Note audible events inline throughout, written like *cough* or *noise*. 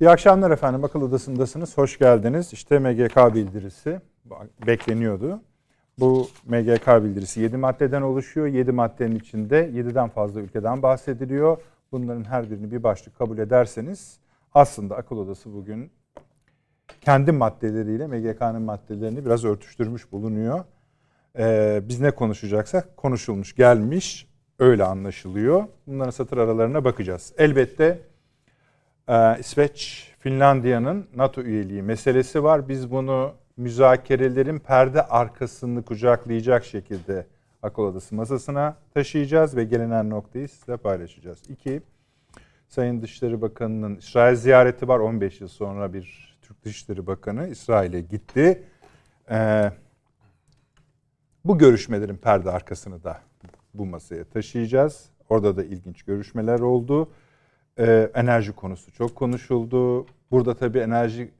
İyi akşamlar efendim. Akıl Odası'ndasınız. Hoş geldiniz. İşte MGK bildirisi bekleniyordu. Bu MGK bildirisi 7 maddeden oluşuyor. 7 maddenin içinde 7'den fazla ülkeden bahsediliyor. Bunların her birini bir başlık kabul ederseniz aslında Akıl Odası bugün kendi maddeleriyle MGK'nın maddelerini biraz örtüştürmüş bulunuyor. Ee, biz ne konuşacaksak konuşulmuş, gelmiş, öyle anlaşılıyor. Bunların satır aralarına bakacağız. Elbette e, İsveç, Finlandiya'nın NATO üyeliği meselesi var. Biz bunu müzakerelerin perde arkasını kucaklayacak şekilde akıl odası masasına taşıyacağız ve gelinen noktayı sizle paylaşacağız. İki, Sayın Dışişleri Bakanı'nın İsrail ziyareti var. 15 yıl sonra bir Türk Dışişleri Bakanı İsrail'e gitti. Ee, bu görüşmelerin perde arkasını da bu masaya taşıyacağız. Orada da ilginç görüşmeler oldu. Ee, enerji konusu çok konuşuldu. Burada tabii enerji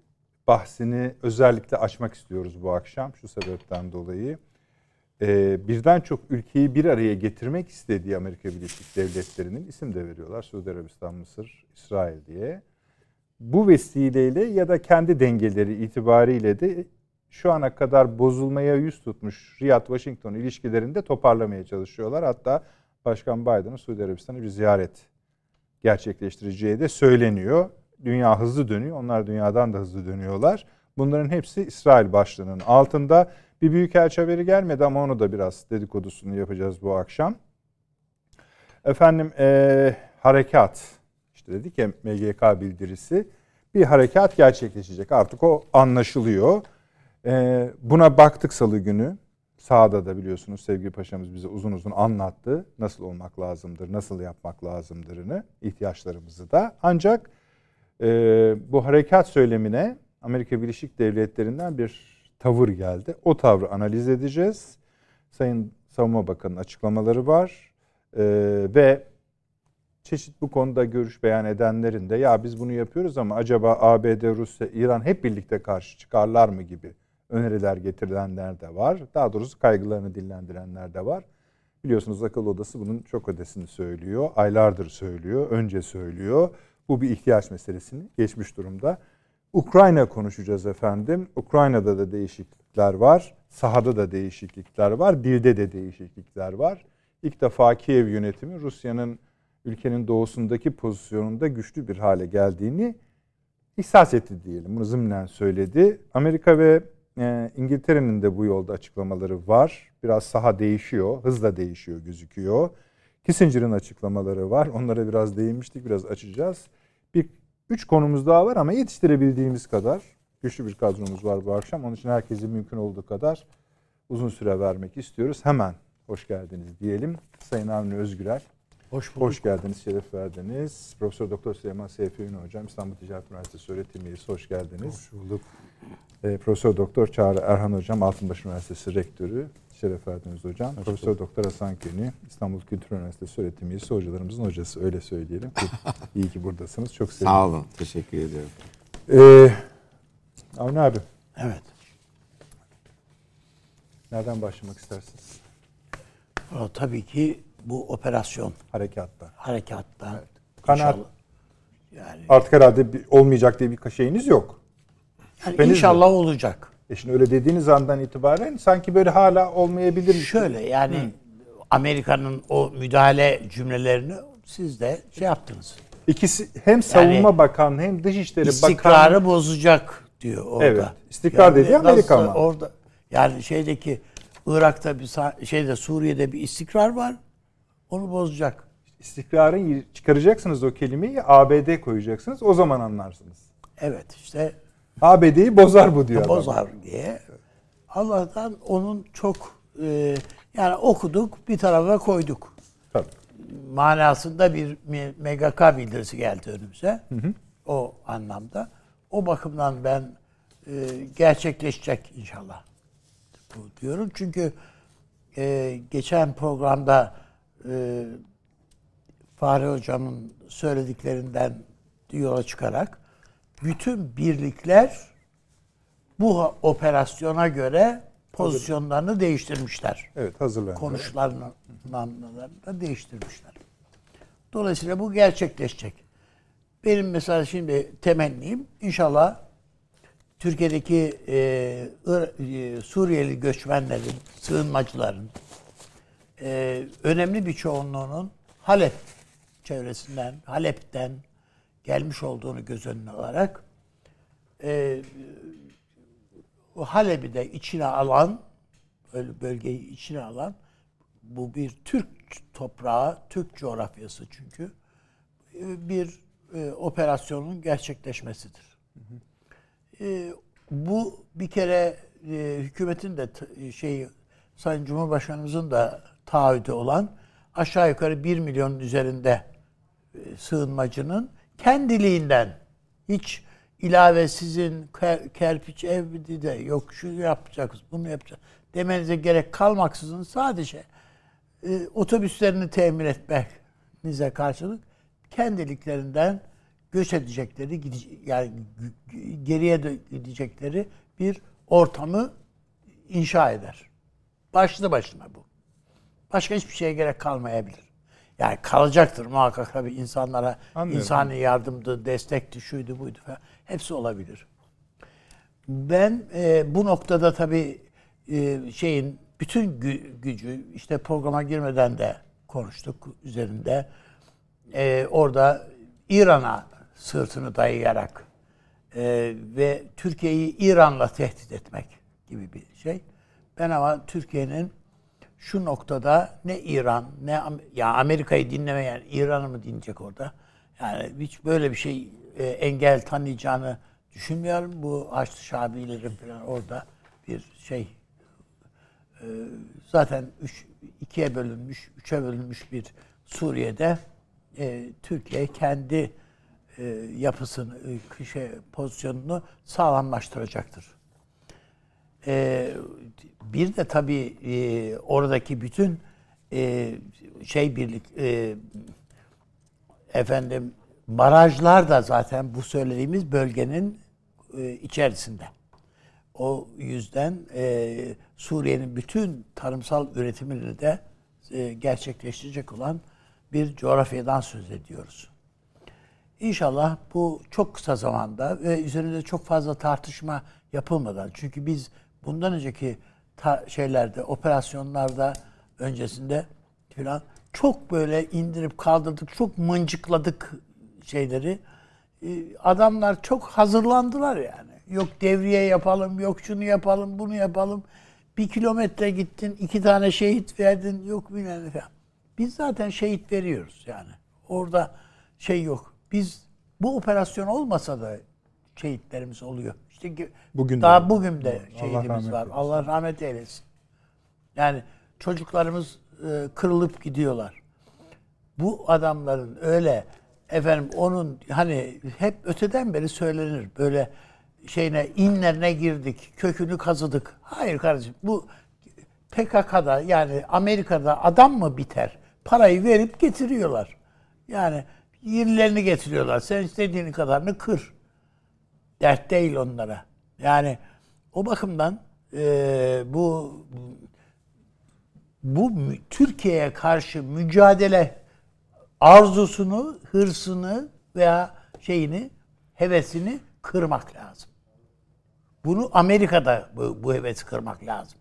bahsini özellikle açmak istiyoruz bu akşam şu sebepten dolayı. Ee, birden çok ülkeyi bir araya getirmek istediği Amerika Birleşik Devletleri'nin isim de veriyorlar. Suudi Arabistan, Mısır, İsrail diye. Bu vesileyle ya da kendi dengeleri itibariyle de şu ana kadar bozulmaya yüz tutmuş Riyad-Washington ilişkilerinde toparlamaya çalışıyorlar. Hatta Başkan Biden'ın Suudi Arabistan'a bir ziyaret gerçekleştireceği de söyleniyor. Dünya hızlı dönüyor. Onlar dünyadan da hızlı dönüyorlar. Bunların hepsi İsrail başlığının altında. Bir büyük elçi haberi gelmedi ama onu da biraz dedikodusunu yapacağız bu akşam. Efendim ee, harekat. İşte dedik ya MGK bildirisi. Bir harekat gerçekleşecek. Artık o anlaşılıyor. Ee, buna baktık salı günü. Sağda da biliyorsunuz sevgili paşamız bize uzun uzun anlattı. Nasıl olmak lazımdır, nasıl yapmak lazımdırını, ihtiyaçlarımızı da. Ancak e, bu harekat söylemine Amerika Birleşik Devletleri'nden bir tavır geldi. O tavrı analiz edeceğiz. Sayın Savunma Bakanı'nın açıklamaları var. E, ve çeşit bu konuda görüş beyan edenlerin de ya biz bunu yapıyoruz ama acaba ABD, Rusya, İran hep birlikte karşı çıkarlar mı gibi öneriler getirilenler de var. Daha doğrusu kaygılarını dillendirenler de var. Biliyorsunuz akıl odası bunun çok ödesini söylüyor. Aylardır söylüyor, önce söylüyor. Bu bir ihtiyaç meselesini geçmiş durumda. Ukrayna konuşacağız efendim. Ukrayna'da da değişiklikler var. Sahada da değişiklikler var. Dilde de değişiklikler var. İlk defa Kiev yönetimi Rusya'nın ülkenin doğusundaki pozisyonunda güçlü bir hale geldiğini ihsas etti diyelim. Bunu zımnen söyledi. Amerika ve e, İngiltere'nin de bu yolda açıklamaları var. Biraz saha değişiyor, hızla değişiyor gözüküyor. Kissinger'ın açıklamaları var. Onlara biraz değinmiştik, biraz açacağız. Bir üç konumuz daha var ama yetiştirebildiğimiz kadar güçlü bir kadromuz var bu akşam. Onun için herkese mümkün olduğu kadar uzun süre vermek istiyoruz. Hemen hoş geldiniz diyelim. Sayın Avni Özgürel. Hoş bulduk. Hoş geldiniz, şeref verdiniz. Profesör Doktor Süleyman Seyfi Ünlü Hocam, İstanbul Ticaret Üniversitesi öğretim üyesi. Hoş geldiniz. Hoş bulduk. E, Profesör Doktor Çağrı Erhan Hocam, Altınbaş Üniversitesi Rektörü. Şeref verdiniz hocam. Hoş Profesör. Doktor Hasan Köni, İstanbul Kültür Üniversitesi öğretim üyesi. Hocalarımızın hocası öyle söyleyelim. *laughs* İyi ki buradasınız. Çok sevindim. Sağ olun. Teşekkür ediyorum. Ee, Avni abi. Evet. Nereden başlamak istersiniz? O, tabii ki bu operasyon Harekatta. harekatta Evet. Kanaat yani, artık herhalde bir- olmayacak diye bir şeyiniz yok. Yani şüpheniz inşallah olacak. E şimdi öyle dediğiniz andan itibaren sanki böyle hala olmayabilir. Şöyle yani Amerika'nın o müdahale cümlelerini siz de şey yaptınız. İkisi hem savunma bakanlığı hem dışişleri İstikrarı bakanlığı bozacak diyor orada. Evet, istikrar dediği Amerika ama. Orada yani şeydeki Irak'ta bir şeyde Suriye'de bir istikrar var. Onu bozacak. istikrarın çıkaracaksınız o kelimeyi ABD koyacaksınız o zaman anlarsınız. Evet işte ABD'yi bozar bu diyor. adam. bozar diye. Allah'tan onun çok e, yani okuduk bir tarafa koyduk. Tabii. Manasında bir MGK bildirisi geldi önümüze. O anlamda. O bakımdan ben e, gerçekleşecek inşallah. Bu diyorum çünkü e, geçen programda e, Fahri Hocam'ın söylediklerinden yola çıkarak bütün birlikler bu operasyona göre pozisyonlarını değiştirmişler. Evet hazırlanıyor. Konuşlarını da değiştirmişler. Dolayısıyla bu gerçekleşecek. benim mesela şimdi temennim inşallah Türkiye'deki e, e, Suriyeli göçmenlerin, sığınmacıların e, önemli bir çoğunluğunun Halep çevresinden, Halep'ten gelmiş olduğunu göz önüne alarak e, Halep'i de içine alan, öyle bölgeyi içine alan bu bir Türk toprağı, Türk coğrafyası çünkü bir e, operasyonun gerçekleşmesidir. E, bu bir kere e, hükümetin de t- şeyi Sayın Cumhurbaşkanımızın da taahhüdü olan aşağı yukarı 1 milyonun üzerinde e, sığınmacının kendiliğinden hiç ilave sizin ker- kerpiç ev de yok şu yapacağız bunu yapacağız demenize gerek kalmaksızın sadece e, otobüslerini temin etmenize karşılık kendiliklerinden göç edecekleri yani geriye de gidecekleri bir ortamı inşa eder. Başlı başına bu. Başka hiçbir şeye gerek kalmayabilir. Yani kalacaktır muhakkak tabii insanlara Anlıyorum. insani yardımdı, destekti, şuydu buydu falan. Hepsi olabilir. Ben e, bu noktada tabii e, şeyin bütün gü- gücü işte programa girmeden de konuştuk üzerinde. E, orada İran'a sırtını dayayarak e, ve Türkiye'yi İran'la tehdit etmek gibi bir şey. Ben ama Türkiye'nin şu noktada ne İran ne ya Amerika'yı dinlemeyen İran'ı mı dinleyecek orada? Yani hiç böyle bir şey e, engel tanıyacağını düşünmüyorum. Bu Haçlı Şabilerin falan orada bir şey e, zaten üç, ikiye bölünmüş, üçe bölünmüş bir Suriye'de e, Türkiye kendi e, yapısını, e, şey, pozisyonunu sağlamlaştıracaktır. E, bir de tabii e, oradaki bütün e, şey birlik e, efendim barajlar da zaten bu söylediğimiz bölgenin e, içerisinde. O yüzden e, Suriye'nin bütün tarımsal üretimini de e, gerçekleştirecek olan bir coğrafyadan söz ediyoruz. İnşallah bu çok kısa zamanda ve üzerinde çok fazla tartışma yapılmadan çünkü biz bundan önceki ta- şeylerde operasyonlarda öncesinde filan çok böyle indirip kaldırdık, çok mıncıkladık şeyleri. Ee, Adamlar çok hazırlandılar yani. Yok devriye yapalım, yok şunu yapalım, bunu yapalım. Bir kilometre gittin, iki tane şehit verdin, yok bilmem falan. Biz zaten şehit veriyoruz yani. Orada şey yok. Biz bu operasyon olmasa da şehitlerimiz oluyor. İşte Bugün de daha öyle. bugün de şehidimiz var. eylesin. Allah rahmet eylesin. Yani çocuklarımız e, kırılıp gidiyorlar. Bu adamların öyle efendim onun hani hep öteden beri söylenir böyle şeyine inlerine girdik, kökünü kazıdık. Hayır kardeşim bu PKK'da yani Amerika'da adam mı biter? Parayı verip getiriyorlar. Yani yenilerini getiriyorlar. Sen istediğin kadarını kır. Dert değil onlara. Yani o bakımdan e, bu bu Türkiye'ye karşı mücadele arzusunu, hırsını veya şeyini, hevesini kırmak lazım. Bunu Amerika'da bu, bu hevesi kırmak lazım.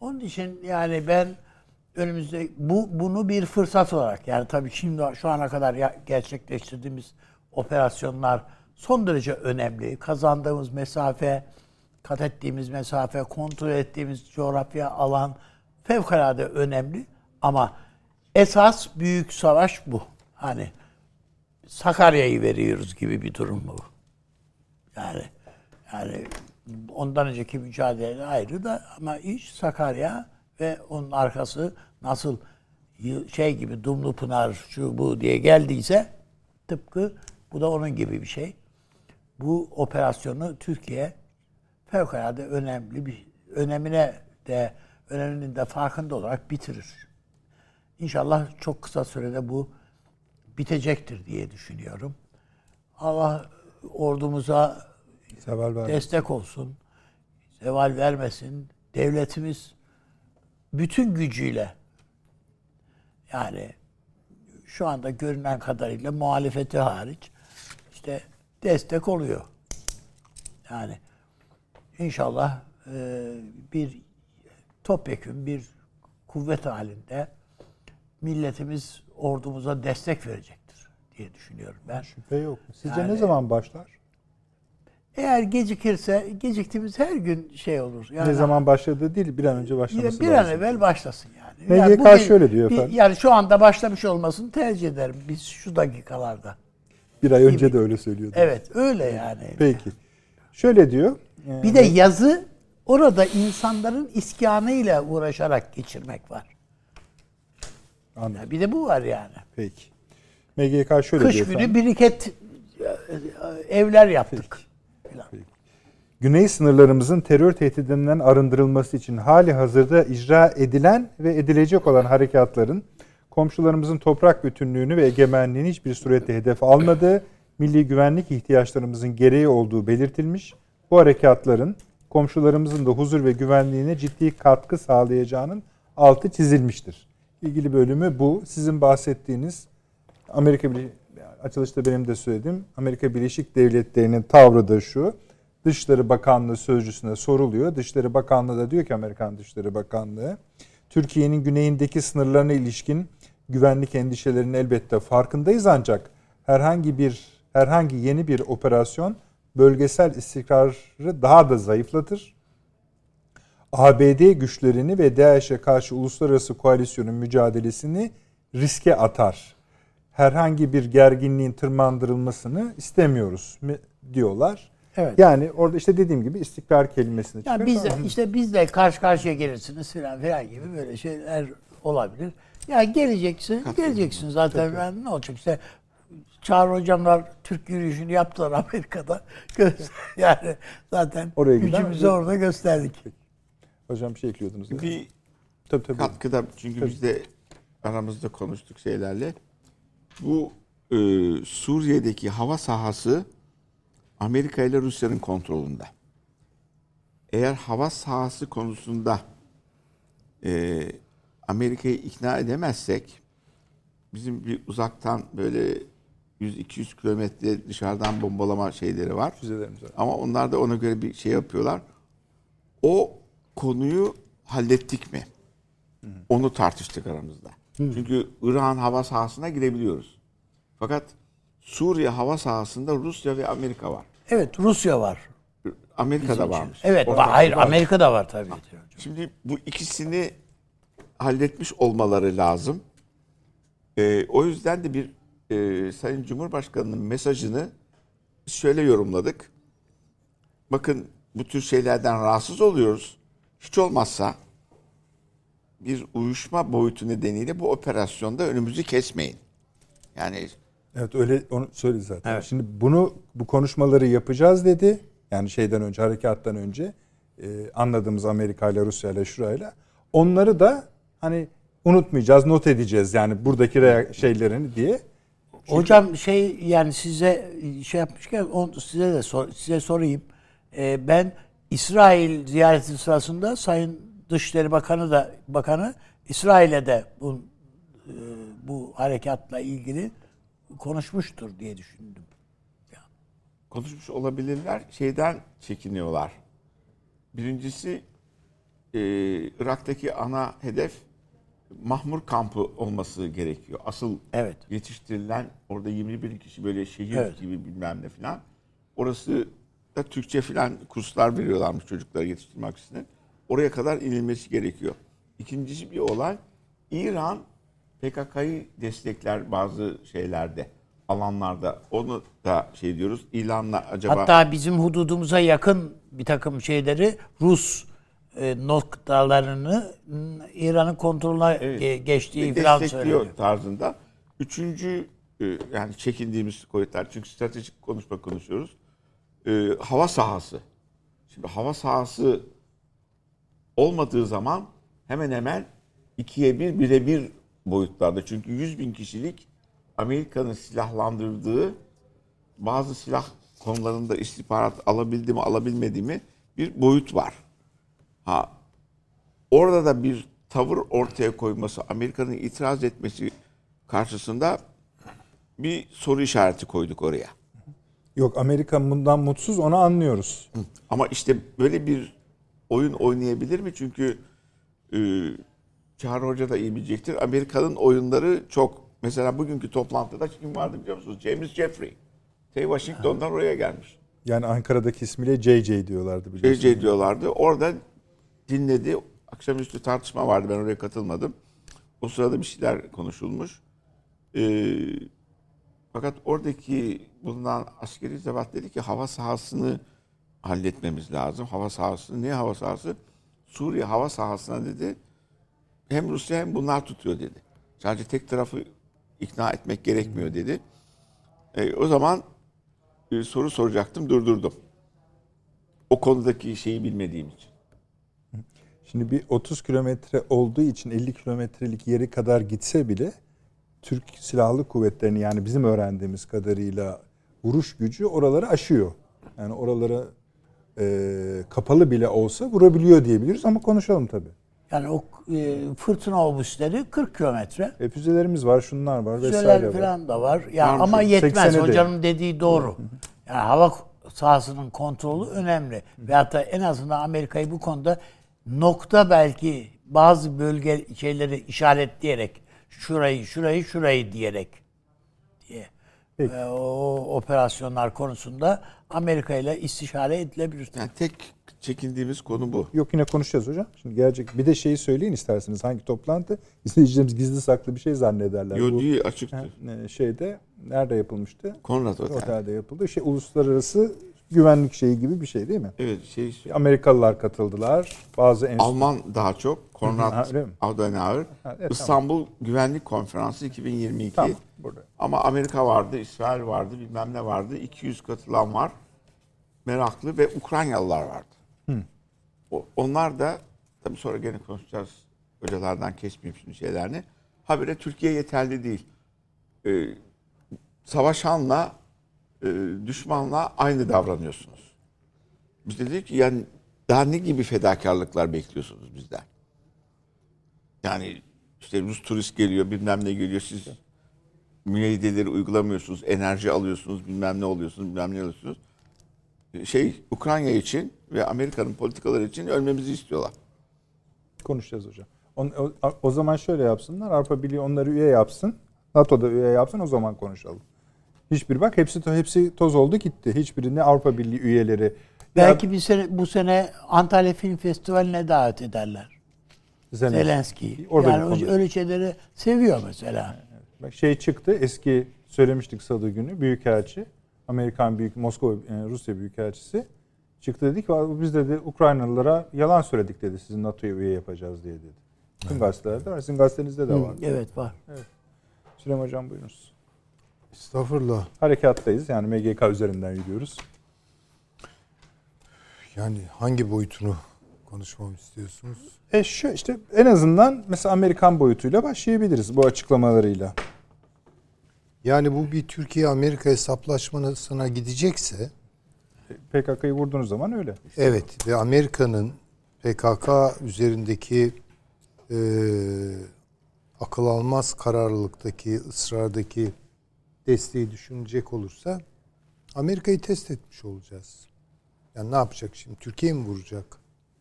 Onun için yani ben önümüzde bu bunu bir fırsat olarak yani tabii şimdi şu ana kadar gerçekleştirdiğimiz operasyonlar son derece önemli. Kazandığımız mesafe, kat ettiğimiz mesafe, kontrol ettiğimiz coğrafya, alan fevkalade önemli ama esas büyük savaş bu. Hani Sakarya'yı veriyoruz gibi bir durum bu. Yani yani ondan önceki mücadele ayrı da ama iş Sakarya ve onun arkası nasıl şey gibi Dumlu Pınar şu bu diye geldiyse tıpkı bu da onun gibi bir şey. Bu operasyonu Türkiye fevkalade önemli bir önemine de öneminin de farkında olarak bitirir. İnşallah çok kısa sürede bu bitecektir diye düşünüyorum. Allah ordumuza destek olsun. Zeval vermesin. Devletimiz bütün gücüyle yani şu anda görünen kadarıyla muhalefeti hariç işte destek oluyor. Yani inşallah e, bir topyekun bir kuvvet halinde milletimiz ordumuza destek verecektir diye düşünüyorum ben. Şüphe yok. Sizce Yani- ne zaman başlar? Eğer gecikirse geciktiğimiz her gün şey olur. Yani ne zaman başladığı değil bir an önce başlaması bir an evvel başlasın yani. MGK yani bugün- şöyle diyor efendim. Yani şu anda başlamış olmasını tercih ederim biz şu dakikalarda. Bir ay önce de öyle söylüyordu. Evet öyle yani. Peki. Şöyle diyor. e, Bir de yazı orada insanların iskanıyla uğraşarak geçirmek var. Anladım. Ya Bir de bu var yani. Peki. MGK şöyle Kış diyor günü efendim. biriket e, evler yaptık. Filan. Güney sınırlarımızın terör tehdidinden arındırılması için hali hazırda icra edilen ve edilecek olan harekatların komşularımızın toprak bütünlüğünü ve egemenliğini hiçbir surette hedef almadığı, milli güvenlik ihtiyaçlarımızın gereği olduğu belirtilmiş. Bu harekatların komşularımızın da huzur ve güvenliğine ciddi katkı sağlayacağının altı çizilmiştir. İlgili bölümü bu. Sizin bahsettiğiniz Amerika açılışta benim de söyledim. Amerika Birleşik Devletleri'nin tavrı da şu. Dışişleri Bakanlığı sözcüsüne soruluyor. Dışişleri Bakanlığı da diyor ki Amerikan Dışişleri Bakanlığı Türkiye'nin güneyindeki sınırlarına ilişkin güvenlik endişelerinin elbette farkındayız ancak herhangi bir herhangi yeni bir operasyon bölgesel istikrarı daha da zayıflatır. ABD güçlerini ve DAEŞ'e karşı uluslararası koalisyonun mücadelesini riske atar. Herhangi bir gerginliğin tırmandırılmasını istemiyoruz mi- diyorlar. Evet. Yani orada işte dediğim gibi istikrar kelimesini Ya çıkarıp- biz de, işte bizle karşı karşıya gelirsiniz filan filan gibi böyle şeyler olabilir. Ya geleceksin, geleceksin zaten. Yani ne olacak işte Çağrı hocamlar Türk yürüyüşünü yaptılar *laughs* Amerika'da. *laughs* yani zaten Oraya giden- gücümüzü orada gösterdik. Hocam bir şey ekliyordunuz. değil mi? Bir Tabii tabii. katkıda çünkü biz de aramızda konuştuk şeylerle. Bu e, Suriye'deki hava sahası Amerika ile Rusya'nın kontrolünde. Eğer hava sahası konusunda e, Amerika'yı ikna edemezsek bizim bir uzaktan böyle 100-200 kilometre dışarıdan bombalama şeyleri var. Füzelerimiz var. Ama onlar da ona göre bir şey yapıyorlar. O konuyu hallettik mi? Onu tartıştık aramızda. Çünkü İran hava sahasına girebiliyoruz. Fakat Suriye hava sahasında Rusya ve Amerika var. Evet Rusya var. Amerika da varmış. Evet Ortak hayır var. Amerika'da var tabii. Şimdi bu ikisini halletmiş olmaları lazım. Ee, o yüzden de bir e, Sayın Cumhurbaşkanı'nın mesajını şöyle yorumladık. Bakın bu tür şeylerden rahatsız oluyoruz. Hiç olmazsa bir uyuşma boyutu nedeniyle bu operasyonda önümüzü kesmeyin. Yani Evet öyle onu söyledi zaten. Şimdi bunu bu konuşmaları yapacağız dedi. Yani şeyden önce harekattan önce e, anladığımız Amerika ile Rusya ile şurayla. Onları da hani unutmayacağız, not edeceğiz yani buradaki rea- şeylerini diye. Hocam şey yani size şey yapmışken on, size de sor- size sorayım. Ee, ben İsrail ziyareti sırasında Sayın Dışişleri Bakanı da Bakanı İsrail'e de bu e, bu harekatla ilgili konuşmuştur diye düşündüm. konuşmuş olabilirler. Şeyden çekiniyorlar. Birincisi e, Irak'taki ana hedef Mahmur kampı olması gerekiyor. Asıl Evet. yetiştirilen orada 20 bin kişi böyle şehir Evet. gibi bilmem ne falan. Orası da Türkçe falan kurslar veriyorlarmış çocuklara yetiştirmek için. Oraya kadar inilmesi gerekiyor. İkincisi bir olay İran PKK'yı destekler bazı şeylerde alanlarda. Onu da şey diyoruz. İlanla acaba Hatta bizim hududumuza yakın bir takım şeyleri Rus noktalarını m, İran'ın kontrolüne Evet. ge- geçtiği falan söyleniyor. tarzında. Üçüncü e, yani çekindiğimiz kuvvetler çünkü stratejik konuşma konuşuyoruz. E, hava sahası. Şimdi hava sahası olmadığı zaman hemen hemen ikiye bir, bire bir boyutlarda. Çünkü 100 bin kişilik Amerika'nın silahlandırdığı bazı silah konularında istihbarat alabildi mi alabilmedi mi bir boyut var. Ha orada da bir tavır ortaya koyması, Amerika'nın itiraz etmesi karşısında bir soru işareti koyduk oraya. Yok Amerika bundan mutsuz onu anlıyoruz. Ama işte böyle bir oyun oynayabilir mi? Çünkü e, Çağrı Hoca da iyi bilecektir. Amerika'nın oyunları çok. Mesela bugünkü toplantıda kim vardı biliyor musunuz? James Jeffrey. T. Washington'dan oraya gelmiş. Yani Ankara'daki ismiyle JJ diyorlardı biliyorsunuz. JJ diyorlardı. Orada dinledi. Akşamüstü tartışma vardı. Ben oraya katılmadım. O sırada bir şeyler konuşulmuş. Ee, fakat oradaki bulunan askeri zevat dedi ki hava sahasını halletmemiz lazım. Hava sahası ne hava sahası? Suriye hava sahasına dedi hem Rusya hem bunlar tutuyor dedi. Sadece tek tarafı ikna etmek gerekmiyor dedi. E, o zaman e, soru soracaktım durdurdum. O konudaki şeyi bilmediğim için. Şimdi bir 30 kilometre olduğu için 50 kilometrelik yeri kadar gitse bile Türk Silahlı Kuvvetleri'nin yani bizim öğrendiğimiz kadarıyla vuruş gücü oraları aşıyor. Yani oralara e, kapalı bile olsa vurabiliyor diyebiliriz ama konuşalım tabii. Yani o e, fırtına obüsleri 40 kilometre. E, füzelerimiz var, şunlar var vesaire Füzeler var. falan da var. Ya Varmış. ama yetmez. 80'e de. Hocanın dediği doğru. Yani hava sahasının kontrolü önemli. Veyahut da en azından Amerika'yı bu konuda nokta belki bazı bölge şeyleri işaretleyerek şurayı, şurayı, şurayı diyerek diye. Peki. Ee, o operasyonlar konusunda Amerika ile istişare edilebilir. Yani tek çekindiğimiz konu bu. Yok yine konuşacağız hocam. Şimdi gelecek bir de şeyi söyleyin isterseniz hangi toplantı? İzleyicilerimiz gizli saklı bir şey zannederler. Yo Bu, değil açıktır. ha, e, şeyde nerede yapılmıştı? Konrad Otel. Otelde yapıldı. Şey uluslararası güvenlik şeyi gibi bir şey değil mi? Evet şey Amerikalılar katıldılar. Bazı enstitü Alman daha çok Konrad? Adenauer. Evet, İstanbul Güvenlik Konferansı 2022. Tamam burada. Ama Amerika vardı, İsrail vardı, bilmem ne vardı. 200 katılan var. Meraklı ve Ukraynalılar vardı. O, onlar da tabii sonra gene konuşacağız. Hocalardan kesmeyeyim şimdi şeylerini. Habire Türkiye yeterli değil. Ee, savaşanla e, düşmanla aynı davranıyorsunuz. Biz de dedik ki yani daha ne gibi fedakarlıklar bekliyorsunuz bizden? Yani işte Rus turist geliyor bilmem ne geliyor siz müeyyideleri uygulamıyorsunuz, enerji alıyorsunuz, bilmem ne oluyorsunuz, bilmem ne alıyorsunuz. Şey Ukrayna için ve Amerika'nın politikaları için ölmemizi istiyorlar. Konuşacağız hocam. On- O, o zaman şöyle yapsınlar. Avrupa Birliği onları üye yapsın. NATO'da üye yapsın o zaman konuşalım. Hiçbir bak hepsi hepsi toz oldu gitti. Hiçbirine Avrupa Birliği üyeleri Belki bir sene, bu sene Antalya Film Festivali'ne davet ederler. Zelenski. Zelenski'yi. Orada yani öyle şeyleri seviyor mesela. Bak şey çıktı eski söylemiştik salı günü büyükelçi Amerikan büyük Moskova e, Rusya büyükelçisi çıktı dedi ki biz dedi Ukraynalılara yalan söyledik dedi sizin NATO'ya üye yapacağız diye dedi. Tüm gazetelerde var. Sizin gazetenizde de var. Evet var. Süleyman Hocam buyurunuz. Estağfurullah. Harekattayız yani MGK üzerinden yürüyoruz. Yani hangi boyutunu konuşmamı istiyorsunuz? E şu işte en azından mesela Amerikan boyutuyla başlayabiliriz bu açıklamalarıyla. Yani bu bir Türkiye-Amerika hesaplaşmasına gidecekse PKK'yı vurduğunuz zaman öyle. evet ve Amerika'nın PKK üzerindeki e, akıl almaz kararlılıktaki, ısrardaki desteği düşünecek olursa Amerika'yı test etmiş olacağız. Yani ne yapacak şimdi? Türkiye mi vuracak?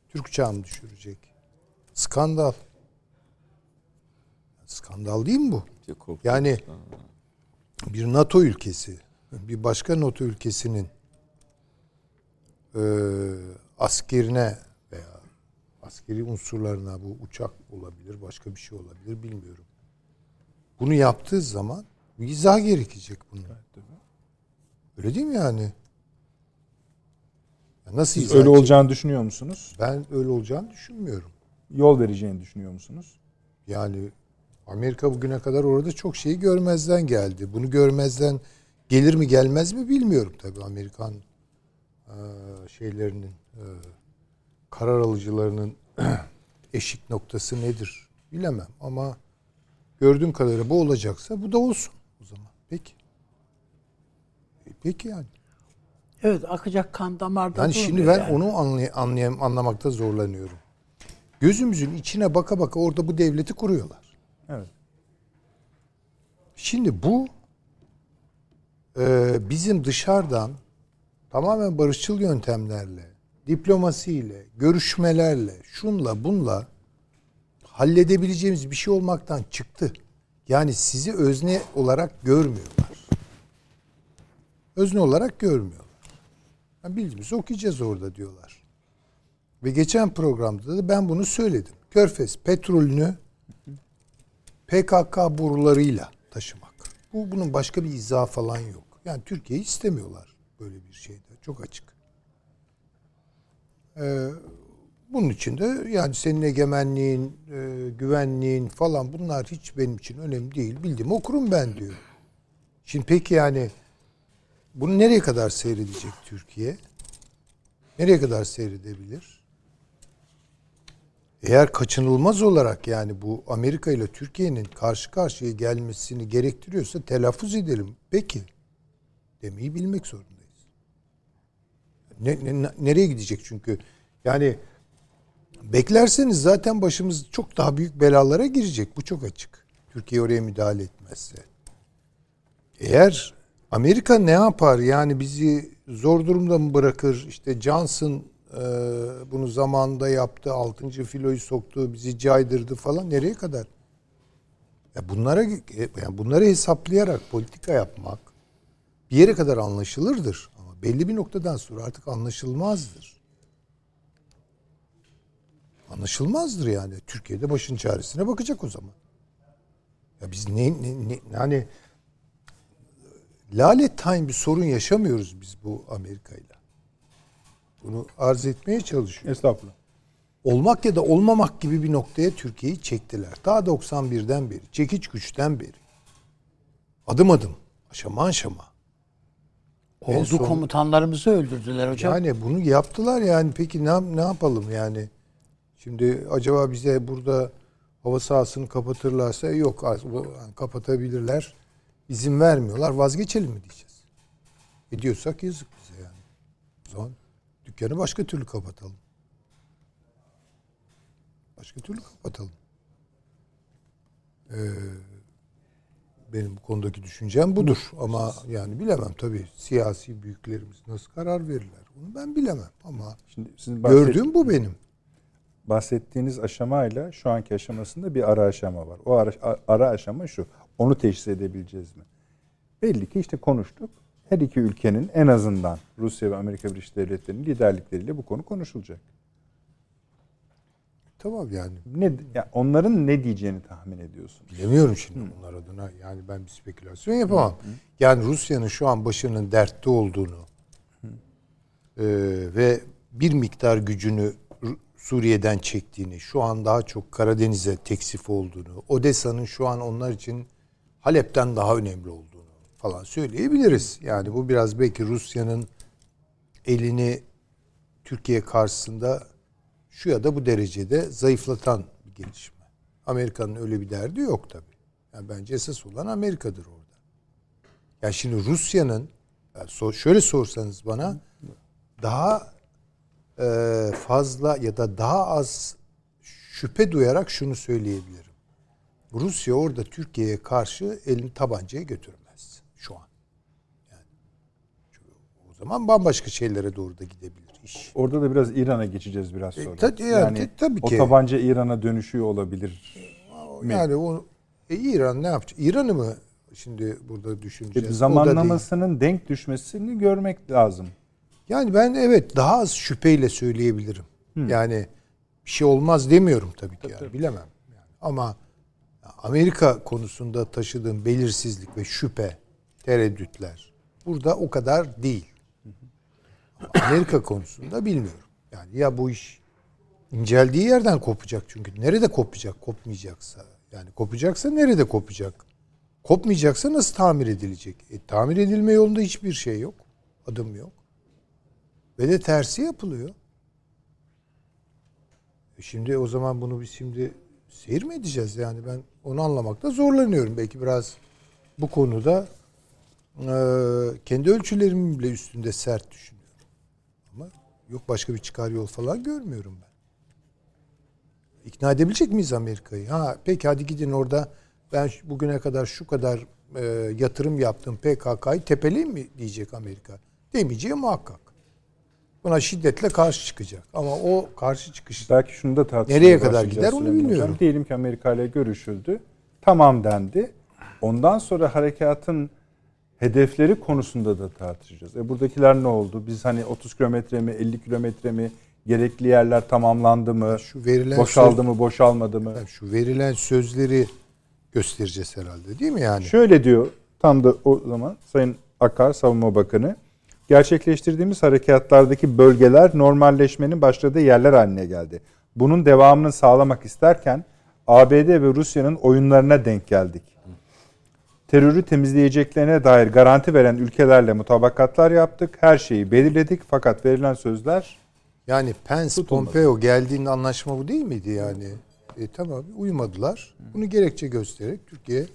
Türk uçağı mı düşürecek? Skandal. Skandal değil mi bu? Yani bir NATO ülkesi, bir başka NATO ülkesinin e, askerine veya askeri unsurlarına bu uçak olabilir, başka bir şey olabilir bilmiyorum. Bunu yaptığı zaman bir izah gerekecek bunun. Öyle değil mi yani? Ya Nasıl Siz öyle edecek? olacağını düşünüyor musunuz? Ben öyle olacağını düşünmüyorum. Yol vereceğini düşünüyor musunuz? Yani Amerika bugüne kadar orada çok şeyi görmezden geldi. Bunu görmezden gelir mi gelmez mi bilmiyorum tabii Amerikan e, şeylerinin e, karar alıcılarının *clears throat* eşik noktası nedir bilemem ama gördüğüm kadarıyla bu olacaksa bu da olsun. Peki. E, Peki yani. Evet akacak kan damarda Yani şimdi ben yani. onu anlay anlayam anlamakta zorlanıyorum. Gözümüzün içine baka baka orada bu devleti kuruyorlar. Evet. Şimdi bu e, bizim dışarıdan tamamen barışçıl yöntemlerle, diplomasiyle, görüşmelerle, şunla bunla halledebileceğimiz bir şey olmaktan çıktı. Yani sizi özne olarak görmüyorlar. Özne olarak görmüyorlar. Yani bildiğimiz okuyacağız orada diyorlar. Ve geçen programda da ben bunu söyledim. Körfez petrolünü PKK borularıyla taşımak. Bu bunun başka bir izahı falan yok. Yani Türkiye'yi istemiyorlar böyle bir şeyde. Çok açık. Ee, bunun için de yani senin egemenliğin, e, güvenliğin falan bunlar hiç benim için önemli değil. Bildiğim okurum ben diyor. Şimdi peki yani bunu nereye kadar seyredecek Türkiye? Nereye kadar seyredebilir? Eğer kaçınılmaz olarak yani bu Amerika ile Türkiye'nin karşı karşıya gelmesini gerektiriyorsa telaffuz edelim. Peki. Demeyi bilmek zorundayız. Ne, ne- nereye gidecek çünkü? Yani beklerseniz zaten başımız çok daha büyük belalara girecek. Bu çok açık. Türkiye oraya müdahale etmezse. Eğer Amerika ne yapar? Yani bizi zor durumda mı bırakır? İşte Johnson e, bunu zamanında yaptı. Altıncı filoyu soktu. Bizi caydırdı falan. Nereye kadar? Ya bunlara yani bunları hesaplayarak politika yapmak bir yere kadar anlaşılırdır. Ama belli bir noktadan sonra artık anlaşılmazdır. Anlaşılmazdır yani. Türkiye'de başın çaresine bakacak o zaman. Ya biz ne, ne, ne yani lalet time bir sorun yaşamıyoruz biz bu Amerika'yla. Bunu arz etmeye çalışıyoruz. Estağfurullah. Olmak ya da olmamak gibi bir noktaya Türkiye'yi çektiler. Ta 91'den beri, çekiç güçten beri. Adım adım, aşama aşama. En Ordu son- komutanlarımızı öldürdüler hocam. Yani bunu yaptılar yani peki ne, ne yapalım yani? Şimdi acaba bize burada hava sahasını kapatırlarsa yok yani kapatabilirler. İzin vermiyorlar vazgeçelim mi diyeceğiz. E diyorsak yazık bize yani. O zaman dükkanı başka türlü kapatalım. Başka türlü kapatalım. Ee, benim bu konudaki düşüncem budur. Ama yani bilemem tabii siyasi büyüklerimiz nasıl karar verirler. Bunu ben bilemem ama Şimdi sizin gördüğüm bu benim. Bahsettiğiniz aşamayla şu anki aşamasında bir ara aşama var. O ara, ara aşama şu. Onu teşhis edebileceğiz mi? Belli ki işte konuştuk. Her iki ülkenin en azından Rusya ve Amerika Birleşik Devletleri'nin liderlikleriyle bu konu konuşulacak. Tamam yani. Ne, ya onların ne diyeceğini tahmin ediyorsun. Bilemiyorum şimdi onlar adına. Yani ben bir spekülasyon yapamam. Yani Rusya'nın şu an başının dertte olduğunu e, ve bir miktar gücünü Suriye'den çektiğini, şu an daha çok Karadeniz'e teksif olduğunu, Odessa'nın şu an onlar için Halep'ten daha önemli olduğunu falan söyleyebiliriz. Yani bu biraz belki Rusya'nın elini Türkiye karşısında şu ya da bu derecede zayıflatan bir gelişme. Amerika'nın öyle bir derdi yok tabii. Yani bence esas olan Amerika'dır orada. Yani şimdi Rusya'nın yani şöyle sorsanız bana daha fazla ya da daha az şüphe duyarak şunu söyleyebilirim. Rusya orada Türkiye'ye karşı elini tabancaya götürmez şu an. Yani o zaman bambaşka şeylere doğru da gidebilir iş. Orada da biraz İran'a geçeceğiz biraz sonra. E, tabii- yani tabii o ki. tabanca İran'a dönüşüyor olabilir. mi? Yani o e, İran ne yapacak? İran'ı mı şimdi burada düşüneceğiz? O değil. zamanlamasının denk düşmesini görmek lazım. Yani ben evet daha az şüpheyle söyleyebilirim. Yani bir şey olmaz demiyorum tabii ki yani bilemem. Yani. Ama Amerika konusunda taşıdığım belirsizlik ve şüphe, tereddütler burada o kadar değil. Ama Amerika konusunda bilmiyorum. Yani ya bu iş inceldiği yerden kopacak çünkü nerede kopacak, kopmayacaksa. Yani kopacaksa nerede kopacak? Kopmayacaksa nasıl tamir edilecek? E, tamir edilme yolunda hiçbir şey yok. Adım yok. Ve de tersi yapılıyor. E Şimdi o zaman bunu biz şimdi seyir mi edeceğiz yani ben onu anlamakta zorlanıyorum. Belki biraz bu konuda e, kendi ölçülerimin bile üstünde sert düşünüyorum. Ama yok başka bir çıkar yol falan görmüyorum ben. İkna edebilecek miyiz Amerika'yı? Ha peki hadi gidin orada ben bugüne kadar şu kadar e, yatırım yaptım PKK'yı tepeleyim mi diyecek Amerika. Demeyeceği muhakkak. Buna şiddetle karşı çıkacak. Ama o karşı çıkış Belki şunu da tartışmaya Nereye kadar gider onu Süleyman Hocam. bilmiyorum. Diyelim ki Amerika ile görüşüldü. Tamam dendi. Ondan sonra harekatın hedefleri konusunda da tartışacağız. E buradakiler ne oldu? Biz hani 30 kilometre mi, 50 kilometre mi, gerekli yerler tamamlandı mı, şu verilen boşaldı söz- mı, boşalmadı mı? Yani şu verilen sözleri göstereceğiz herhalde değil mi yani? Şöyle diyor tam da o zaman Sayın Akar Savunma Bakanı. Gerçekleştirdiğimiz harekatlardaki bölgeler normalleşmenin başladığı yerler haline geldi. Bunun devamını sağlamak isterken ABD ve Rusya'nın oyunlarına denk geldik. Terörü temizleyeceklerine dair garanti veren ülkelerle mutabakatlar yaptık. Her şeyi belirledik fakat verilen sözler Yani Pence, Tutulmadı. Pompeo geldiğinde anlaşma bu değil miydi yani? E, tamam uymadılar. Bunu gerekçe göstererek Türkiye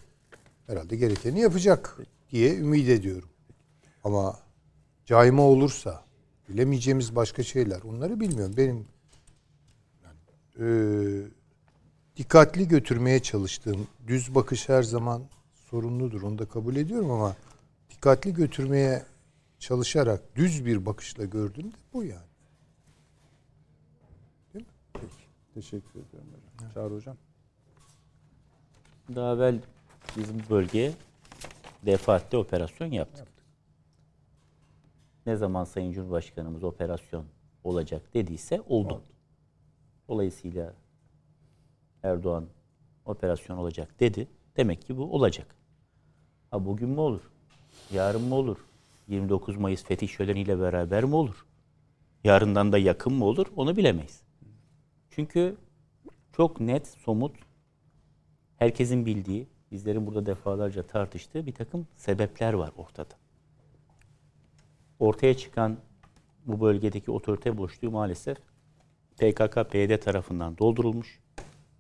herhalde gerekeni yapacak diye ümit ediyorum. Ama cayma olursa bilemeyeceğimiz başka şeyler onları bilmiyorum. Benim yani, e, dikkatli götürmeye çalıştığım düz bakış her zaman sorunludur. Onu da kabul ediyorum ama dikkatli götürmeye çalışarak düz bir bakışla gördüğümde bu yani. teşekkür ediyorum hocam. Çağrı hocam. Daha evvel bizim bölgeye defaatle operasyon yaptık. Ne zaman Sayın Cumhurbaşkanımız operasyon olacak dediyse oldu. Dolayısıyla Erdoğan operasyon olacak dedi. Demek ki bu olacak. Ha bugün mü olur? Yarın mı olur? 29 Mayıs Fetih Şöleni'yle beraber mi olur? Yarından da yakın mı olur? Onu bilemeyiz. Çünkü çok net, somut herkesin bildiği, bizlerin burada defalarca tartıştığı bir takım sebepler var ortada. Ortaya çıkan bu bölgedeki otorite boşluğu maalesef PKK-PYD tarafından doldurulmuş.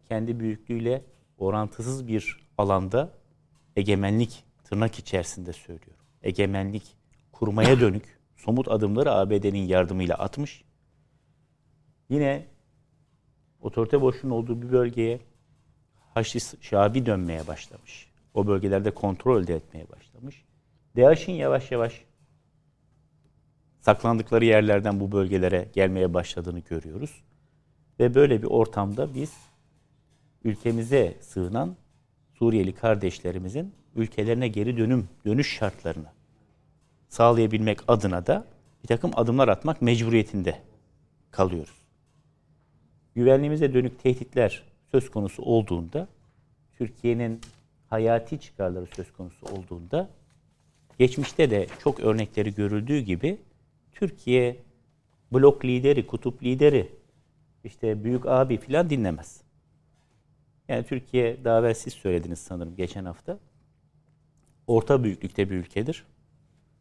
Kendi büyüklüğüyle orantısız bir alanda egemenlik tırnak içerisinde söylüyorum. Egemenlik kurmaya *laughs* dönük somut adımları ABD'nin yardımıyla atmış. Yine otorite boşluğunun olduğu bir bölgeye Haçlı Şabi dönmeye başlamış. O bölgelerde kontrol elde etmeye başlamış. DAEŞ'in yavaş yavaş saklandıkları yerlerden bu bölgelere gelmeye başladığını görüyoruz. Ve böyle bir ortamda biz ülkemize sığınan Suriyeli kardeşlerimizin ülkelerine geri dönüm, dönüş şartlarını sağlayabilmek adına da bir takım adımlar atmak mecburiyetinde kalıyoruz. Güvenliğimize dönük tehditler söz konusu olduğunda, Türkiye'nin hayati çıkarları söz konusu olduğunda, geçmişte de çok örnekleri görüldüğü gibi Türkiye blok lideri, kutup lideri, işte büyük abi filan dinlemez. Yani Türkiye daha evvel siz söylediniz sanırım geçen hafta. Orta büyüklükte bir ülkedir.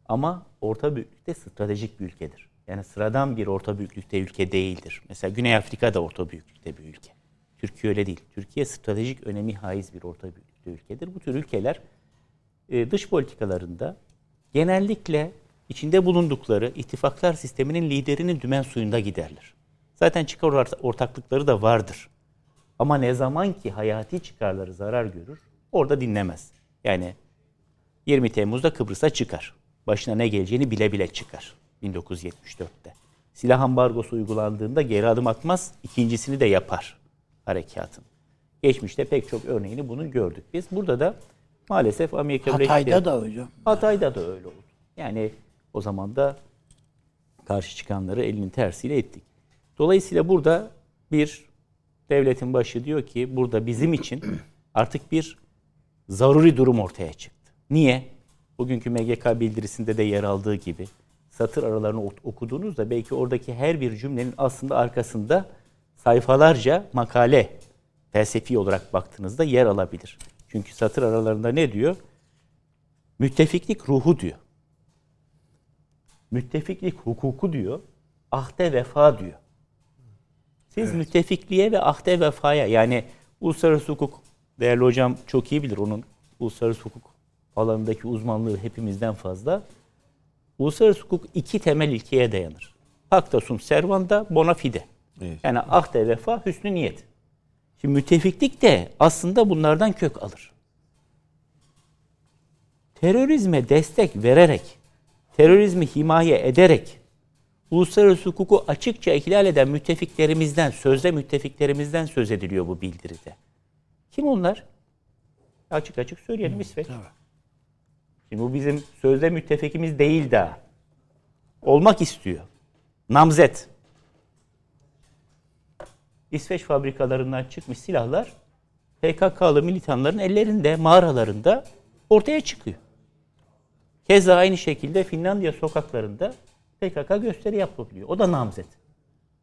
Ama orta büyüklükte stratejik bir ülkedir. Yani sıradan bir orta büyüklükte ülke değildir. Mesela Güney Afrika da orta büyüklükte bir ülke. Türkiye öyle değil. Türkiye stratejik önemi haiz bir orta büyüklükte ülkedir. Bu tür ülkeler e, dış politikalarında genellikle içinde bulundukları ittifaklar sisteminin liderinin dümen suyunda giderler. Zaten çıkar ort- ortaklıkları da vardır. Ama ne zaman ki hayati çıkarları zarar görür, orada dinlemez. Yani 20 Temmuz'da Kıbrıs'a çıkar. Başına ne geleceğini bile bile çıkar 1974'te. Silah ambargosu uygulandığında geri adım atmaz, ikincisini de yapar harekatın. Geçmişte pek çok örneğini bunun gördük biz. Burada da maalesef Amerika Hatay'da da hocam. Hatay'da da öyle oldu. Yani o zaman da karşı çıkanları elinin tersiyle ettik. Dolayısıyla burada bir devletin başı diyor ki burada bizim için artık bir zaruri durum ortaya çıktı. Niye? Bugünkü MGK bildirisinde de yer aldığı gibi satır aralarını ok- okuduğunuzda belki oradaki her bir cümlenin aslında arkasında sayfalarca makale felsefi olarak baktığınızda yer alabilir. Çünkü satır aralarında ne diyor? Müttefiklik ruhu diyor. Müttefiklik hukuku diyor. Ahde vefa diyor. Siz müttefikliğe ve ahde vefaya yani uluslararası hukuk değerli hocam çok iyi bilir onun uluslararası hukuk alanındaki uzmanlığı hepimizden fazla. Uluslararası hukuk iki temel ilkeye dayanır. Pacta sunt servanda bona fide. Evet. Yani ahde vefa hüsnü niyet. Şimdi müttefiklik de aslında bunlardan kök alır. Terörizme destek vererek, terörizmi himaye ederek uluslararası hukuku açıkça ihlal eden müttefiklerimizden, sözde müttefiklerimizden söz ediliyor bu bildiride. Kim onlar? Açık açık söyleyelim İsveç. Şimdi bu bizim sözde müttefikimiz değil daha. Olmak istiyor. Namzet. İsveç fabrikalarından çıkmış silahlar PKK'lı militanların ellerinde, mağaralarında ortaya çıkıyor. Keza aynı şekilde Finlandiya sokaklarında PKK gösteri yapabiliyor. O da namzet.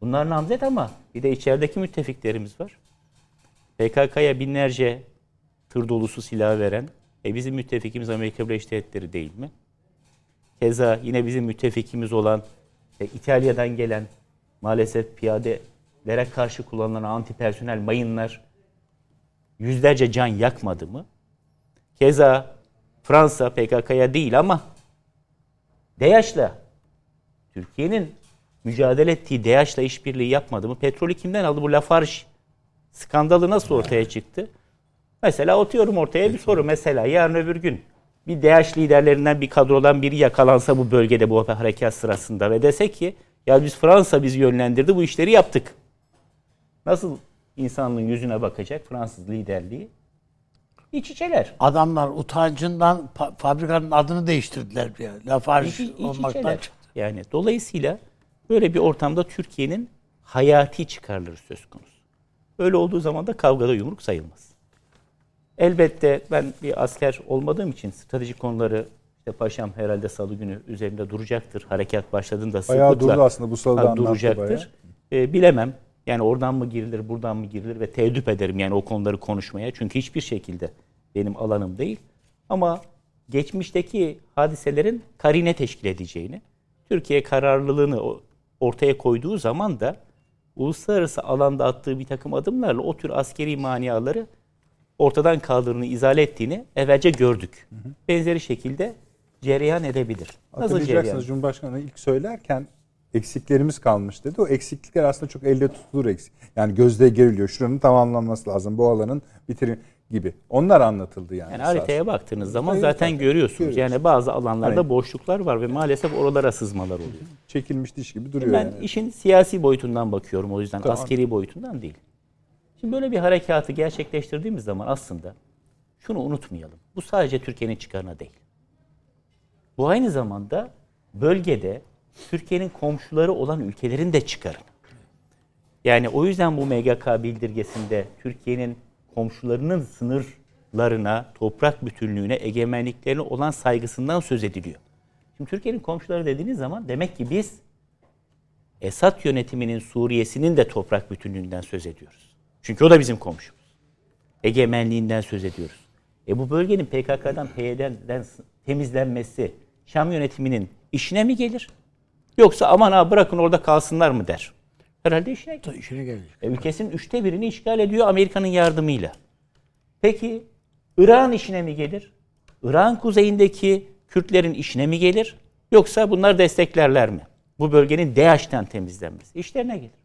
Bunlar namzet ama bir de içerideki müttefiklerimiz var. PKK'ya binlerce tır dolusu silah veren, e bizim müttefikimiz Amerika Birleşik Devletleri değil mi? Keza yine bizim müttefikimiz olan e, İtalya'dan gelen maalesef piyadelere karşı kullanılan antipersonel mayınlar yüzlerce can yakmadı mı? Keza Fransa PKK'ya değil ama DAEŞ'la Türkiye'nin mücadele ettiği DAEŞ'la işbirliği yapmadı mı? Petrolü kimden aldı? Bu Lafarge skandalı nasıl ortaya çıktı? Mesela atıyorum ortaya bir soru. Mesela yarın öbür gün bir DAEŞ liderlerinden bir kadrodan biri yakalansa bu bölgede bu harekat sırasında ve dese ki ya biz Fransa bizi yönlendirdi bu işleri yaptık. Nasıl insanlığın yüzüne bakacak Fransız liderliği? İç içeler. Adamlar utancından fa- fabrikanın adını değiştirdiler. Ya. Lafarge İç, iç olmaktan içeler. çıktı. Yani dolayısıyla böyle bir ortamda Türkiye'nin hayati çıkarları söz konusu. Öyle olduğu zaman da kavgada yumruk sayılmaz. Elbette ben bir asker olmadığım için stratejik konuları işte paşam herhalde salı günü üzerinde duracaktır. Harekat başladığında Bayağı sıklıkla durdu aslında bu salıda ha, anlattı duracaktır. Ee, bilemem. Yani oradan mı girilir, buradan mı girilir ve teeddüp ederim yani o konuları konuşmaya. Çünkü hiçbir şekilde benim alanım değil. Ama geçmişteki hadiselerin karine teşkil edeceğini, Türkiye kararlılığını ortaya koyduğu zaman da uluslararası alanda attığı bir takım adımlarla o tür askeri maniaları ortadan kaldırdığını, izale ettiğini evvelce gördük. Benzeri şekilde cereyan edebilir. Nasıl cereyan? Cumhurbaşkanı ilk söylerken eksiklerimiz kalmış dedi. O eksiklikler aslında çok elle tutulur eksik. Yani gözde görülüyor. Şuranın tamamlanması lazım. Bu alanın bitirin gibi. Onlar anlatıldı yani. Yani esasında. haritaya baktığınız zaman Evet, zaten evet. görüyorsunuz. Görüyoruz. Yani bazı alanlarda Hani- boşluklar var ve maalesef oralara sızmalar oluyor. çekilmiş diş gibi duruyor Ben yani. işin siyasi boyutundan bakıyorum o yüzden Tamam. askeri boyutundan değil. Şimdi böyle bir harekatı gerçekleştirdiğimiz zaman aslında şunu unutmayalım. Bu sadece Türkiye'nin çıkarına değil. Bu aynı zamanda bölgede Türkiye'nin komşuları olan ülkelerin de çıkarı. Yani o yüzden bu MGK bildirgesinde Türkiye'nin komşularının sınırlarına, toprak bütünlüğüne, egemenliklerine olan saygısından söz ediliyor. Şimdi Türkiye'nin komşuları dediğiniz zaman demek ki biz Esad yönetiminin Suriye'sinin de toprak bütünlüğünden söz ediyoruz. Çünkü o da bizim komşumuz. Egemenliğinden söz ediyoruz. E bu bölgenin PKK'dan, PYD'den temizlenmesi Şam yönetiminin işine mi gelir? Yoksa aman ha bırakın orada kalsınlar mı der? Herhalde işine gelir. İşine gelecek. E, ülkesinin üçte birini işgal ediyor Amerika'nın yardımıyla. Peki İran işine mi gelir? İran kuzeyindeki Kürtlerin işine mi gelir? Yoksa bunlar desteklerler mi? Bu bölgenin DAEŞ'ten temizlenmesi. İşlerine gelir.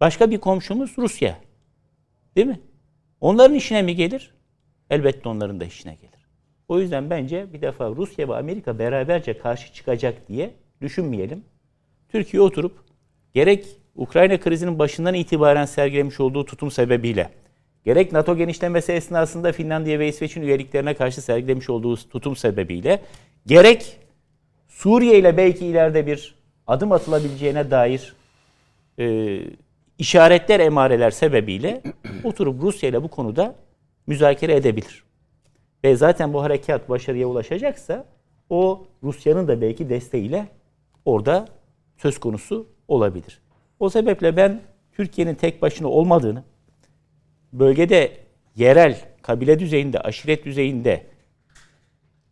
Başka bir komşumuz Rusya. Değil mi? Onların işine mi gelir? Elbette onların da işine gelir. O yüzden bence bir defa Rusya ve Amerika beraberce karşı çıkacak diye düşünmeyelim. Türkiye oturup gerek Ukrayna krizinin başından itibaren sergilemiş olduğu tutum sebebiyle, gerek NATO genişlemesi esnasında Finlandiya ve İsveç'in üyeliklerine karşı sergilemiş olduğu tutum sebebiyle, gerek Suriye ile belki ileride bir adım atılabileceğine dair e, işaretler, emareler sebebiyle *clears throat* oturup Rusya ile bu konuda müzakere edebilir. Ve zaten bu harekat başarıya ulaşacaksa o Rusya'nın da belki desteğiyle orada söz konusu olabilir. O sebeple ben Türkiye'nin tek başına olmadığını, bölgede yerel, kabile düzeyinde, aşiret düzeyinde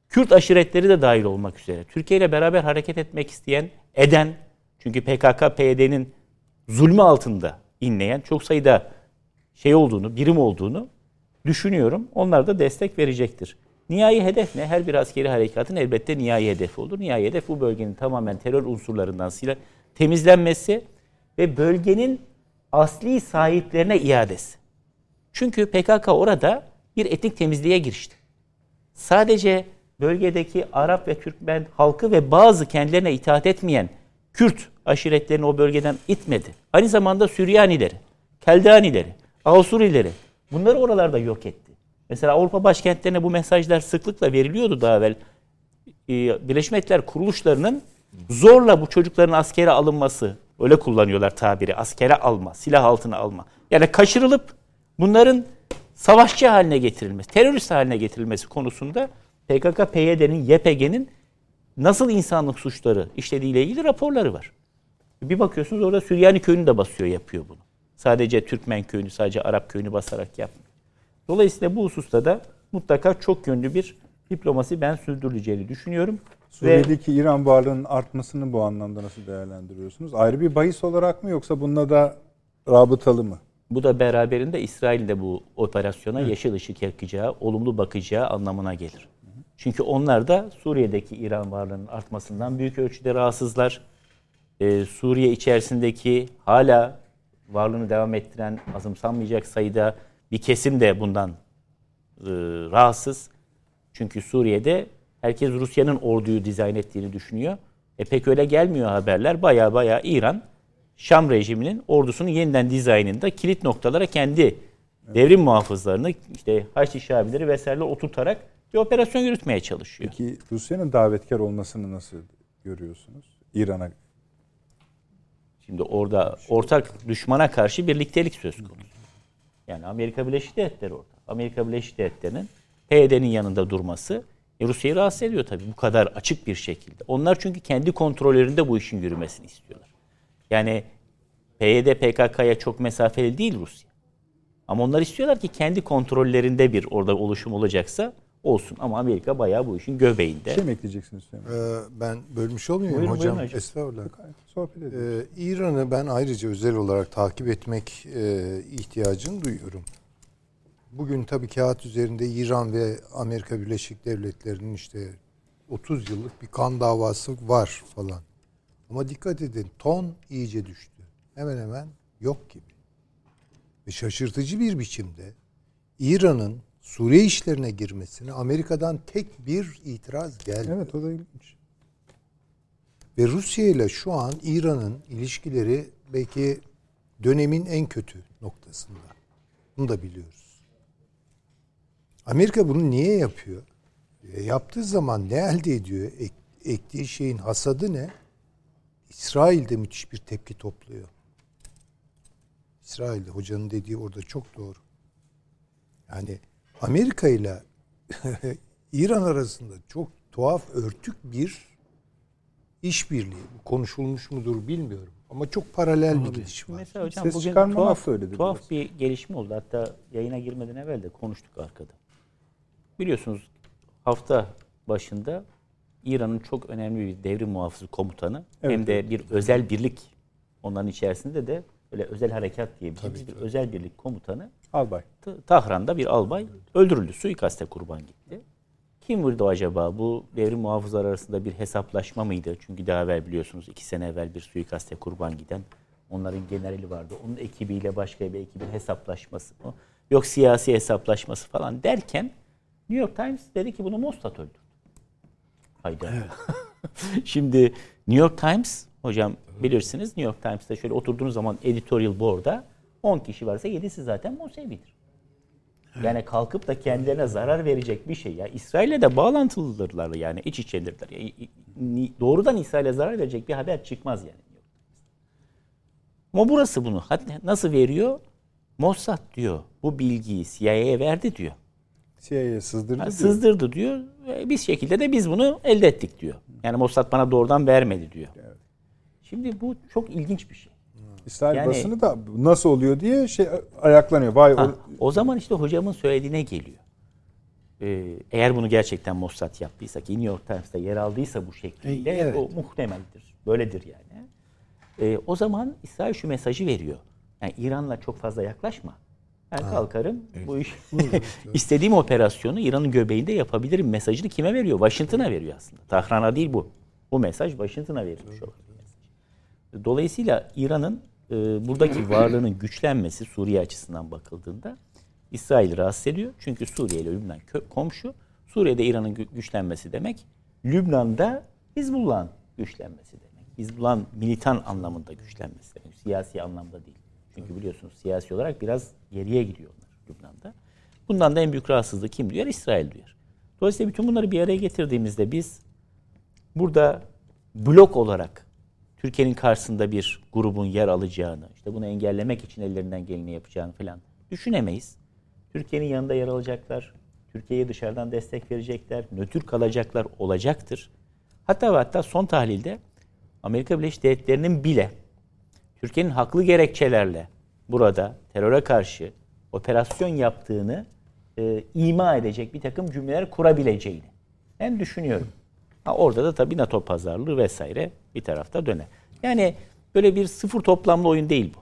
Kürt aşiretleri de dahil olmak üzere Türkiye ile beraber hareket etmek isteyen, eden, çünkü PKK, PYD'nin zulmü altında inleyen çok sayıda şey olduğunu, birim olduğunu düşünüyorum. Onlar da destek verecektir. Nihai hedef ne? Her bir askeri harekatın elbette nihai hedefi olur. Nihai hedef bu bölgenin tamamen terör unsurlarından sila temizlenmesi ve bölgenin asli sahiplerine iadesi. Çünkü PKK orada bir etnik temizliğe girişti. Sadece bölgedeki Arap ve Türkmen halkı ve bazı kendilerine itaat etmeyen Kürt aşiretlerini o bölgeden itmedi. Aynı zamanda Süryanileri, Keldanileri, Avsurileri bunları oralarda yok etti. Mesela Avrupa başkentlerine bu mesajlar sıklıkla veriliyordu daha evvel. Ee, Birleşmiş Milletler kuruluşlarının zorla bu çocukların askere alınması, öyle kullanıyorlar tabiri, askere alma, silah altına alma. Yani kaçırılıp bunların savaşçı haline getirilmesi, terörist haline getirilmesi konusunda PKK, PYD'nin, YPG'nin nasıl insanlık suçları işlediğiyle ilgili raporları var. Bir bakıyorsunuz orada Süryani köyünü de basıyor, yapıyor bunu. Sadece Türkmen köyünü, sadece Arap köyünü basarak yapmıyor. Dolayısıyla bu hususta da mutlaka çok yönlü bir diplomasi ben sürdürüleceğini düşünüyorum. Ve Suriye'deki İran varlığının artmasını bu anlamda nasıl değerlendiriyorsunuz? Ayrı bir bahis olarak mı yoksa bununla da rabıtalı mı? bu da beraberinde İsrail'in de bu operasyona yeşil ışık yakacağı, olumlu bakacağı anlamına gelir. Çünkü onlar da Suriye'deki İran varlığının artmasından büyük ölçüde rahatsızlar. Ee, Suriye içerisindeki hala varlığını devam ettiren azımsanmayacak sayıda bir kesim de bundan e, rahatsız. Çünkü Suriye'de herkes Rusya'nın orduyu dizayn ettiğini düşünüyor. E pek öyle gelmiyor haberler. Baya baya İran Şam rejiminin ordusunun yeniden dizaynında kilit noktalara kendi devrim muhafızlarını işte Haçlı Şabileri vesaireler oturtarak bir operasyon yürütmeye çalışıyor. Peki Rusya'nın davetkar olmasını nasıl görüyorsunuz? İran'a Şimdi orada ortak düşmana karşı birliktelik söz konusu. Yani Amerika Birleşik Devletleri orada. Amerika Birleşik Devletleri'nin PYD'nin yanında durması e, Rusya'yı rahatsız ediyor tabii bu kadar açık bir şekilde. Onlar çünkü kendi kontrollerinde bu işin yürümesini istiyorlar. Yani PYD PKK'ya çok mesafeli değil Rusya. Ama onlar istiyorlar ki kendi kontrollerinde bir orada oluşum olacaksa olsun. Ama Amerika bayağı bu işin göbeğinde. şey mi ekleyeceksiniz? Ee, ben bölmüş olmayayım Buyurun, hocam. buyurun hocam. Estağfurullah. Sohbet edelim. Ee, İran'ı ben ayrıca özel olarak takip etmek e, ihtiyacını duyuyorum. Bugün tabii kağıt üzerinde İran ve Amerika Birleşik Devletleri'nin işte 30 yıllık bir kan davası var falan. Ama dikkat edin ton iyice düştü. Hemen hemen yok gibi. Ve şaşırtıcı bir biçimde İran'ın Suriye işlerine girmesine Amerika'dan tek bir itiraz gelmiyor. Evet o da ilginç. Ve Rusya ile şu an İran'ın ilişkileri belki dönemin en kötü noktasında. Bunu da biliyoruz. Amerika bunu niye yapıyor? E, yaptığı zaman ne elde ediyor? Ek- ektiği şeyin hasadı ne? İsrail'de müthiş bir tepki topluyor. İsrail'de hocanın dediği orada çok doğru. Yani Amerika ile *laughs* İran arasında çok tuhaf örtük bir işbirliği. Bu konuşulmuş mudur bilmiyorum. Ama çok paralel bir gidiş var. Mesela hocam Ses bugün tuhaf, tuhaf biraz. bir gelişme oldu. Hatta yayına girmeden evvel de konuştuk arkada. Biliyorsunuz hafta başında İran'ın çok önemli bir devrim muhafızı komutanı Evet, hem de bir özel birlik onların içerisinde de böyle özel harekat diyebileceğimiz bir özel birlik komutanı Albay. Tahran'da bir albay öldürüldü. Suikaste kurban gitti. Kim vurdu acaba? Bu devrim muhafızlar arasında bir hesaplaşma mıydı? Çünkü daha evvel biliyorsunuz iki sene evvel bir suikaste kurban giden onların generali vardı. Onun ekibiyle başka bir ekibin hesaplaşması mı? Yok siyasi hesaplaşması falan derken New York Times dedi ki bunu Mossad öldürdü. Hayda. *laughs* Şimdi New York Times hocam bilirsiniz New York Times'ta şöyle oturduğunuz zaman editorial board'a 10 kişi varsa 7'si zaten Mossadi'dir. Yani kalkıp da kendilerine zarar verecek bir şey. Ya İsrail'le de bağlantılıdırlar yani iç içedirler. Ya, i- i- doğrudan İsrail'e zarar verecek bir haber çıkmaz yani. Ama burası bunu Hatta nasıl veriyor? Mossad diyor. Bu bilgiyi CIA'ya verdi diyor. CIA'ye sızdırdı Ha, diyor. sızdırdı diyor. Ve Bir şekilde de biz bunu elde ettik diyor. Yani Mossad bana doğrudan vermedi diyor. Şimdi bu çok ilginç bir şey. İsrail Yani- basını da nasıl oluyor diye şey ayaklanıyor. Vay Ha, o, o zaman işte hocamın söylediğine geliyor. Ee, eğer bunu gerçekten Mossad yaptıysa ki New York Times'ta yer aldıysa bu şekilde E, evet. o muhtemeldir. Böyledir yani. Ee, o zaman İsrail şu mesajı veriyor. Yani İran'la çok fazla yaklaşma. Ben kalkarım bu iş *laughs* istediğim operasyonu İran'ın göbeğinde yapabilirim mesajını kime veriyor? Washington'a veriyor aslında. Tahran'a değil bu. Bu mesaj Washington'a verilmiş oluyor. Dolayısıyla İran'ın e, buradaki varlığının güçlenmesi Suriye açısından bakıldığında İsrail'i rahatsız ediyor. Çünkü Suriye ile Lübnan komşu. Suriye'de İran'ın gü- güçlenmesi demek Lübnan'da Hizbullah'ın güçlenmesi demek. Biz bulan militan anlamında güçlenmesi. Yani siyasi anlamda değil. Çünkü biliyorsunuz siyasi olarak biraz geriye gidiyorlar Lübnan'da. Bundan da en büyük rahatsızlığı kim duyar? İsrail duyar. Dolayısıyla bütün bunları bir araya getirdiğimizde biz burada blok olarak Türkiye'nin karşısında bir grubun yer alacağını, işte bunu engellemek için ellerinden geleni yapacağını falan düşünemeyiz. Türkiye'nin yanında yer alacaklar, Türkiye'ye dışarıdan destek verecekler, nötr kalacaklar olacaktır. Hatta ve hatta son tahlilde Amerika Birleşik Devletleri'nin bile Türkiye'nin haklı gerekçelerle burada teröre karşı operasyon yaptığını e, ima edecek bir takım cümleler kurabileceğini ben düşünüyorum. Ha, orada da tabii NATO pazarlığı vesaire bir tarafta döner. Yani böyle bir sıfır toplamlı oyun değil bu.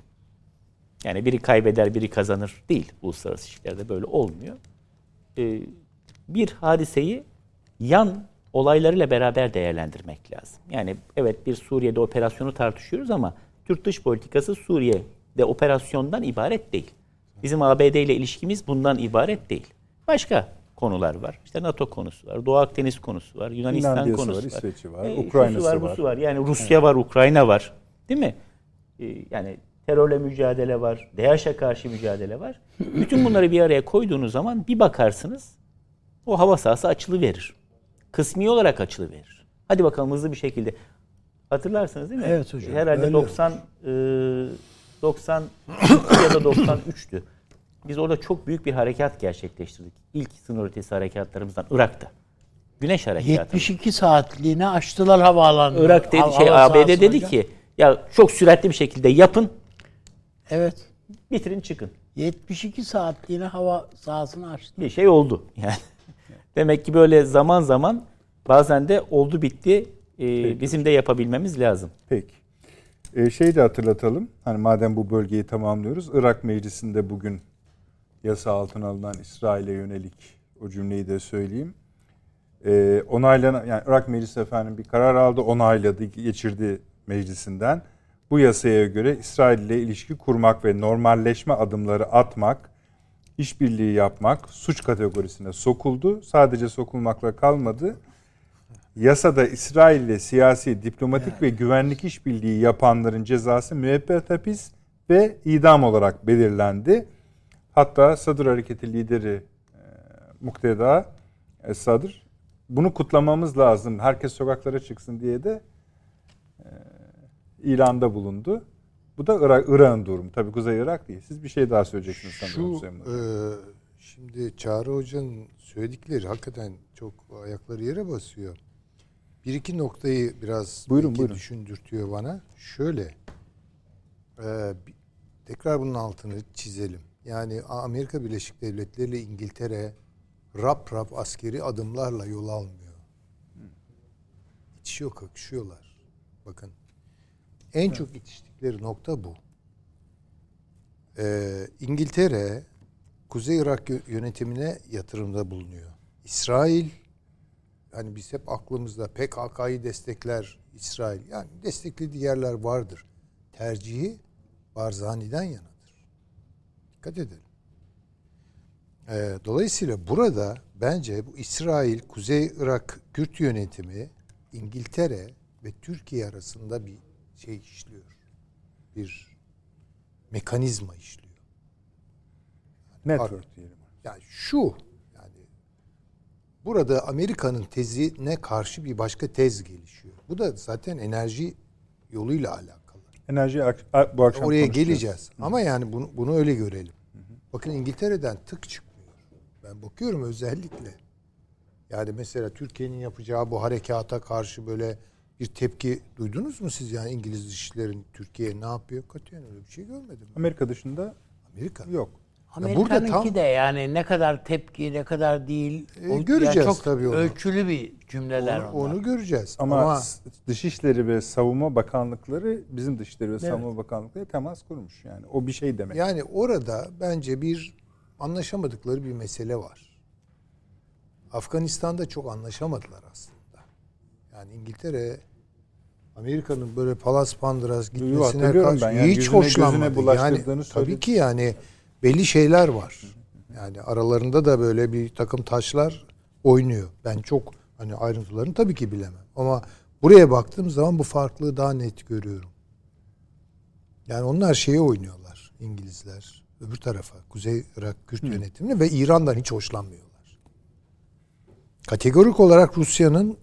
Yani biri kaybeder biri kazanır değil. Uluslararası ilişkilerde böyle olmuyor. Ee, bir hadiseyi yan olaylarıyla beraber değerlendirmek lazım. Yani evet bir Suriye'de operasyonu tartışıyoruz ama Türk dış politikası Suriye'de operasyondan ibaret değil. Bizim ABD ile ilişkimiz bundan ibaret değil. Başka konular var. İşte NATO konusu var, Doğu Akdeniz konusu var, Yunanistan konusu var, var. İsveç'i var, E, Ukrayna'sı var, busu var. Yani Rusya var, Ukrayna var. Değil mi? E, yani terörle mücadele var, DAEŞ'e karşı mücadele var. Bütün bunları bir araya koyduğunuz zaman bir bakarsınız o hava sahası açılı verir. Kısmi olarak açılı verir. Hadi bakalım hızlı bir şekilde. Hatırlarsınız değil mi? Evet hocam, Herhalde öyle. 90 e, 90 ya da 93'tü. Biz orada çok büyük bir harekat gerçekleştirdik. İlk sınır ötesi harekatlarımızdan Irak'ta. Güneş harekatı. 72 saatliğine açtılar havaalanını. Irak dedi, şey ABD dedi hocam. ki ya çok süratli bir şekilde yapın, Evet. bitirin çıkın. 72 saatliğine hava sahasını açtı. bir şey oldu. Yani *laughs* demek ki böyle zaman zaman bazen de oldu bitti. Ee, bizim de yapabilmemiz lazım. Peki. Ee, şeyi de hatırlatalım. Hani madem bu bölgeyi tamamlıyoruz. Irak Meclisi'nde bugün yasa altına alınan İsrail'e yönelik o cümleyi de söyleyeyim. Ee, onaylanan yani Irak Meclisi efendim bir karar aldı, onayladı, geçirdi meclisinden. Bu yasaya göre İsrail ile ilişki kurmak ve normalleşme adımları atmak, işbirliği yapmak suç kategorisine sokuldu. Sadece sokulmakla kalmadı. Yasada İsrail ile siyasi, diplomatik ve güvenlik işbirliği yapanların cezası müebbet hapis ve idam olarak belirlendi. Hatta Sadır Hareketi lideri e, Mukteda e, Sadır bunu kutlamamız lazım. Herkes sokaklara çıksın diye de e, ilanda bulundu. Bu da Irak, Irak'ın durumu. Tabii Kuzey Irak değil. Siz bir şey daha söyleyeceksiniz sanırım Şu e, şimdi Çağrı Hoca'nın söyledikleri hakikaten çok ayakları yere basıyor. Bir iki noktayı biraz Buyurun, buyurun. düşündürtüyor bana. Şöyle e, tekrar bunun altını çizelim. Yani Amerika Birleşik Devletleri ile İngiltere rap rap askeri adımlarla yol almıyor. İtişiyor, kakışıyorlar. Bakın. En çok itiştikleri nokta bu. Ee, İngiltere Kuzey Irak yö- yönetimine yatırımda bulunuyor. İsrail hani biz hep aklımızda PKK'yı destekler İsrail. Yani desteklediği yerler vardır. Tercihi Barzani'den yanadır. Dikkat edelim. Ee, dolayısıyla burada bence bu İsrail, Kuzey Irak, Kürt yönetimi İngiltere ve Türkiye arasında bir şey işliyor. Bir mekanizma işliyor. Network diyelim. Yani şu yani burada Amerika'nın tezine karşı bir başka tez gelişiyor. Bu da zaten enerji yoluyla alakalı. Enerji bu akşam Oraya geleceğiz. Ama yani bunu bunu öyle görelim. Bakın İngiltere'den tık çıkmıyor. Ben bakıyorum özellikle. Yani mesela Türkiye'nin yapacağı bu harekata karşı böyle bir tepki duydunuz mu siz yani İngiliz dışişlerin Türkiye ne yapıyor? Katiyen öyle bir şey görmedim. ben. Amerika dışında Amerika. yok. Amerika'nınki de yani ne kadar tepki ne kadar değil. E, o- göreceğiz yani çok tabii onu. ölçülü bir cümleler Onu, onlar. onu göreceğiz. Ama, Ama, Dışişleri ve Savunma Bakanlıkları bizim Dışişleri ve Evet. Savunma Bakanlıkları temas kurmuş yani. O bir şey demek. yani orada bence bir anlaşamadıkları bir mesele var. Afganistan'da çok anlaşamadılar aslında. Yani İngiltere Amerika'nın böyle palas pandras gitmesine karşı ben. Yani hiç yüzüne hoşlanmadı. gözüne yani, tabii ki yani belli şeyler var. Yani aralarında da böyle bir takım taşlar oynuyor. Ben çok hani ayrıntılarını tabii ki bilemem. Ama Buraya baktığım zaman bu farklılığı daha net görüyorum. Yani onlar şeye oynuyorlar İngilizler öbür tarafa Kuzey Irak Kürt yönetimini ve İran'dan hiç hoşlanmıyorlar. Kategorik olarak Rusya'nın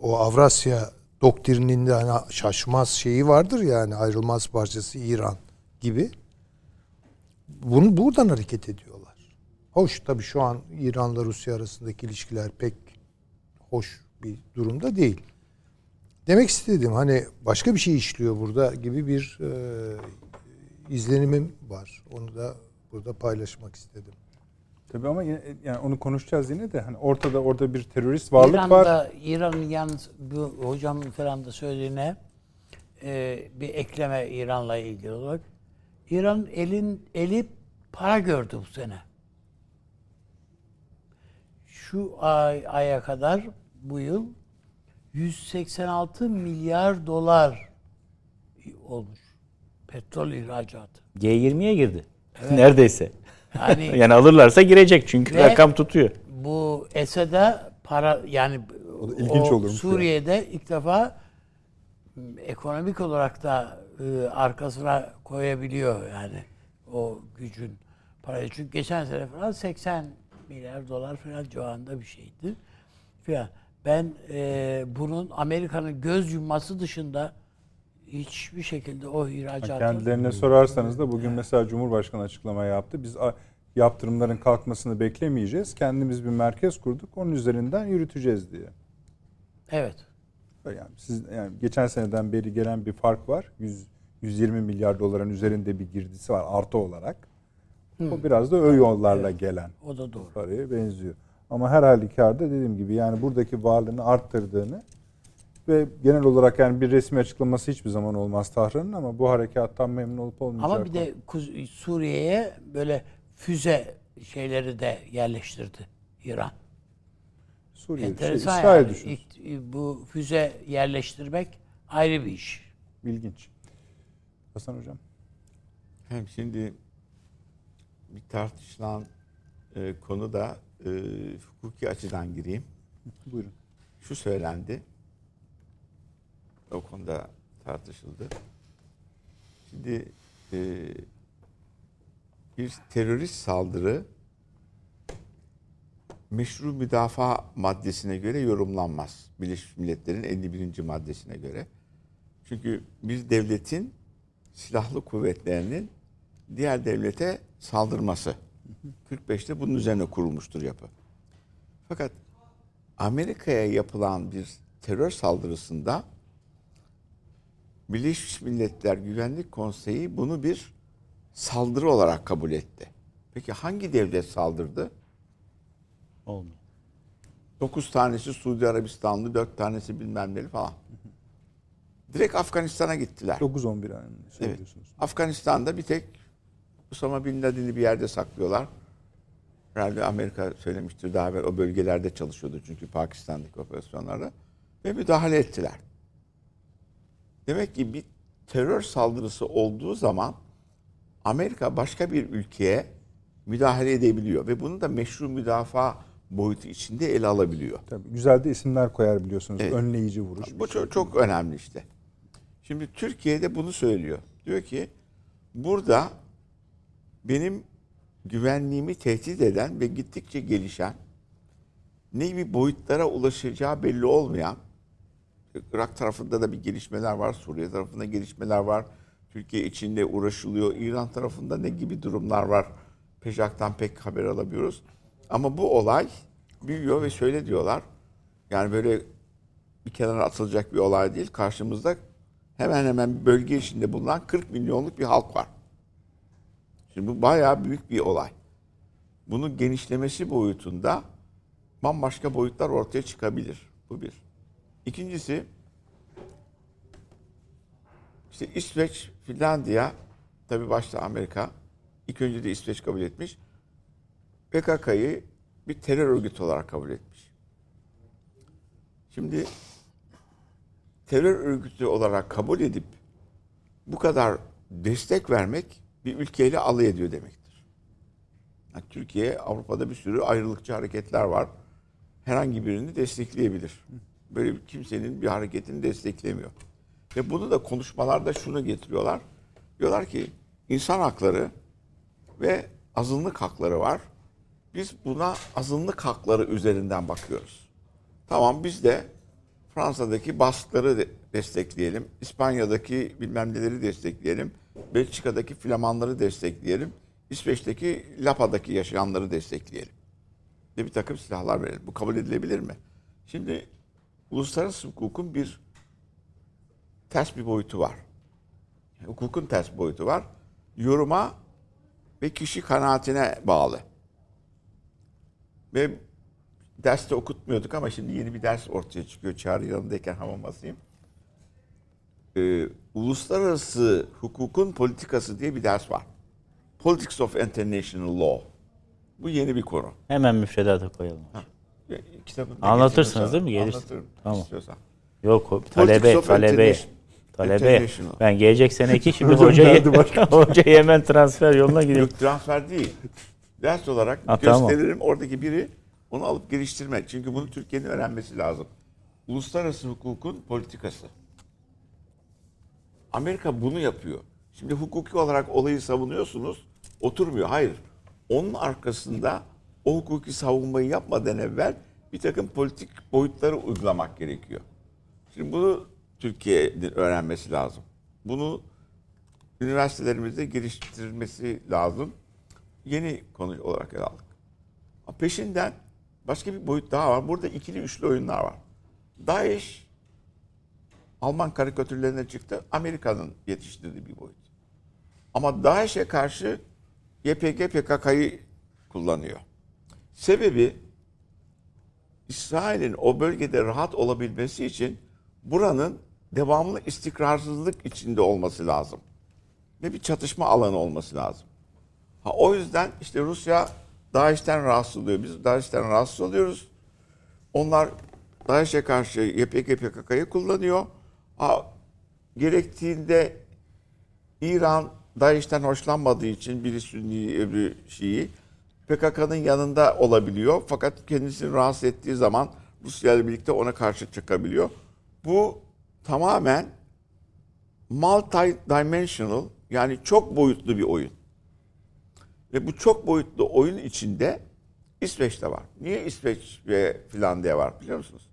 o Avrasya doktrininde hani şaşmaz şeyi vardır yani ayrılmaz parçası İran gibi. Bunu buradan hareket ediyorlar. Hoş tabii şu an İran'la Rusya arasındaki ilişkiler pek hoş bir durumda değil. Demek istedim hani başka bir şey işliyor burada gibi bir e, izlenimim var. Onu da burada paylaşmak istedim. Tabii ama yine, yani onu konuşacağız yine de hani ortada orada bir terörist varlık İran'da, var. İran'ın yalnız bu hocamın falan da söylediğine e, bir ekleme İran'la ilgili olarak. İran elin eli para gördü bu sene. Şu ay aya kadar bu yıl 186 milyar dolar olmuş petrol ihracatı. G20'ye girdi. *laughs* Neredeyse. Yani *laughs* yani alırlarsa girecek çünkü Ve- rakam tutuyor. bu Esed'e para yani O ilginç o Suriye'de ilk defa ekonomik olarak da e, arkasına koyabiliyor yani o gücün parayı. Çünkü geçen sene falan 80 milyar dolar falan civarında bir şeydi. Falan. Ben e, bunun Amerika'nın göz yumması dışında hiçbir şekilde o ihracatı Kendilerine sorarsanız da bugün mesela Cumhurbaşkanı açıklama yaptı. Biz yaptırımların kalkmasını beklemeyeceğiz. Kendimiz bir merkez kurduk. Onun üzerinden yürüteceğiz diye. evet Yani siz yani geçen seneden beri gelen bir fark var. 100 120 milyar doların üzerinde bir girdisi var artı olarak. O biraz da o yollarla gelen o da doğru. paraya benziyor. Ama her halükarda dediğim gibi yani buradaki varlığını arttırdığını ve genel olarak yani bir resmi açıklaması hiçbir zaman olmaz Tahran'ın ama bu harekattan memnun olup olmayacak. Ama bir de Suriye'ye böyle füze şeyleri de yerleştirdi İran. Suriye, şey, Enteresan İsrail yani. düşün. İlk- bu füze yerleştirmek ayrı bir iş. İlginç. Hasan Hocam. Hem şimdi bir tartışılan e, konu da e, hukuki açıdan gireyim. Buyurun. Şu söylendi. O konuda tartışıldı. Şimdi e, bir terörist saldırı meşru müdafaa maddesine göre yorumlanmaz. Birleşmiş Milletler'in 51. maddesine göre. Çünkü bir devletin silahlı kuvvetlerinin diğer devlete saldırması. 45'te bunun üzerine kurulmuştur yapı. Fakat Amerika'ya yapılan bir terör saldırısında Birleşmiş Milletler Güvenlik Konseyi bunu bir saldırı olarak kabul etti. Peki hangi devlet saldırdı? Olmuyor. 9 tanesi Suudi Arabistanlı, 4 tanesi bilmem neli falan. Direkt Afganistan'a gittiler. 9-11 aynı Evet. söylüyorsunuz. Afganistan'da bir tek Osama Bin Laden'i bir yerde saklıyorlar. Herhalde Amerika söylemiştir daha evvel o bölgelerde çalışıyordu çünkü Pakistan'daki operasyonlarda. Ve müdahale ettiler. Demek ki bir terör saldırısı olduğu zaman Amerika başka bir ülkeye müdahale edebiliyor. Ve bunu da meşru müdafaa boyutu içinde ele alabiliyor. Tabii, güzel de isimler koyar biliyorsunuz. Evet. Önleyici vuruş. Bu çok, çok önemli işte. Şimdi Türkiye'de bunu söylüyor. Diyor ki burada benim güvenliğimi tehdit eden ve gittikçe gelişen ne gibi boyutlara ulaşacağı belli olmayan Irak tarafında da bir gelişmeler var, Suriye tarafında gelişmeler var. Türkiye içinde uğraşılıyor. İran tarafında ne gibi durumlar var? Pejak'tan pek haber alamıyoruz. Ama bu olay büyüyor ve şöyle diyorlar. Yani böyle bir kenara atılacak bir olay değil. Karşımızda hemen hemen bölge içinde bulunan 40 milyonluk bir halk var. Şimdi bu bayağı büyük bir olay. Bunun genişlemesi boyutunda bambaşka boyutlar ortaya çıkabilir. Bu bir. İkincisi işte İsveç, Finlandiya, tabii başta Amerika, ilk önce de İsveç kabul etmiş. PKK'yı bir terör örgütü olarak kabul etmiş. Şimdi terör örgütü olarak kabul edip bu kadar destek vermek bir ülkeyle alay ediyor demektir. Yani Türkiye, Avrupa'da bir sürü ayrılıkçı hareketler var. Herhangi birini destekleyebilir. böyle kimsenin bir hareketini desteklemiyor. Ve bunu da konuşmalarda şunu getiriyorlar. Diyorlar ki insan hakları ve azınlık hakları var. Biz buna azınlık hakları üzerinden bakıyoruz. Tamam biz de Fransa'daki baskıları de- destekleyelim. İspanya'daki bilmem neleri destekleyelim. Belçika'daki Flamanları destekleyelim. İsveç'teki Lapa'daki yaşayanları destekleyelim. Ve bir takım silahlar verelim. Bu kabul edilebilir mi? Şimdi uluslararası hukukun bir ters bir boyutu var. Hukukun ters boyutu var. Yoruma ve kişi kanaatine bağlı. Ve derste okutmuyorduk ama şimdi yeni bir ders ortaya çıkıyor. Çağrı yanındayken hamam basayım. Ee, Uluslararası hukukun politikası diye bir ders var. Politics of International Law. Bu yeni bir konu. Hemen müfredata koyalım. Ya, Kitabını da Anlatırsınız değil mi? Gelirsin. Anlatırım. Tamam. istiyorsan. Yok talebe, talebe. Talebe. Ben gelecek seneki *laughs* şimdi başka. *laughs* hocayı hemen transfer yoluna gidiyorum. Yok transfer değil. Ders olarak Ha, tamam. gösteririm. Oradaki biri onu alıp geliştirmek. Çünkü bunu Türkiye'nin öğrenmesi lazım. Uluslararası hukukun politikası. Amerika bunu yapıyor. Şimdi hukuki olarak olayı savunuyorsunuz. Oturmuyor. Hayır. Onun arkasında o hukuki savunmayı yapmadan evvel bir takım politik boyutları uygulamak gerekiyor. Şimdi bunu Türkiye'nin öğrenmesi lazım. Bunu üniversitelerimizde geliştirilmesi lazım. Yeni konu olarak ele aldık. Peşinden başka bir boyut daha var. Burada ikili üçlü oyunlar var. DAEŞ Alman karikatürlerine çıktı. Amerika'nın yetiştirdiği bir boyut. Ama DAEŞ'e karşı YPG PKK'yı kullanıyor. Sebebi İsrail'in o bölgede rahat olabilmesi için buranın devamlı istikrarsızlık içinde olması lazım. Ve bir çatışma alanı olması lazım. Ha, o yüzden işte Rusya DAEŞ'ten rahatsız oluyor. Biz DAEŞ'ten rahatsız oluyoruz. Onlar DAEŞ'e karşı YPG PKK'yı kullanıyor. Ha, gerektiğinde İran DAEŞ'ten hoşlanmadığı için biri Sünni öbürü Şii PKK'nın yanında olabiliyor. Fakat kendisini rahatsız ettiği zaman Rusya ile birlikte ona karşı çıkabiliyor. Bu tamamen multi-dimensional yani çok boyutlu bir oyun. Ve bu çok boyutlu oyun içinde İsveç'te var. Niye İsveç ve Finlandiya var biliyor musunuz?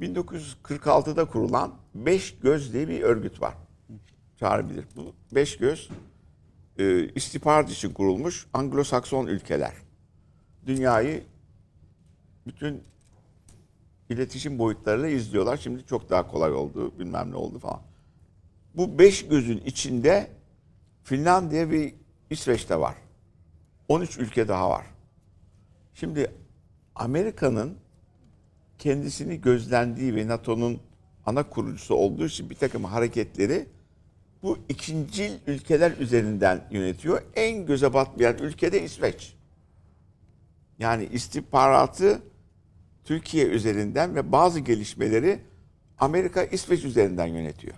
1946'da kurulan Beş Göz diye bir örgüt var. Çağrı bilir. Bu Beş Göz e, istihbarat için kurulmuş Anglo-Sakson ülkeler. Dünyayı bütün iletişim boyutlarıyla izliyorlar. Şimdi çok daha kolay oldu, bilmem ne oldu falan. Bu beş gözün içinde Finlandiya ve İsveç'te var. 13 ülke daha var. Şimdi Amerika'nın kendisini gözlendiği ve NATO'nun ana kurucusu olduğu için bir takım hareketleri bu ikincil ülkeler üzerinden yönetiyor. En göze batmayan ülke de İsveç. Yani istihbaratı Türkiye üzerinden ve bazı gelişmeleri Amerika İsveç üzerinden yönetiyor.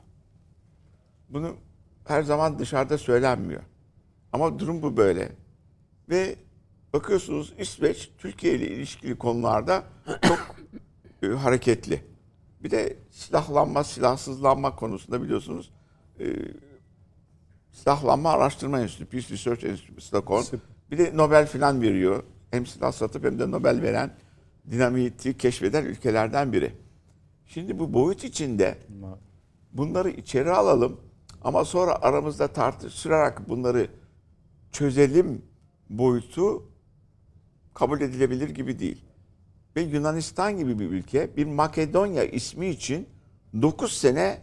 Bunu her zaman dışarıda söylenmiyor. Ama durum bu böyle. Ve bakıyorsunuz İsveç Türkiye ile ilişkili konularda çok *coughs* e, hareketli. Bir de silahlanma, silahsızlanma konusunda biliyorsunuz e, silahlanma araştırma enstitüsü, Peace Research Institute Stockholm. Bir de Nobel filan veriyor. Hem silah satıp hem de Nobel veren dinamiti keşfeden ülkelerden biri. Şimdi bu boyut içinde bunları içeri alalım ama sonra aramızda tartışarak bunları çözelim boyutu kabul edilebilir gibi değil. Ve Yunanistan gibi bir ülke bir Makedonya ismi için 9 sene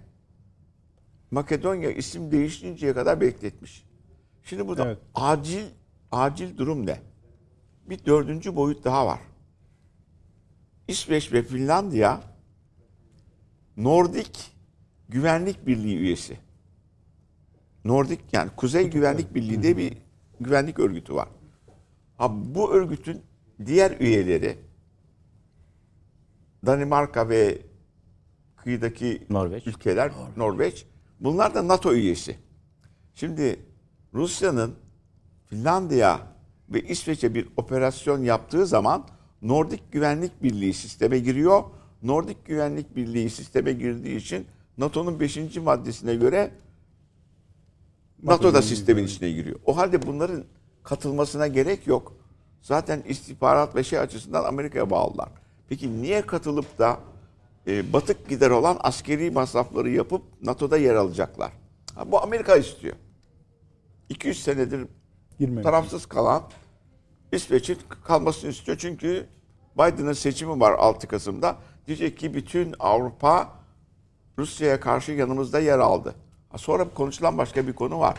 Makedonya isim değiştirinceye kadar bekletmiş. Şimdi burada Evet. acil acil durum ne? Bir dördüncü boyut daha var. İsveç ve Finlandiya Nordik Güvenlik Birliği üyesi. Nordik yani Kuzey Güvenlik Birliği diye bir güvenlik örgütü var. Ha, bu örgütün diğer üyeleri Danimarka ve kıyıdaki Norveç. ülkeler Norveç. Bunlar da NATO üyesi. Şimdi Rusya'nın Finlandiya ve İsveç'e bir operasyon yaptığı zaman Nordik Güvenlik Birliği sisteme giriyor. Nordik Güvenlik Birliği sisteme girdiği için NATO'nun 5. maddesine göre NATO da sistemin içine giriyor. O halde bunların katılmasına gerek yok. Zaten istihbarat ve şey açısından Amerika'ya bağlılar. Peki niye katılıp da e, batık gider olan askeri masrafları yapıp NATO'da yer alacaklar? Ha, bu Amerika istiyor. 200 senedir Girmemek. tarafsız kalan İsveç'in kalmasını istiyor. Çünkü Biden'ın seçimi var 6 Kasım'da. Diyecek ki bütün Avrupa Rusya'ya karşı yanımızda yer aldı. Sonra konuşulan başka bir konu var.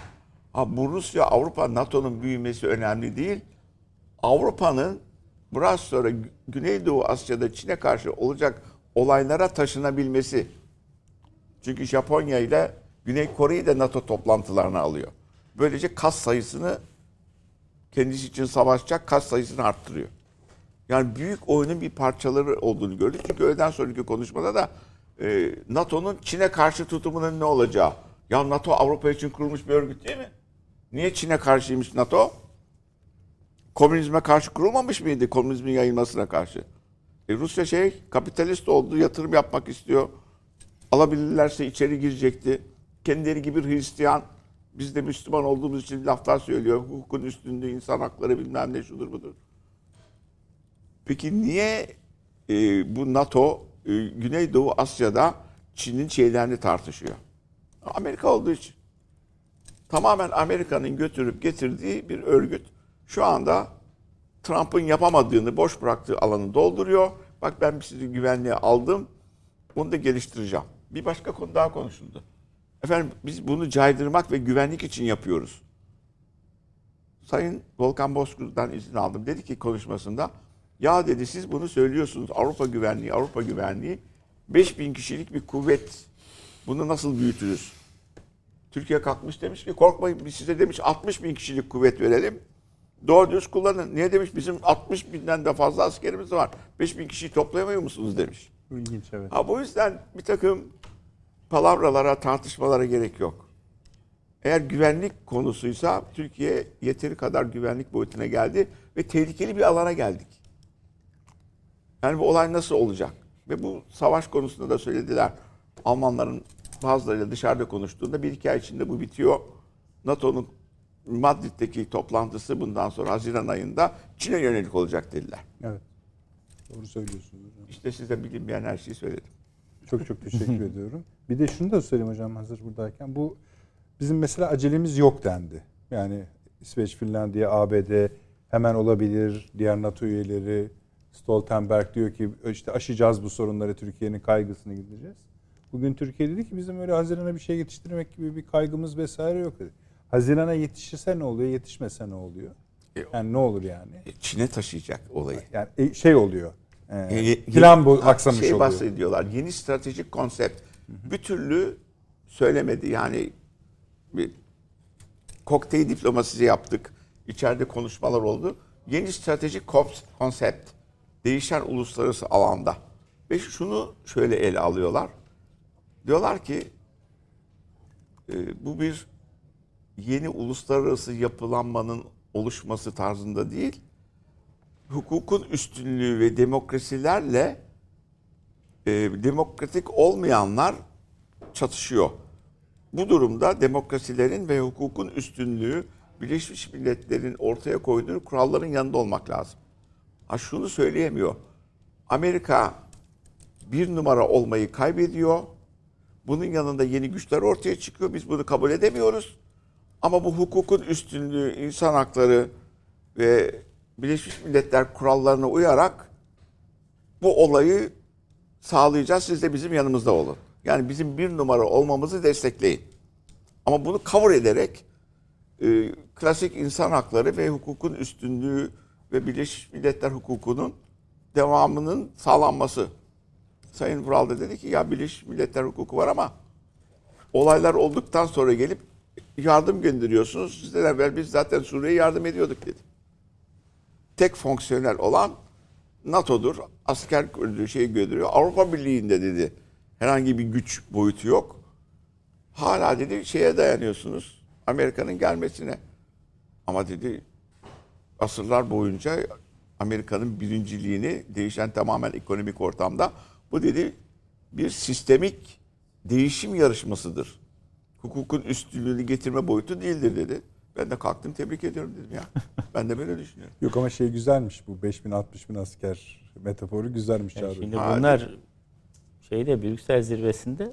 Ha, bu Rusya, Avrupa, NATO'nun büyümesi önemli değil. Avrupa'nın biraz sonra Gü- Güneydoğu Asya'da Çin'e karşı olacak olaylara taşınabilmesi. Çünkü Japonya ile Güney Kore'yi de NATO toplantılarına alıyor. Böylece kas sayısını kendisi için savaşacak kas sayısını arttırıyor. Yani büyük oyunun bir parçaları olduğunu gördük. Çünkü öğleden sonraki konuşmada da e, NATO'nun Çin'e karşı tutumunun ne olacağı. Ya NATO Avrupa için kurulmuş bir örgüt değil mi? Niye Çin'e karşıymış NATO? Komünizme karşı kurulmamış mıydı? Komünizmin yayılmasına karşı. E, Rusya şey kapitalist oldu, yatırım yapmak istiyor. Alabilirlerse içeri girecekti. Kendileri gibi Hristiyan, biz de Müslüman olduğumuz için laflar söylüyor. Hukukun üstünde insan hakları bilmem ne şudur budur. Peki niye e, bu NATO e, Güneydoğu Asya'da Çin'in şeylerini tartışıyor? Amerika olduğu için. Tamamen Amerika'nın götürüp getirdiği bir örgüt. Şu anda Trump'ın yapamadığını, boş bıraktığı alanı dolduruyor. Bak ben sizi güvenliğe aldım, bunu da geliştireceğim. Bir başka konu daha konuşuldu. Efendim biz bunu caydırmak ve güvenlik için yapıyoruz. Sayın Volkan Bozkır'dan izin aldım. Dedi ki konuşmasında ya dedi siz bunu söylüyorsunuz Avrupa güvenliği, Avrupa güvenliği 5000 kişilik bir kuvvet. Bunu nasıl büyütürüz? Türkiye kalkmış demiş ki korkmayın biz size demiş 60 bin kişilik kuvvet verelim. Doğru düz kullanın. Niye demiş bizim 60 binden de fazla askerimiz var. 5 bin kişiyi toplayamıyor musunuz demiş. İlginç evet. Ha bu yüzden bir takım palavralara, tartışmalara gerek yok. Eğer güvenlik konusuysa Türkiye yeteri kadar güvenlik boyutuna geldi ve tehlikeli bir alana geldik. Yani bu olay nasıl olacak? Ve bu savaş konusunda da söylediler. Almanların bazılarıyla dışarıda konuştuğunda bir iki ay içinde bu bitiyor. NATO'nun Madrid'deki toplantısı bundan sonra Haziran ayında Çin'e yönelik olacak dediler. Evet. Doğru söylüyorsunuz hocam. İşte size bilinmeyen her şeyi söyledim. Çok çok teşekkür *laughs* ediyorum. Bir de şunu da söyleyeyim hocam hazır buradayken. Bu bizim mesela acelemiz yok dendi. Yani İsveç, Finlandiya, ABD hemen olabilir. Diğer NATO üyeleri Stoltenberg diyor ki işte aşacağız bu sorunları Türkiye'nin kaygısını gideceğiz. Bugün Türkiye dedi ki bizim öyle Haziran'a bir şey yetiştirmek gibi bir kaygımız vesaire yok dedi. Haziran'a yetişirse ne oluyor, yetişmese ne oluyor? E, Yani ne olur yani? E, Çin'e taşıyacak olayı. Yani e, şey oluyor. e, E, plan bu aksamış şey oluyor. bahsediyorlar. Yeni stratejik konsept. Bir türlü söylemedi. Yani bir kokteyl diplomasisi yaptık. İçeride konuşmalar oldu. Yeni stratejik konsept. Değişen uluslararası alanda. Ve şunu şöyle ele alıyorlar. Diyorlar ki e, bu bir yeni uluslararası yapılanmanın oluşması tarzında değil, hukukun üstünlüğü ve demokrasilerle e, demokratik olmayanlar çatışıyor. Bu durumda demokrasilerin ve hukukun üstünlüğü Birleşmiş Milletler'in ortaya koyduğu kuralların yanında olmak lazım. Ha şunu söyleyemiyor. Amerika bir numara olmayı kaybediyor. Bunun yanında yeni güçler ortaya çıkıyor. Biz bunu kabul edemiyoruz. Ama bu hukukun üstünlüğü, insan hakları ve Birleşmiş Milletler kurallarına uyarak bu olayı sağlayacağız. Siz de bizim yanımızda olun. Yani bizim bir numara olmamızı destekleyin. Ama bunu cover ederek e, klasik insan hakları ve hukukun üstünlüğü ve Birleşmiş Milletler hukukunun devamının sağlanması. Sayın Vural da dedi ki ya Birleşmiş Milletler hukuku var ama olaylar olduktan sonra gelip yardım gönderiyorsunuz. Sizden evvel biz zaten Suriye'ye yardım ediyorduk dedi. Tek fonksiyonel olan NATO'dur. Asker gönderiyor, şey gönderiyor. Avrupa Birliği'nde dedi. Herhangi bir güç boyutu yok. Hala dedi şeye dayanıyorsunuz. Amerika'nın gelmesine. Ama dedi asırlar boyunca Amerika'nın birinciliğini değişen tamamen ekonomik ortamda Bu dedi bir sistemik değişim yarışmasıdır. Hukukun üstünlüğünü getirme boyutu değildir dedi. Ben de kalktım tebrik ediyorum dedim ya. Ben de böyle düşünüyorum. Yok ama şey güzelmiş bu 5000 60 bin asker metaforu güzelmiş Yani Çağrı şimdi. Hadi. bunlar şeyde Brüksel zirvesinde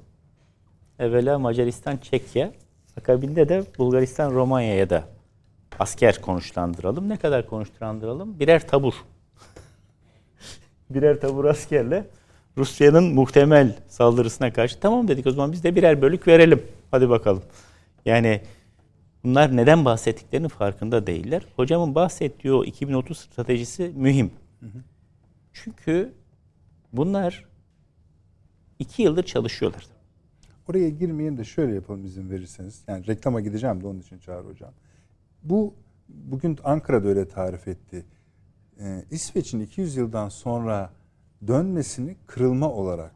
evvela Macaristan, Çekya, akabinde de Bulgaristan, Romanya'ya da asker konuşlandıralım. Ne kadar konuşlandıralım? Birer tabur. *laughs* birer tabur askerle Rusya'nın muhtemel saldırısına karşı tamam dedik o zaman biz de birer bölük verelim. Hadi bakalım. Yani bunlar neden bahsettiklerinin farkında değiller. Hocamın bahsettiği o 2030 stratejisi mühim. Çünkü bunlar iki yıldır çalışıyorlar. Oraya girmeyelim de şöyle yapalım izin verirseniz. Yani reklama gideceğim de onun için Çağrı Hocam. Bu bugün Ankara'da öyle tarif etti. Ee, İsveç'in 200 yıldan sonra dönmesini kırılma olarak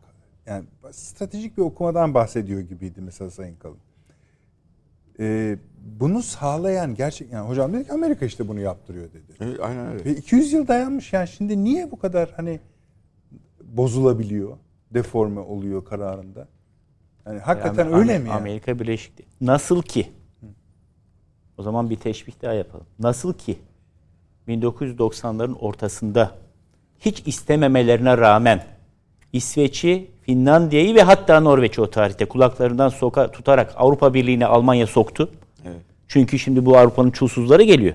yani stratejik bir okumadan bahsediyor gibiydi mesela Sayın Kalın. Ee, bunu sağlayan gerçek yani hocam dedi ki Amerika işte bunu yaptırıyor dedi. Evet, aynen öyle. Ve 200 yıl dayanmış yani şimdi niye bu kadar hani bozulabiliyor, deforme oluyor kararında? Yani hakikaten Yani öyle Am- mi yani? Amerika Birleşik Devletleri. Nasıl ki? O zaman bir teşbih daha yapalım. Nasıl ki 1990'ların ortasında hiç istememelerine rağmen İsveç'i, Finlandiya'yı ve hatta Norveç'i o tarihte kulaklarından soka tutarak Avrupa Birliği'ne Almanya soktu. Evet. Çünkü şimdi bu Avrupa'nın çulsuzları geliyor.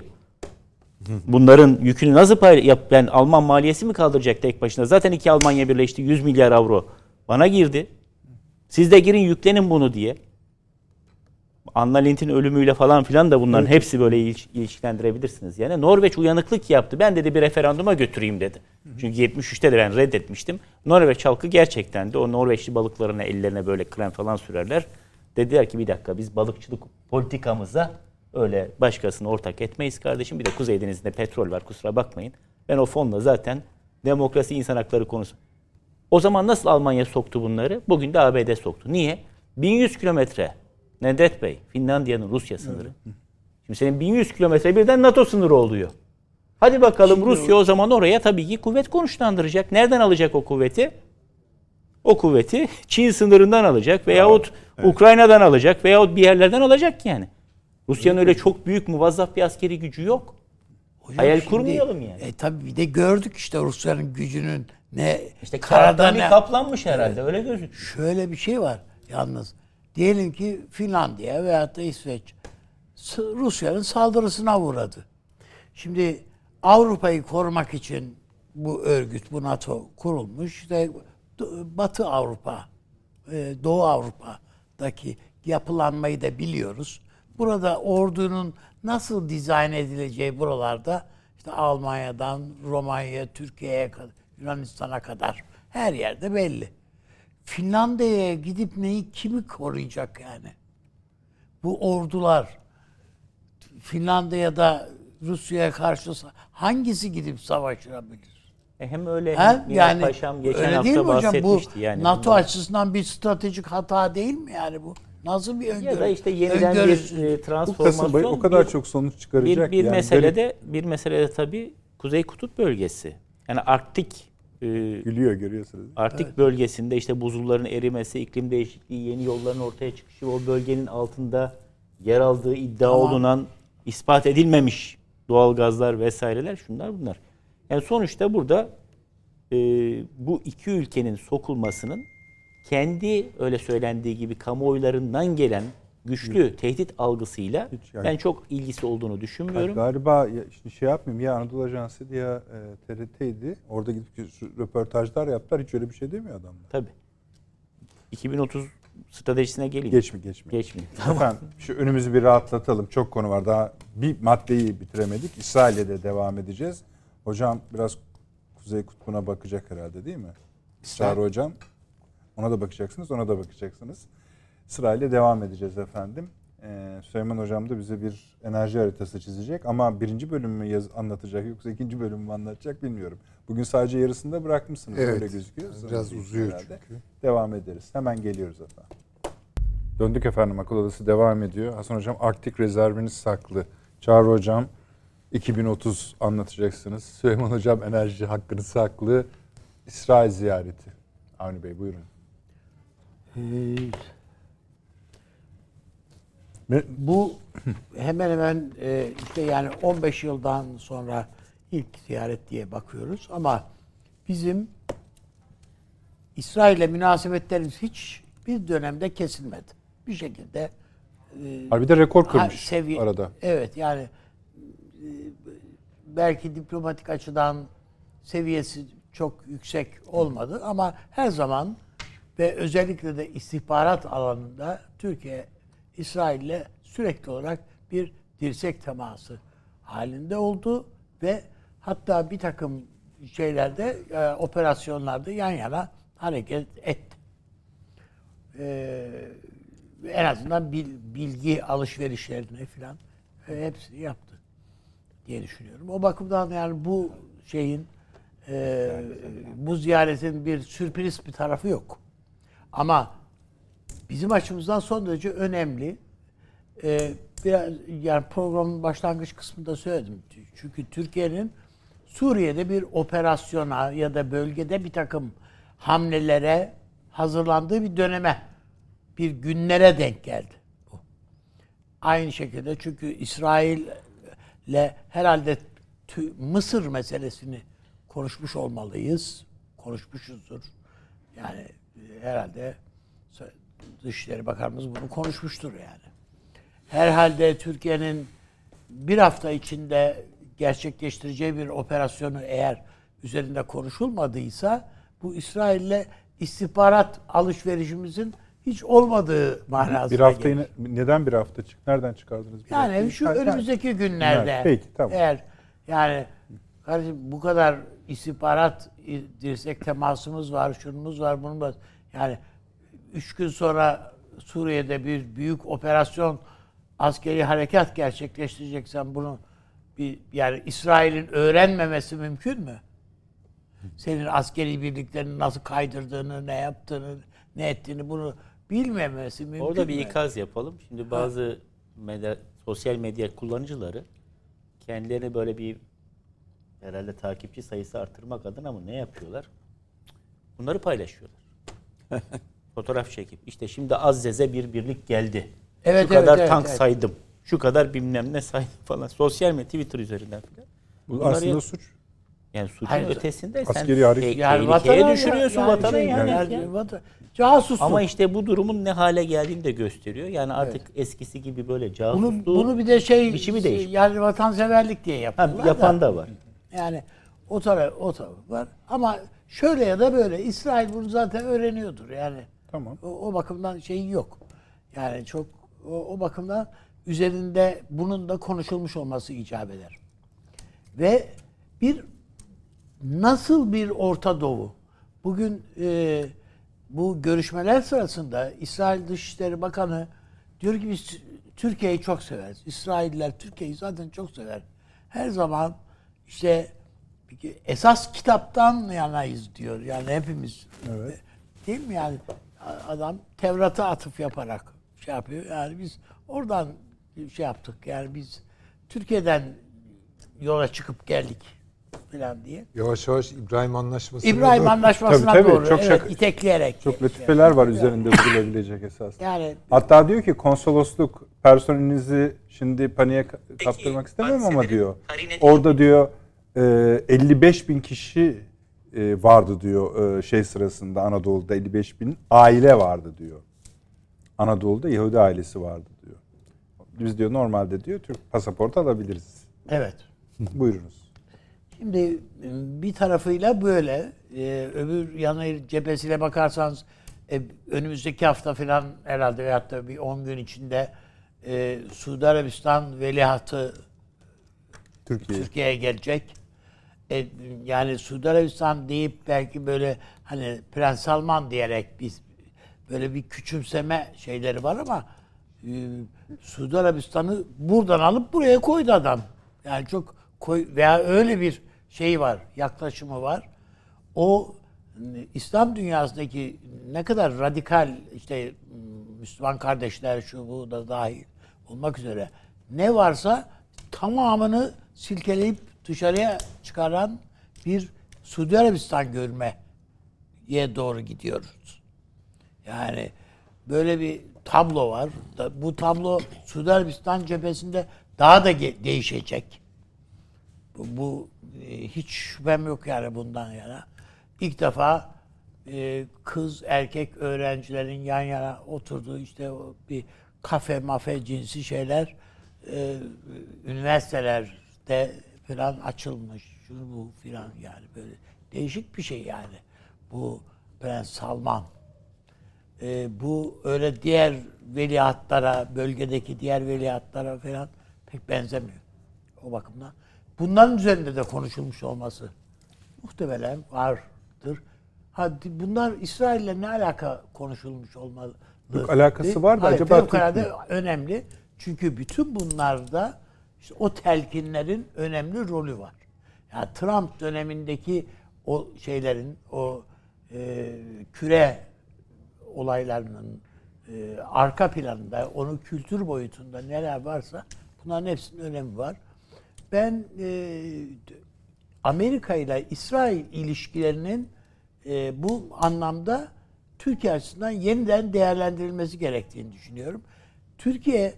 Bunların yükünü nasıl pay yap ben Alman maliyesi mi kaldıracak tek başına? Zaten iki Almanya birleşti 100 milyar avro bana girdi. Siz de girin yüklenin bunu diye. Anna Lind'in ölümüyle falan filan da bunların hepsi böyle iliş- ilişkilendirebilirsiniz. Yani Norveç uyanıklık yaptı. Ben dedi bir referanduma götüreyim dedi. Çünkü 73'te de ben reddetmiştim. Norveç halkı gerçekten de o Norveçli balıklarına ellerine böyle krem falan sürerler. Dediler ki bir dakika biz balıkçılık politikamıza öyle başkasını ortak etmeyiz kardeşim. Bir de Kuzey Denizi'nde petrol var kusura bakmayın. Ben o fonla zaten demokrasi insan hakları konusu. O zaman nasıl Almanya soktu bunları? Bugün de ABD soktu. Niye? 1100 kilometre. Nedret Bey, Finlandiya'nın Rusya sınırı. Şimdi senin 1100 kilometre birden NATO sınırı oluyor. Hadi bakalım Rusya o zaman oraya tabii ki kuvvet konuşlandıracak. Nereden alacak o kuvveti? O kuvveti Çin sınırından alacak veyahut Ukrayna'dan alacak veyahut bir yerlerden alacak yani. Rusya'nın öyle çok büyük muvazzaf bir askeri gücü yok. Hocam Hayal şimdi- kurmayalım yani. E tabii bir de gördük işte Rusya'nın gücünün ne İşte karada karadan ne kaplanmış herhalde öyle gözüküyor. şöyle bir şey var yalnız. Diyelim ki Finlandiya veyahut da İsveç Rusya'nın saldırısına uğradı. Şimdi Avrupa'yı korumak için bu örgüt, bu NATO kurulmuş. İşte Batı Avrupa, e, Doğu Avrupa'daki yapılanmayı da biliyoruz. Burada ordunun nasıl dizayn edileceği buralarda işte Almanya'dan Romanya, Türkiye'ye kadar, Yunanistan'a kadar her yerde belli. Finlandiya'ya gidip neyi kimi koruyacak yani? Bu ordular Finlandiya'da Rusya'ya karşı hangisi gidip savaşabilir? E hem öyle Ha? hem Nihat Yani Paşam geçen öyle hafta değil mi hocam? Bu bahsetmişti yani. NATO bundan. açısından bir stratejik hata değil mi yani bu? Nasıl bir öngörü? ya da işte yeniden öngörüsüz- bir e, Bu transformasyon. Bey o kadar bir, çok sonuç bir, çıkaracak. bir yani meselede bir meselede tabii Kuzey Kutup bölgesi. Yani Arktik e, Gülüyor görüyorsunuz. Arktik bölgesinde işte buzulların erimesi, iklim değişikliği, yeni yolların ortaya çıkışı, o bölgenin altında yer aldığı iddia Tamam. olunan, ispat edilmemiş doğal gazlar vesaireler şunlar bunlar. Yani sonuçta burada e, bu iki ülkenin sokulmasının kendi öyle söylendiği gibi kamuoylarından gelen güçlü tehdit algısıyla Hiç yani- ben çok ilgisi olduğunu düşünmüyorum. Galiba ya, şimdi şey yapmayayım ya Anadolu Ajansı ya e, TRT'ydi. Orada gidip röportajlar yaptılar. Hiç öyle bir şey demiyor adamlar. Tabii. 2030 stratejisine geleyim. Geç mi geç mi? Geçmeyeyim. Efendim şu önümüzü bir rahatlatalım. Çok konu var. Daha bir maddeyi bitiremedik. İsrail'e de devam edeceğiz. Hocam biraz Kuzey Kutbu'na bakacak herhalde değil mi? Çağrı Hocam. Ona da bakacaksınız, ona da bakacaksınız. Sırayla devam edeceğiz efendim. Ee, Süleyman Hocam da bize bir enerji haritası çizecek. Ama birinci bölümü mü yaz, anlatacak yoksa ikinci bölümü mü anlatacak bilmiyorum. Bugün sadece yarısında bırakmışsınız Evet. öyle gözüküyor. Biraz uzuyor herhalde. çünkü. Devam ederiz. Hemen geliyoruz efendim. Döndük efendim akıl odası devam ediyor. Hasan Hocam Arktik rezerviniz saklı. Çağrı Hocam 2030 anlatacaksınız. Süleyman Hocam enerji hakkını saklı. İsrail ziyareti. Avni Bey buyurun. Ee, Ne- Bu hemen hemen e, işte yani 15 yıldan sonra ilk ziyaret diye bakıyoruz ama bizim İsrail'le münasebetlerimiz hiç bir dönemde kesilmedi. Bir şekilde Ha, bir de rekor ha, kırmış seviye- arada. Evet yani e, belki diplomatik açıdan seviyesi çok yüksek olmadı ama her zaman ve özellikle de istihbarat alanında Türkiye İsrail'le sürekli olarak bir dirsek teması halinde oldu ve hatta bir takım şeylerde e, operasyonlarda yan yana hareket etti. Ee, en azından bil- bilgi alışverişlerini falan e, hepsini yaptı diye düşünüyorum. O bakımdan yani bu şeyin e, bu ziyaretin bir sürpriz bir tarafı yok. Ama bizim açımızdan son derece önemli. E, biraz yani programın başlangıç kısmında söyledim. Çünkü Türkiye'nin Suriye'de bir operasyona ya da bölgede bir takım hamlelere hazırlandığı bir döneme, bir günlere denk geldi. Aynı şekilde çünkü İsrail'le herhalde Mısır meselesini konuşmuş olmalıyız. Konuşmuşuzdur. Yani e, herhalde Dışişleri Bakanımız bunu konuşmuştur yani. Herhalde Türkiye'nin bir hafta içinde gerçekleştireceği bir operasyonu eğer üzerinde konuşulmadıysa bu İsrail'le istihbarat alışverişimizin hiç olmadığı manasına Bir hafta gelir. yine neden bir hafta çık? Nereden çıkardınız? bir Yani haftayı? şu Ha, ha. önümüzdeki günlerde Evet, peki, tamam. eğer yani kardeşim bu kadar istihbarat dirsek temasımız var, şunumuz var, bunun var. Yani üç gün sonra Suriye'de bir büyük operasyon askeri harekat gerçekleştireceksen bunu bir yani İsrail'in öğrenmemesi mümkün mü? Senin askeri birliklerini nasıl kaydırdığını, ne yaptığını, ne ettiğini bunu bilmemesi mümkün Orada bir mü? ikaz yapalım. Şimdi bazı medya, sosyal medya kullanıcıları kendilerini böyle bir herhalde takipçi sayısı artırmak adına mı ne yapıyorlar? Bunları paylaşıyorlar. *laughs* Fotoğraf çekip işte şimdi Azzez'e bir birlik geldi. Evet, Şu evet, kadar evet, tank evet. saydım. Şu kadar bilmem ne saydım *laughs* falan. Sosyal medya Twitter üzerinden falan. Bu Bunları aslında yap- suç. Yani suçun Hayır. ötesinde sen Askeri hareket. te- Yani tehlikeye vatana- düşürüyorsun yani vatanı şey, yani. yani Ya. vatan- casusluk. Ama işte bu durumun ne hale geldiğini de gösteriyor. Yani artık eskisi gibi böyle bunu, casusluğu bunu bir de şey biçimi değişmiş. yani vatanseverlik diye Ha, yapıyorlar. yapan da var. Yani o taraf o taraf var. Ama şöyle ya da böyle İsrail bunu zaten öğreniyordur. Yani Tamam. o, o bakımdan şeyi yok. Yani çok o, o bakımdan üzerinde bunun da konuşulmuş olması icap eder. Ve bir nasıl bir Orta Doğu? Bugün e, bu görüşmeler sırasında İsrail Dışişleri Bakanı diyor ki biz Türkiye'yi çok severiz. İsrailler Türkiye'yi zaten çok sever. Her zaman işte esas kitaptan yanayız diyor. Yani hepimiz. Evet. Değil mi yani? Adam Tevrat'a atıf yaparak şey yapıyor. Yani biz oradan şey yaptık. Yani biz Türkiye'den yola çıkıp geldik falan diye. Yavaş yavaş İbrahim Anlaşması. İbrahim Anlaşması'na Tabii, tabii. doğru Çok evet, şaka- itekleyerek. Çok latifeler var üzerinde *laughs* durulabilecek esas. Yani Hatta diyor ki konsolosluk personelinizi şimdi paniğe ka- kaptırmak istemem ama diyor. Orada diyor e, 55 bin kişi e, vardı diyor e, şey sırasında Anadolu'da 55 bin aile vardı diyor. Anadolu'da Yahudi ailesi vardı diyor. Biz diyor normalde diyor Türk pasaportu alabiliriz. evet. Buyurunuz. Şimdi e, bir tarafıyla böyle, e, öbür yanı cephesiyle bakarsanız e, önümüzdeki hafta falan herhalde veyahut da bir 10 gün içinde e, Suudi Arabistan veliahtı Türkiye. Türkiye'ye gelecek. E, yani Suudi Arabistan deyip belki böyle hani Prens Salman diyerek biz böyle bir küçümseme şeyleri var ama e, Suudi Arabistan'ı buradan alıp buraya koydu adam. Yani çok koy veya öyle bir şey var, yaklaşımı var. O İslam dünyasındaki ne kadar radikal işte Müslüman kardeşler şu bu da dahil olmak üzere ne varsa tamamını silkeleyip dışarıya çıkaran bir Suudi Arabistan görme diye doğru gidiyoruz. Yani böyle bir tablo var. Bu tablo Suudi Arabistan cephesinde daha da değişecek. Bu, bu, e, hiç şüphem yok yani bundan yana. İlk defa e, kız erkek öğrencilerin yan yana oturduğu işte bir kafe mafe cinsi şeyler e, üniversitelerde falan açılmış. Şu bu filan yani böyle değişik bir şey yani. Bu Prens Salman. E, bu öyle diğer veliahtlara, bölgedeki diğer veliahtlara falan pek benzemiyor. O bakımdan. Bunların üzerinde de konuşulmuş olması muhtemelen vardır. Ha, bunlar İsrail'le ne alaka konuşulmuş olmalı? Yok, alakası var da Hayır, acaba Türk önemli. Çünkü bütün bunlarda işte o telkinlerin önemli rolü var. Ya Trump dönemindeki o şeylerin, o e, küre olaylarının e, arka planında, onun kültür boyutunda neler varsa bunların hepsinin önemi var. Ben e, Amerika ile İsrail ilişkilerinin e, bu anlamda Türkiye açısından yeniden değerlendirilmesi gerektiğini düşünüyorum. Türkiye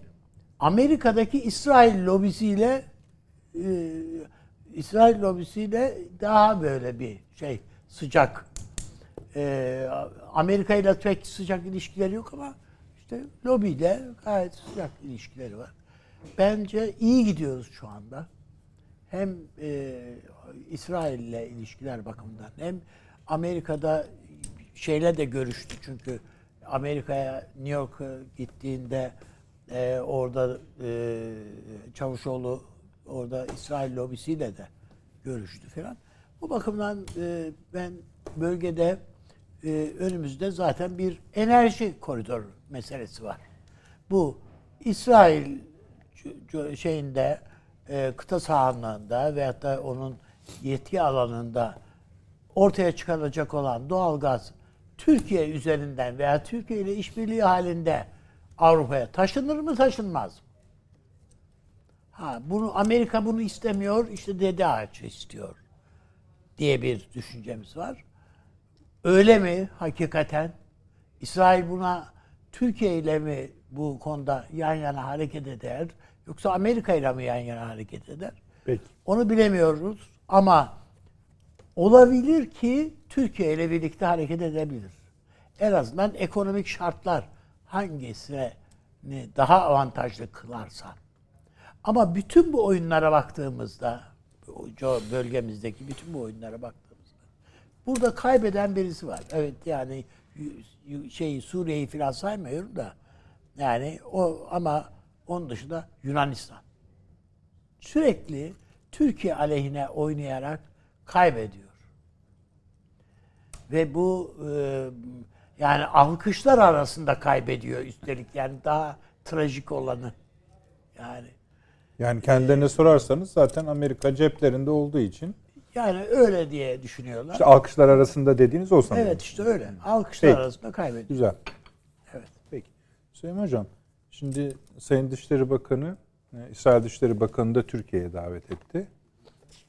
Amerika'daki İsrail lobisiyle e, İsrail lobisiyle daha böyle bir şey sıcak e, Amerika ile pek sıcak ilişkileri yok ama işte lobiyle gayet sıcak ilişkileri var. Bence iyi gidiyoruz şu anda. Hem e, İsrail ile ilişkiler bakımından hem Amerika'da şeyle de görüştü çünkü Amerika'ya New York'a gittiğinde e, orada e, Çavuşoğlu orada İsrail lobisiyle de görüştü falan. Bu bakımdan e, ben bölgede e, önümüzde zaten bir enerji koridor meselesi var. Bu İsrail şeyinde e, kıta sahanlığında veyahut da onun yetki alanında ortaya çıkarılacak olan doğalgaz Türkiye üzerinden veya Türkiye ile işbirliği halinde Avrupa'ya taşınır mı taşınmaz mı? Ha, bunu Amerika bunu istemiyor, işte dede ağacı istiyor diye bir düşüncemiz var. Öyle mi hakikaten? İsrail buna Türkiye ile mi bu konuda yan yana hareket eder? Yoksa Amerika ile mi yan yana hareket eder? Peki. Onu bilemiyoruz ama olabilir ki Türkiye ile birlikte hareket edebilir. En azından ekonomik şartlar hangisini daha avantajlı kılarsa. Ama bütün bu oyunlara baktığımızda, bölgemizdeki bütün bu oyunlara baktığımızda, burada kaybeden birisi var. Evet yani şey Suriye'yi falan saymıyorum da, yani o ama onun dışında Yunanistan sürekli Türkiye aleyhine oynayarak kaybediyor. Ve bu e, yani alkışlar arasında kaybediyor üstelik yani daha trajik olanı. Yani Yani kendilerine sorarsanız zaten Amerika ceplerinde olduğu için yani öyle diye düşünüyorlar. işte alkışlar arasında dediğiniz o sanırım. evet işte öyle. Alkışlar Peki. arasında kaybediyor. Güzel. Evet. Peki. Süleyman Hocam, şimdi Sayın Dışişleri Bakanı, e, İsrail Dışişleri Bakanı da Türkiye'ye davet etti.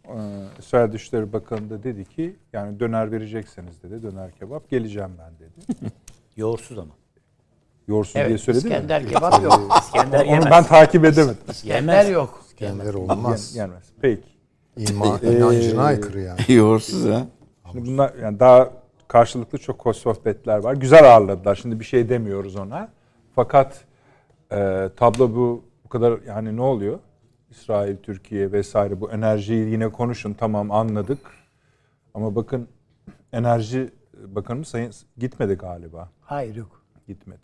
Ee, İsrail Dışişleri Bakanı da dedi ki, yani döner verecekseniz dedi, döner kebap geleceğim ben dedi. *laughs* Yoğursuz ama. Diye Evet. söyledi mi? İskender kebap yok. İskender Onu yemez. ben takip edemedim. İskender yok. Kendileri olmaz. Yen- Yenmez. Peki. İma, inancına aykırı yani. *laughs* Yoğursuz ha. Şimdi bunlar yani daha karşılıklı çok hoş sohbetler var. Güzel ağırladılar. Şimdi bir şey demiyoruz ona. Fakat e, tablo bu bu kadar yani ne oluyor? İsrail, Türkiye vesaire bu enerjiyi yine konuşun tamam anladık. Ama bakın enerji bakanımız sayın gitmedi galiba. Hayır yok. Gitmedi.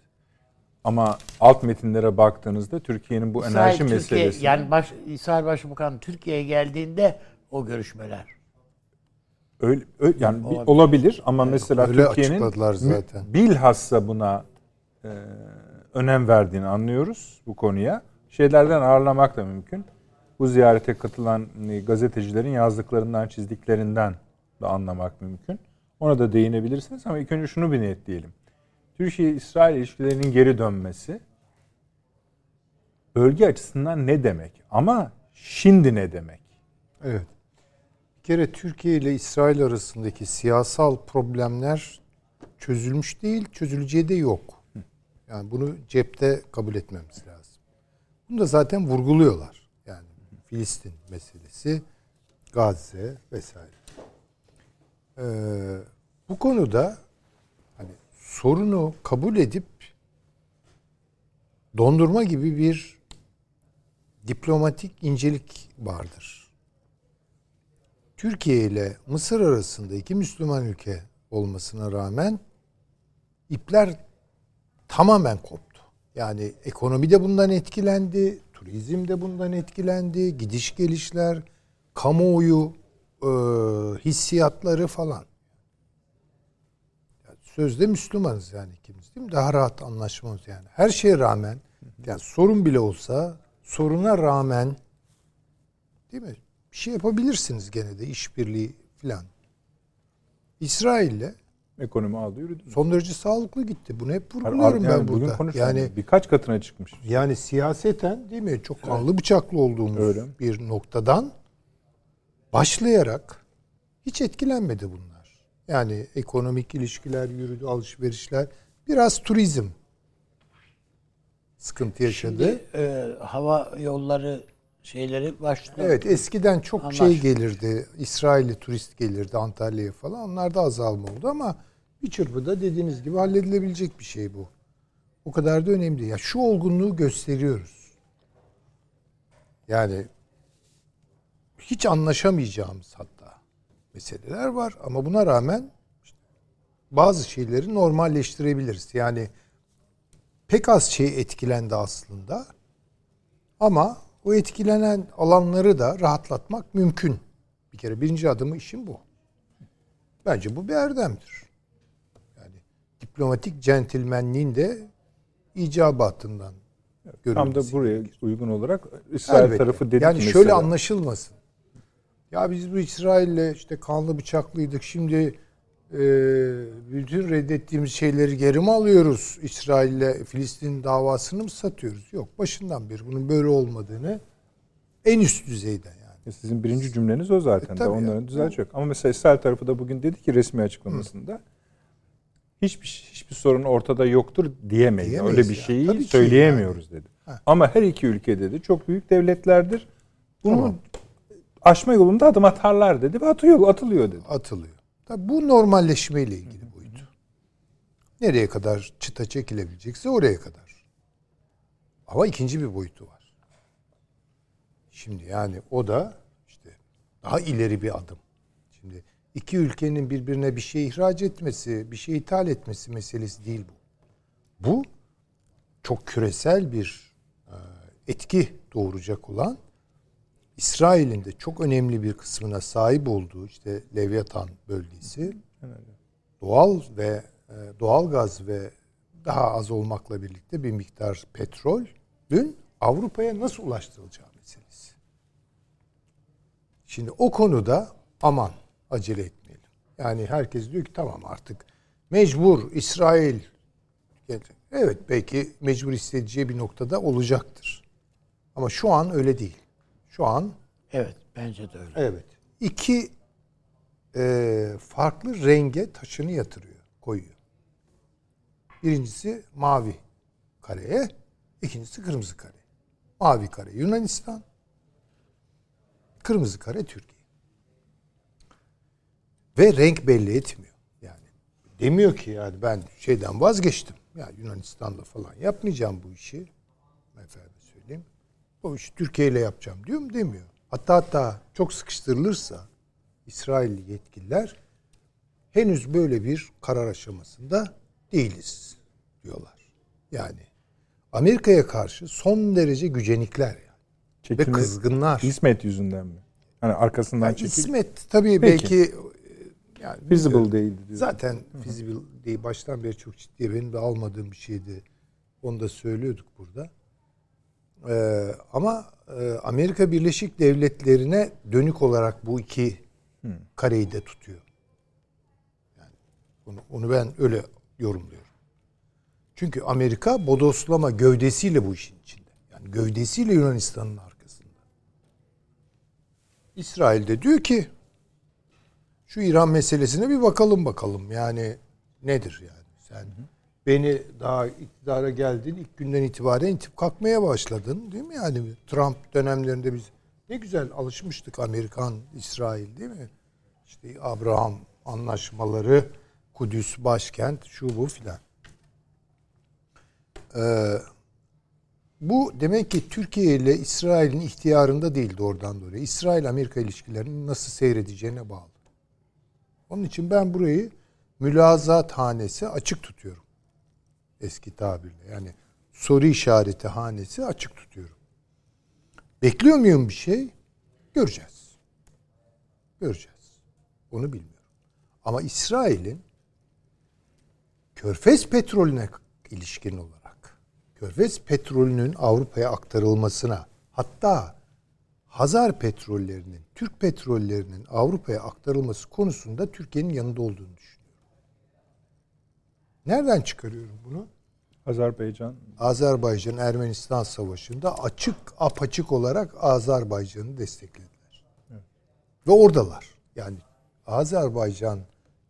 Ama alt metinlere baktığınızda Türkiye'nin bu İsrail, enerji Türkiye, meselesi yani baş, İsrail Başbakanı Türkiye'ye geldiğinde o görüşmeler. öyle, öyle- yani bir- Olabilir. olabilir ama mesela Öyle Türkiye'nin zaten. bilhassa buna e, önem verdiğini anlıyoruz bu konuya. Şeylerden ağırlamak da mümkün. Bu ziyarete katılan e, gazetecilerin yazdıklarından, çizdiklerinden de anlamak mümkün. Ona da değinebilirsiniz ama ilk önce şunu bir netleyelim. Türkiye-İsrail ilişkilerinin geri dönmesi bölge açısından ne demek? Ama şimdi ne demek? Evet. Bir kere Türkiye ile İsrail arasındaki siyasal problemler çözülmüş değil, çözüleceği de yok. Yani bunu cepte kabul etmemiz lazım. Bunu da zaten vurguluyorlar. Filistin meselesi, Gazze vesaire. Ee, bu konuda hani sorunu kabul edip dondurma gibi bir diplomatik incelik vardır. Türkiye ile Mısır arasında iki Müslüman ülke olmasına rağmen ipler tamamen koptu. Yani ekonomi de bundan etkilendi, turizm de bundan etkilendi, gidiş gelişler, kamuoyu e, hissiyatları falan. Yani sözde Müslümanız yani ikimiz değil mi? Daha rahat anlaşmamız yani. Her şeye rağmen yani sorun bile olsa soruna rağmen değil mi? Bir şey yapabilirsiniz gene de işbirliği falan. İsrail'le Ekonomi aldı yürüdü. son derece sağlıklı gitti. Bunu hep Yani vurguluyorum ben bugün burada. Yani birkaç katına çıkmış. yani siyaseten değil mi? Çok kanlı bıçaklı olduğumuz Öyle. bir noktadan başlayarak hiç etkilenmedi bunlar. Yani ekonomik ilişkiler yürüdü, alışverişler, biraz turizm sıkıntı yaşadı. Şimdi e, hava yolları şeyleri başlıyor. Evet eskiden çok Anlaş- şey gelirdi. İsrailli turist gelirdi Antalya'ya falan. Onlarda azalma oldu ama bir çırpıda dediğiniz gibi halledilebilecek bir şey bu. O kadar da önemli. Ya şu olgunluğu gösteriyoruz. Yani hiç anlaşamayacağımız hatta meseleler var ama buna rağmen bazı şeyleri normalleştirebiliriz. Yani pek az şey etkilendi aslında. Ama o etkilenen alanları da rahatlatmak mümkün. Bir kere birinci adımı işin bu. Bence bu bir erdemdir. Yani diplomatik centilmenliğin de icabatından Tam da buraya gerekir. uygun olarak İsrail Elbette. tarafı dedi yani ki şöyle mesela, anlaşılmasın. Ya biz bu İsrail'le işte kanlı bıçaklıydık. Şimdi e, bütün reddettiğimiz şeyleri geri mi alıyoruz? İsrail'le Filistin davasını mı satıyoruz? Yok. Başından beri bunun böyle olmadığını en üst düzeyden yani. Sizin birinci cümleniz o zaten. E, tabii onların ya. düzeltecek. Ama mesela İsrail tarafı da bugün dedi ki resmi açıklamasında hiçbir hiçbir sorun ortada yoktur diyemeyiz. Diyemeyiz Öyle bir ya. şeyi Tabii söyleyemiyoruz dedi. Ha. Ama her iki ülke dedi çok büyük devletlerdir. Bunu Tamam. aşma yolunda adım atarlar dedi ve atıyor, atılıyor dedi. atılıyor. Tabii bu normalleşmeyle ilgili boyutu. Nereye kadar çıta çekilebilecekse oraya kadar. Ama ikinci bir boyutu var. Şimdi yani o da işte daha ileri bir adım. Şimdi iki ülkenin birbirine bir şey ihraç etmesi, bir şey ithal etmesi meselesi değil bu. Bu çok küresel bir etki doğuracak olan İsrail'in de çok önemli bir kısmına sahip olduğu işte Leviathan bölgesi doğal ve e, doğal gaz ve daha az olmakla birlikte bir miktar petrolün Avrupa'ya nasıl ulaştırılacağı meselesi. Şimdi o konuda aman acele etmeyelim. Yani herkes diyor ki tamam artık mecbur İsrail evet belki mecbur isteyeceği bir noktada olacaktır. Ama şu an öyle değil. Şu an Evet bence de öyle. Evet. İki e, farklı renge taşını yatırıyor, koyuyor. Birincisi mavi kareye, ikincisi kırmızı kare. Mavi kare Yunanistan, kırmızı kare Türkiye. Ve renk belli etmiyor. Yani demiyor ki yani ben şeyden vazgeçtim. Ya Yunanistan'da falan yapmayacağım bu işi. Efendim O işi Türkiye ile yapacağım diyor mu demiyor. Hatta hatta çok sıkıştırılırsa İsrailli yetkililer henüz böyle bir karar aşamasında değiliz diyorlar. Yani Amerika'ya karşı son derece gücenikler yani. Ve kızgınlar. İsmet yüzünden mi? Hani arkasından Yani çekil. İsmet tabii Peki. belki e, yani Feasible değildi diyor. Zaten feasible değil. Baştan beri çok ciddiye benim de almadığım bir şeydi. Onu da söylüyorduk burada. Ee, ama e, Amerika Birleşik Devletleri'ne dönük olarak bu iki kareyi de tutuyor. Yani onu, onu ben öyle yorumluyorum. Çünkü Amerika bodoslama gövdesiyle bu işin içinde. Yani gövdesiyle Yunanistan'ın arkasında. İsrail de diyor ki şu İran meselesine bir bakalım bakalım. Yani nedir yani? Sen beni daha iktidara geldin ilk günden itibaren itip kalkmaya başladın değil mi? Yani Trump dönemlerinde biz ne güzel alışmıştık Amerikan, İsrail değil mi? İşte Abraham anlaşmaları, Kudüs başkent, şu bu filan. Ee, bu demek ki Türkiye ile İsrail'in ihtiyarında değil doğrudan doğruya. İsrail-Amerika ilişkilerinin nasıl seyredeceğine bağlı. Onun için ben burayı mülazat hanesi açık tutuyorum. Eski tabirle. Yani soru işareti hanesi açık tutuyorum. Bekliyor muyum bir şey? Göreceğiz. Göreceğiz. Onu bilmiyorum. Ama İsrail'in Körfez petrolüne ilişkin olarak Körfez petrolünün Avrupa'ya aktarılmasına hatta Hazar petrollerinin, Türk petrollerinin Avrupa'ya aktarılması konusunda Türkiye'nin yanında olduğunu düşünüyorum. Nereden çıkarıyorum bunu? Azerbaycan Azerbaycan Ermenistan savaşında açık apaçık olarak Azerbaycan'ı desteklediler. Ve oradalar. Yani Azerbaycan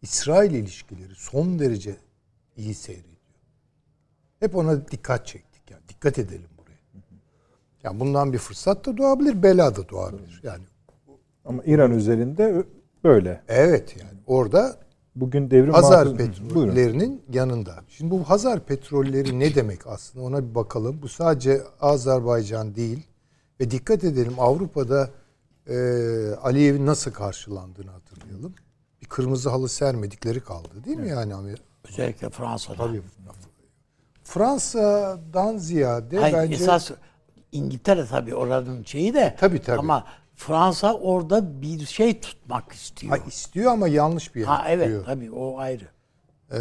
İsrail ilişkileri son derece iyi seyrediyor. Hep ona dikkat çektik yani. Dikkat edelim buraya. Yani bundan bir fırsat da doğabilir, bela da doğabilir. Yani ama İran üzerinde böyle. evet yani orada Bugün devrim Hazar muhafız- Buyurun. petrollerinin yanında. Şimdi bu Hazar petrolleri ne demek aslında ona bir bakalım. Bu sadece Azerbaycan değil ve dikkat edelim Avrupa'da e, Aliyev'in nasıl karşılandığını hatırlayalım. Bir kırmızı halı sermedikleri kaldı değil mi yani Amerika? Özellikle Fransa'da. Tabii. Fransa'dan ziyade Hayır, bence esas İngiltere tabii oranın şeyi de. Tabii, tabii. Ama Fransa orada bir şey tutmak istiyor. ha, istiyor ama yanlış bir yere ha evet tutuyor. tabii o ayrı. Ee,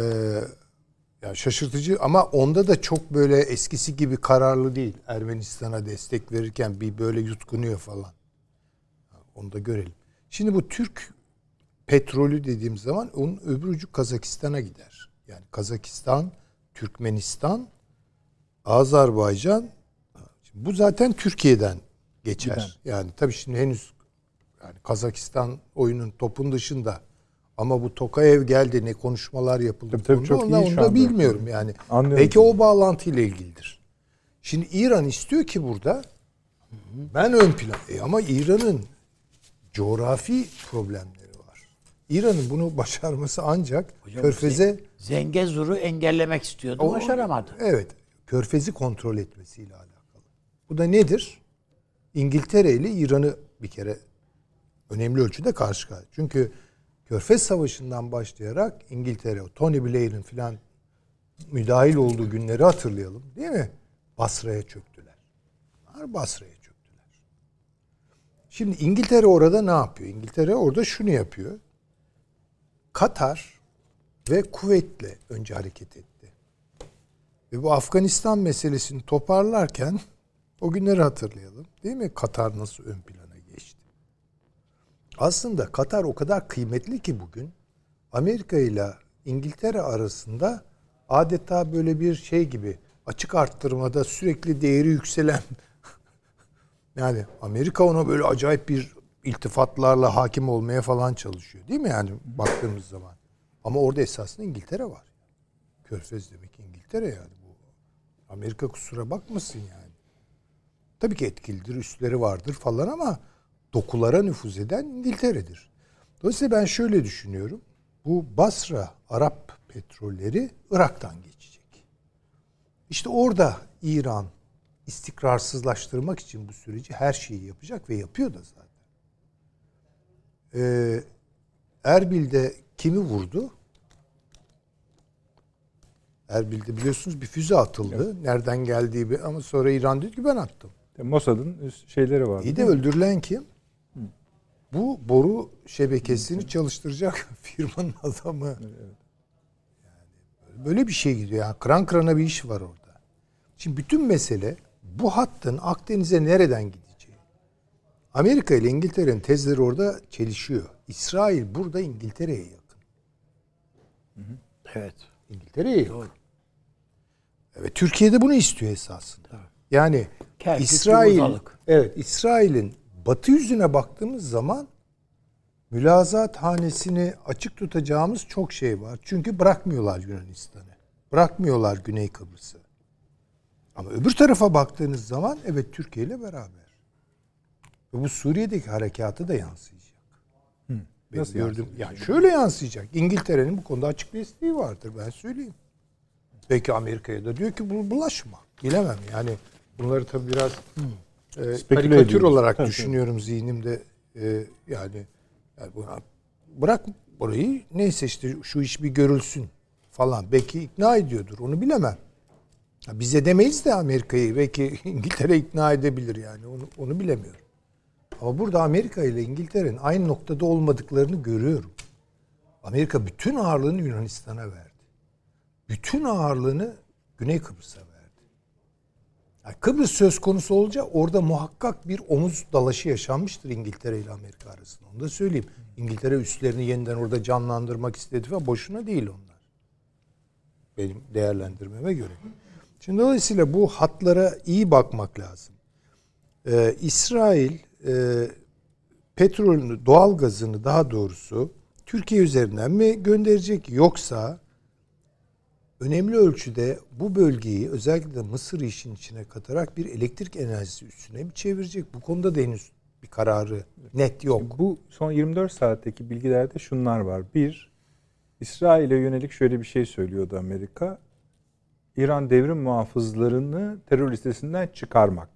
ya şaşırtıcı ama onda da çok böyle eskisi gibi kararlı değil. Ermenistan'a destek verirken bir böyle yutkunuyor falan. Onu da görelim. Şimdi bu Türk petrolü dediğim zaman onun öbür ucu Kazakistan'a gider. Yani Kazakistan, Türkmenistan, Azerbaycan Şimdi bu zaten Türkiye'den geçer. Yani tabii şimdi henüz yani Kazakistan oyunun topun dışında ama bu Tokayev geldi ne konuşmalar yapıldı. Tabii, tabii, çok konuda, iyi onu da bilmiyorum yani. Anlıyorum. Belki o bağlantıyla ilgilidir. Şimdi İran istiyor ki burada ben ön plan. E ama İran'ın coğrafi problemleri var. İran'ın bunu başarması ancak Körfez'e Zengezur'u engellemek istiyordu. o- başaramadı. Evet. Körfez'i kontrol etmesiyle alakalı. Bu da nedir? İngiltere ile İran'ı bir kere önemli ölçüde karşı karşıya. Çünkü Körfez Savaşı'ndan başlayarak İngiltere, Tony Blair'in filan müdahil olduğu günleri hatırlayalım. Değil mi? Basra'ya çöktüler. Bunlar Basra'ya çöktüler. Şimdi İngiltere orada ne yapıyor? İngiltere orada şunu yapıyor. Katar ve Kuveyt'le önce hareket etti. Ve bu Afganistan meselesini toparlarken o günleri hatırlayalım. Değil mi? Katar nasıl ön plana geçti? Aslında Katar o kadar kıymetli ki bugün Amerika ile İngiltere arasında adeta böyle bir şey gibi açık arttırmada sürekli değeri yükselen *laughs* yani Amerika ona böyle acayip bir iltifatlarla hakim olmaya falan çalışıyor. Değil mi yani baktığımız zaman? Ama orada esasında İngiltere var. Körfez demek İngiltere yani bu. Amerika kusura bakmasın yani. Tabii ki etkilidir, üstleri vardır falan ama dokulara nüfuz eden İngiltere'dir. Dolayısıyla ben şöyle düşünüyorum. Bu Basra Arap petrolleri Irak'tan geçecek. İşte orada İran istikrarsızlaştırmak için bu süreci her şeyi yapacak ve yapıyor da zaten. Ee, Erbil'de kimi vurdu? Erbil'de biliyorsunuz bir füze atıldı. Nereden geldiği bir ama sonra İran dedi ki ben attım. Mossad'ın üst şeyleri var. İyi de öldürülen kim? Bu boru şebekesini çalıştıracak *laughs* firmanın adamı. Yani böyle bir şey gidiyor. Yani kran krana bir iş var orada. Şimdi bütün mesele bu hattın Akdeniz'e nereden gideceği. Amerika ile İngiltere'nin tezleri orada çelişiyor. İsrail burada İngiltere'ye yakın. Evet. İngiltere'ye yakın. Evet, Türkiye'de bunu istiyor esasında. Yani Kerkük, İsrail Yumurtalık. evet İsrail'in batı yüzüne baktığımız zaman mülazat hanesini açık tutacağımız çok şey var. Çünkü bırakmıyorlar Yunanistan'ı. Bırakmıyorlar Güney Kıbrıs'ı. Ama öbür tarafa baktığınız zaman evet Türkiye ile beraber. Ve bu Suriye'deki harekatı da yansıyacak. Benim Nasıl gördüğüm, yani şöyle yansıyacak. İngiltere'nin bu konuda açık desteği vardır ben söyleyeyim. Belki Amerika'ya da diyor ki bu bulaşma. Bilemem yani bunları tabii biraz e, Speküle karikatür ediyoruz. olarak Tabii, düşünüyorum zihnimde. E, yani, yani bu- bırak orayı neyse işte şu iş bir görülsün falan. Belki ikna ediyordur onu bilemem. Ha, Bize demeyiz de Amerika'yı belki *laughs* İngiltere ikna edebilir yani onu, onu bilemiyorum. Ama burada Amerika ile İngiltere'nin aynı noktada olmadıklarını görüyorum. Amerika bütün ağırlığını Yunanistan'a verdi. Bütün ağırlığını Güney Kıbrıs'a verdi. Yani Kıbrıs söz konusu olunca orada muhakkak bir omuz dalaşı yaşanmıştır İngiltere ile Amerika arasında. Onu da söyleyeyim. İngiltere üslerini yeniden orada canlandırmak istedi ve boşuna değil onlar. Benim değerlendirmeme göre. Şimdi dolayısıyla bu hatlara iyi bakmak lazım. Ee, İsrail e, petrolünü, doğal gazını daha doğrusu Türkiye üzerinden mi gönderecek yoksa önemli ölçüde bu bölgeyi özellikle Mısır işin içine katarak bir elektrik enerjisi üstüne mi çevirecek? Bu konuda da henüz bir kararı net yok. Bu son 24 saatteki bilgilerde şunlar var. Bir, İsrail'e yönelik şöyle bir şey söylüyordu Amerika. İran devrim muhafızlarını terör listesinden çıkarmak.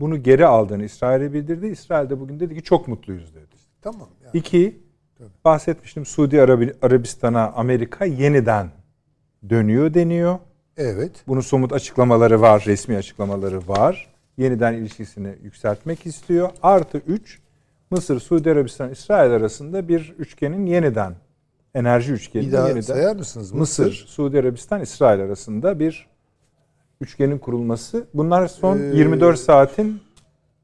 Bunu geri aldığını İsrail'e bildirdi. İsrail de bugün dedi ki çok mutluyuz dedi. Tamam. Yani. İki, bahsetmiştim Suudi Arabi- Arabistan'a Amerika yeniden dönüyor deniyor. Evet. Bunun somut açıklamaları var, resmi açıklamaları var. Yeniden ilişkisini yükseltmek istiyor. Artı 3, Mısır, Suudi Arabistan, İsrail arasında bir üçgenin yeniden, enerji üçgeni Bir daha yeniden. sayar mısınız? Mısır, Suudi Arabistan, İsrail arasında bir üçgenin kurulması. Bunlar son Ee, 24 saatin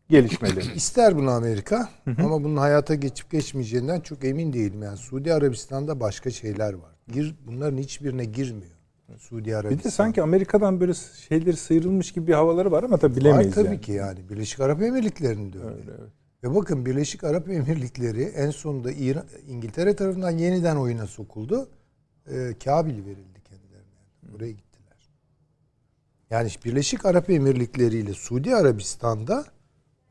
gelişmeleri. *clears throat* İster bunu Amerika ama bunun hayata geçip geçmeyeceğinden çok emin değilim. Yani Suudi Arabistan'da başka şeyler var. Gir, bunların hiçbirine girmiyor. Suudi Arabistan. Bir de sanki Amerika'dan böyle şeyleri sıyrılmış gibi bir havaları var ama tabii bilemeyiz Var tabii yani. ki yani. Birleşik Arap Emirlikleri'nde öyle. Ve bakın Birleşik Arap Emirlikleri en sonunda İran, İngiltere tarafından yeniden oyuna sokuldu. Ee, Kabil verildi kendilerine. Buraya gittiler. Yani Birleşik Arap Emirlikleri ile Suudi Arabistan'da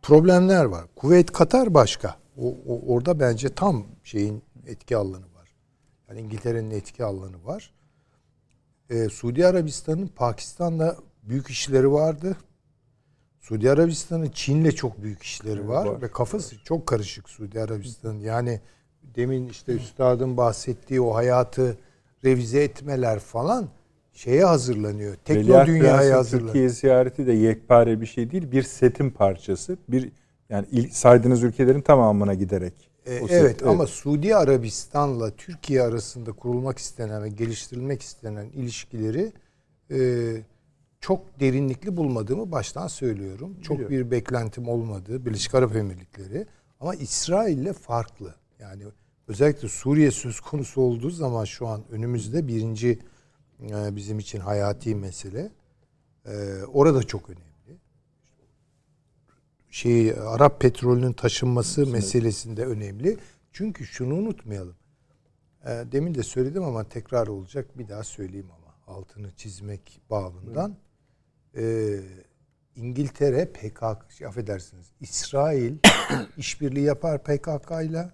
problemler var. Kuveyt Katar başka. O, o- orada bence tam şeyin etki alanı var. Yani İngiltere'nin etki alanı var. Ee, Suudi Arabistan'ın Pakistan'la büyük işleri vardı. Suudi Arabistan'ın Çin'le çok büyük işleri var, var. ve kafası çok karışık Suudi Arabistan'ın. Yani demin işte üstadın bahsettiği o hayatı revize etmeler falan şeye hazırlanıyor. Tekno Veliaht dünyaya Prens'in hazırlanıyor. Türkiye ziyareti de yekpare bir şey değil. Bir setin parçası. Bir yani il, saydığınız ülkelerin tamamına giderek. E, evet ama Suudi Arabistan'la Türkiye arasında kurulmak istenen ve geliştirilmek istenen ilişkileri e, çok derinlikli bulmadığımı baştan söylüyorum. Çok Biliyorum. bir beklentim olmadı Birleşik Arap Emirlikleri ama İsrail'le farklı. Yani özellikle Suriye söz konusu olduğu zaman şu an önümüzde birinci e, bizim için hayati mesele. E, orada çok önemli şey Arap petrolünün taşınması meselesinde önemli. Çünkü şunu unutmayalım. E, demin de söyledim ama tekrar olacak. Bir daha söyleyeyim ama altını çizmek babından. E, İngiltere PKK, şey, affedersiniz, İsrail *coughs* işbirliği yapar PKK ile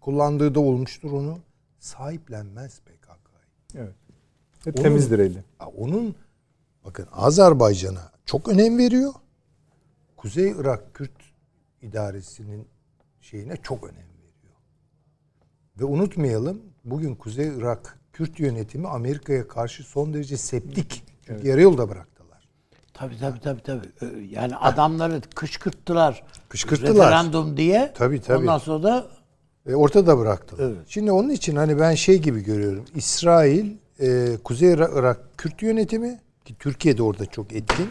kullandığı da olmuştur onu. Sahiplenmez PKK'yı. Evet. Ve Onun- temizdir eli. Onun bakın Azerbaycan'a çok önem veriyor. Kuzey Irak Kürt idaresinin şeyine çok önem veriyor. Ve unutmayalım bugün Kuzey Irak Kürt yönetimi Amerika'ya karşı son derece septik. Çünkü yarı yolda bıraktılar. Tabii tabii tabii tabii. Ee, Yani adamları kışkırttılar. Kışkırttılar. Referandum diye. Tabii, tabii. Ondan sonra da E, ortada bıraktılar. Evet. Şimdi onun için hani ben şey gibi görüyorum. İsrail, e, Kuzey Irak, Irak Kürt yönetimi ki Türkiye de orada çok etkin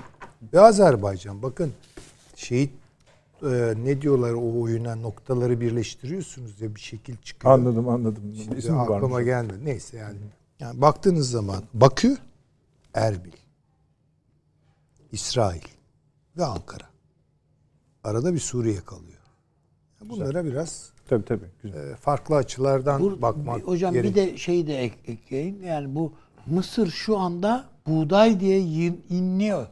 ve Azerbaycan. Bakın şehit e, ne diyorlar o oyuna noktaları birleştiriyorsunuz ya bir şekil çıkıyor. Anladım anladım. Şimdi İsmi aklıma varmış. gelmedi. Neyse yani. yani baktığınız zaman Bakü, Erbil, İsrail ve Ankara. Arada bir Suriye kalıyor. Bunlara biraz Tabii tabii. Güzel. e, farklı açılardan Bu- bakmak hocam gerek. bir de şey de ek- ekleyeyim. Yani bu Mısır şu anda buğday diye inliyor.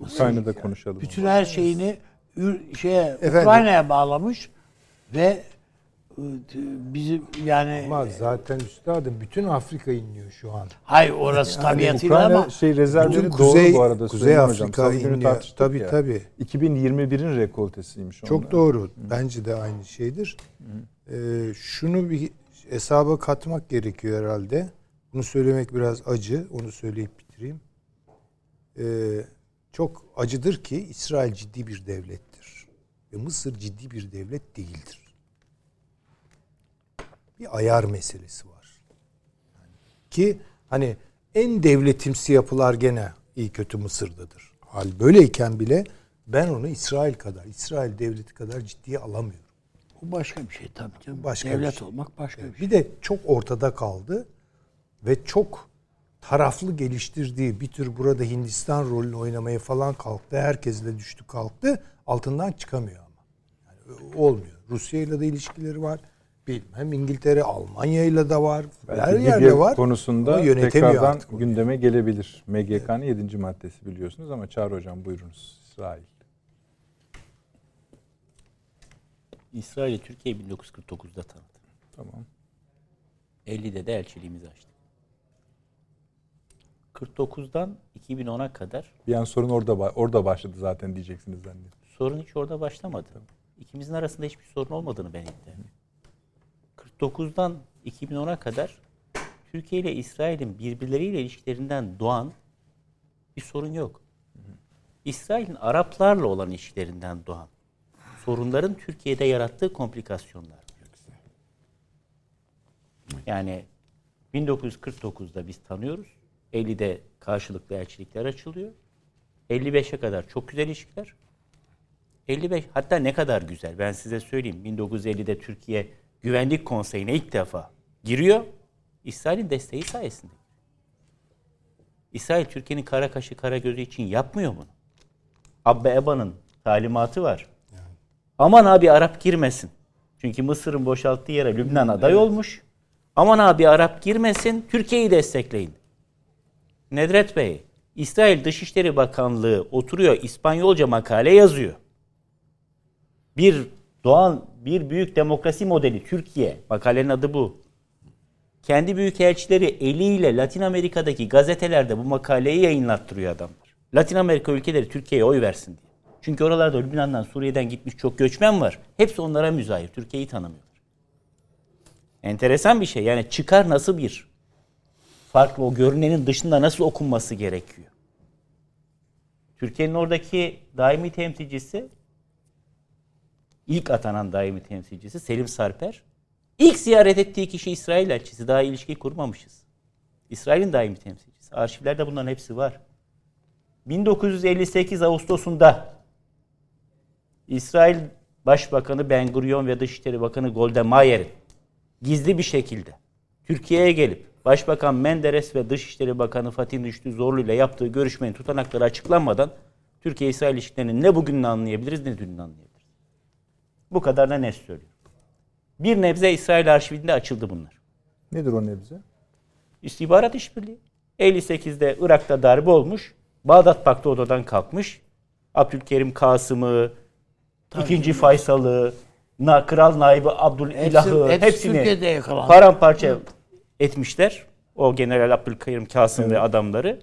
Ukrayna'da konuşalım. Bütün her şeyini şeye Efendim? Ukrayna'ya bağlamış ve e, bizim yani Ama zaten üstadım bütün Afrika inliyor şu an. hayır orası tabiatıyla Ukrayna ama şey rezervleri doğru Kuzey- bu arada. Kuzey hocam. Afrika günü inliyor. Tabii, ya. tabii. 2021'in rekoltesiymiş onlar. Çok doğru. Bence de aynı şeydir. Ee, şunu bir hesaba katmak gerekiyor herhalde. Bunu söylemek biraz acı. Onu söyleyip bitireyim. Ee, çok acıdır ki İsrail ciddi bir devlettir. Ve Mısır ciddi bir devlet değildir. Bir ayar meselesi var. Yani ki hani en devletimsi yapılar gene iyi kötü Mısır'dadır. Hal böyleyken bile ben onu İsrail kadar, İsrail devleti kadar ciddiye alamıyorum. bu başka bir şey tabii canım. Başka bir Devlet şey. olmak başka bir şey. Bir de çok ortada kaldı ve çok taraflı geliştirdiği bir tür burada Hindistan rolünü oynamaya falan kalktı. Herkesle düştü kalktı. Altından çıkamıyor ama. Yani olmuyor. Rusya ile de ilişkileri var. Bilmem İngiltere, Almanya ile de var. Belki Her Libya yerde var. konusunda Ama yönetemiyor tekrardan artık gündeme gelebilir. MGK'nın 7. maddesi biliyorsunuz ama Çağrı Hocam buyurunuz. İsrail. İsrail'i Türkiye 1949'da tanıdı. Tamam. 50'de de elçiliğimizi açtık. 49'dan 2010'a kadar Bir an sorun orada orada başladı zaten diyeceksiniz zannediyorum. sorun hiç orada başlamadı. İkimizin arasında hiçbir sorun olmadığını ben iddia ediyorum. 49'dan 2010'a kadar Türkiye ile İsrail'in birbirleriyle ilişkilerinden doğan bir sorun yok. İsrail'in Araplarla olan ilişkilerinden doğan sorunların Türkiye'de yarattığı komplikasyonlar. Yani 1949'da biz tanıyoruz. 50'de karşılıklı elçilikler açılıyor. 55'e kadar çok güzel ilişkiler. 55 hatta ne kadar güzel ben size söyleyeyim. 1950'de Türkiye Güvenlik Konseyi'ne ilk defa giriyor. İsrail'in desteği sayesinde. İsrail Türkiye'nin kara kaşı kara gözü için yapmıyor bunu. Abbe Eba'nın talimatı var. Aman abi Arap girmesin. Çünkü Mısır'ın boşalttığı yere Lübnan aday olmuş. Aman abi Arap girmesin, Türkiye'yi destekleyin. Nedret Bey, İsrail Dışişleri Bakanlığı oturuyor İspanyolca makale yazıyor. Bir doğan, bir büyük demokrasi modeli Türkiye, makalenin adı bu. Kendi büyükelçileri eliyle Latin Amerika'daki gazetelerde bu makaleyi yayınlattırıyor adamlar. Latin Amerika ülkeleri Türkiye'ye oy versin diye. Çünkü oralarda Lübnan'dan, Suriye'den gitmiş çok göçmen var. Hepsi onlara müzahir. Türkiye'yi tanımıyorlar. Enteresan bir şey. Yani çıkar nasıl bir farklı o görünenin dışında nasıl okunması gerekiyor? Türkiye'nin oradaki daimi temsilcisi ilk atanan daimi temsilcisi Selim Sarper. İlk ziyaret ettiği kişi İsrail elçisi. Daha ilişki kurmamışız. İsrail'in daimi temsilcisi. Arşivlerde bunların hepsi var. 1958 Ağustos'unda İsrail Başbakanı Ben Gurion ve Dışişleri Bakanı Golda Meir'in gizli bir şekilde Türkiye'ye gelip Başbakan Menderes ve Dışişleri Bakanı Fatih Rüştü Zorlu ile yaptığı görüşmenin tutanakları açıklanmadan Türkiye-İsrail ilişkilerini ne bugününü anlayabiliriz ne dününü anlayabiliriz. Bu kadar da net söylüyorum. Bir nebze İsrail arşivinde açıldı bunlar. Nedir o nebze? İstihbarat işbirliği. 58'de Irak'ta darbe olmuş. Bağdat Paktı odadan kalkmış. Abdülkerim Kasım'ı, ikinci Faysal'ı, Kral Naibi Abdülilah'ı hepsi hepsini Türkiye'de yakalandı. paramparça etmişler. O General Abdülkerim Kasım ve adamları.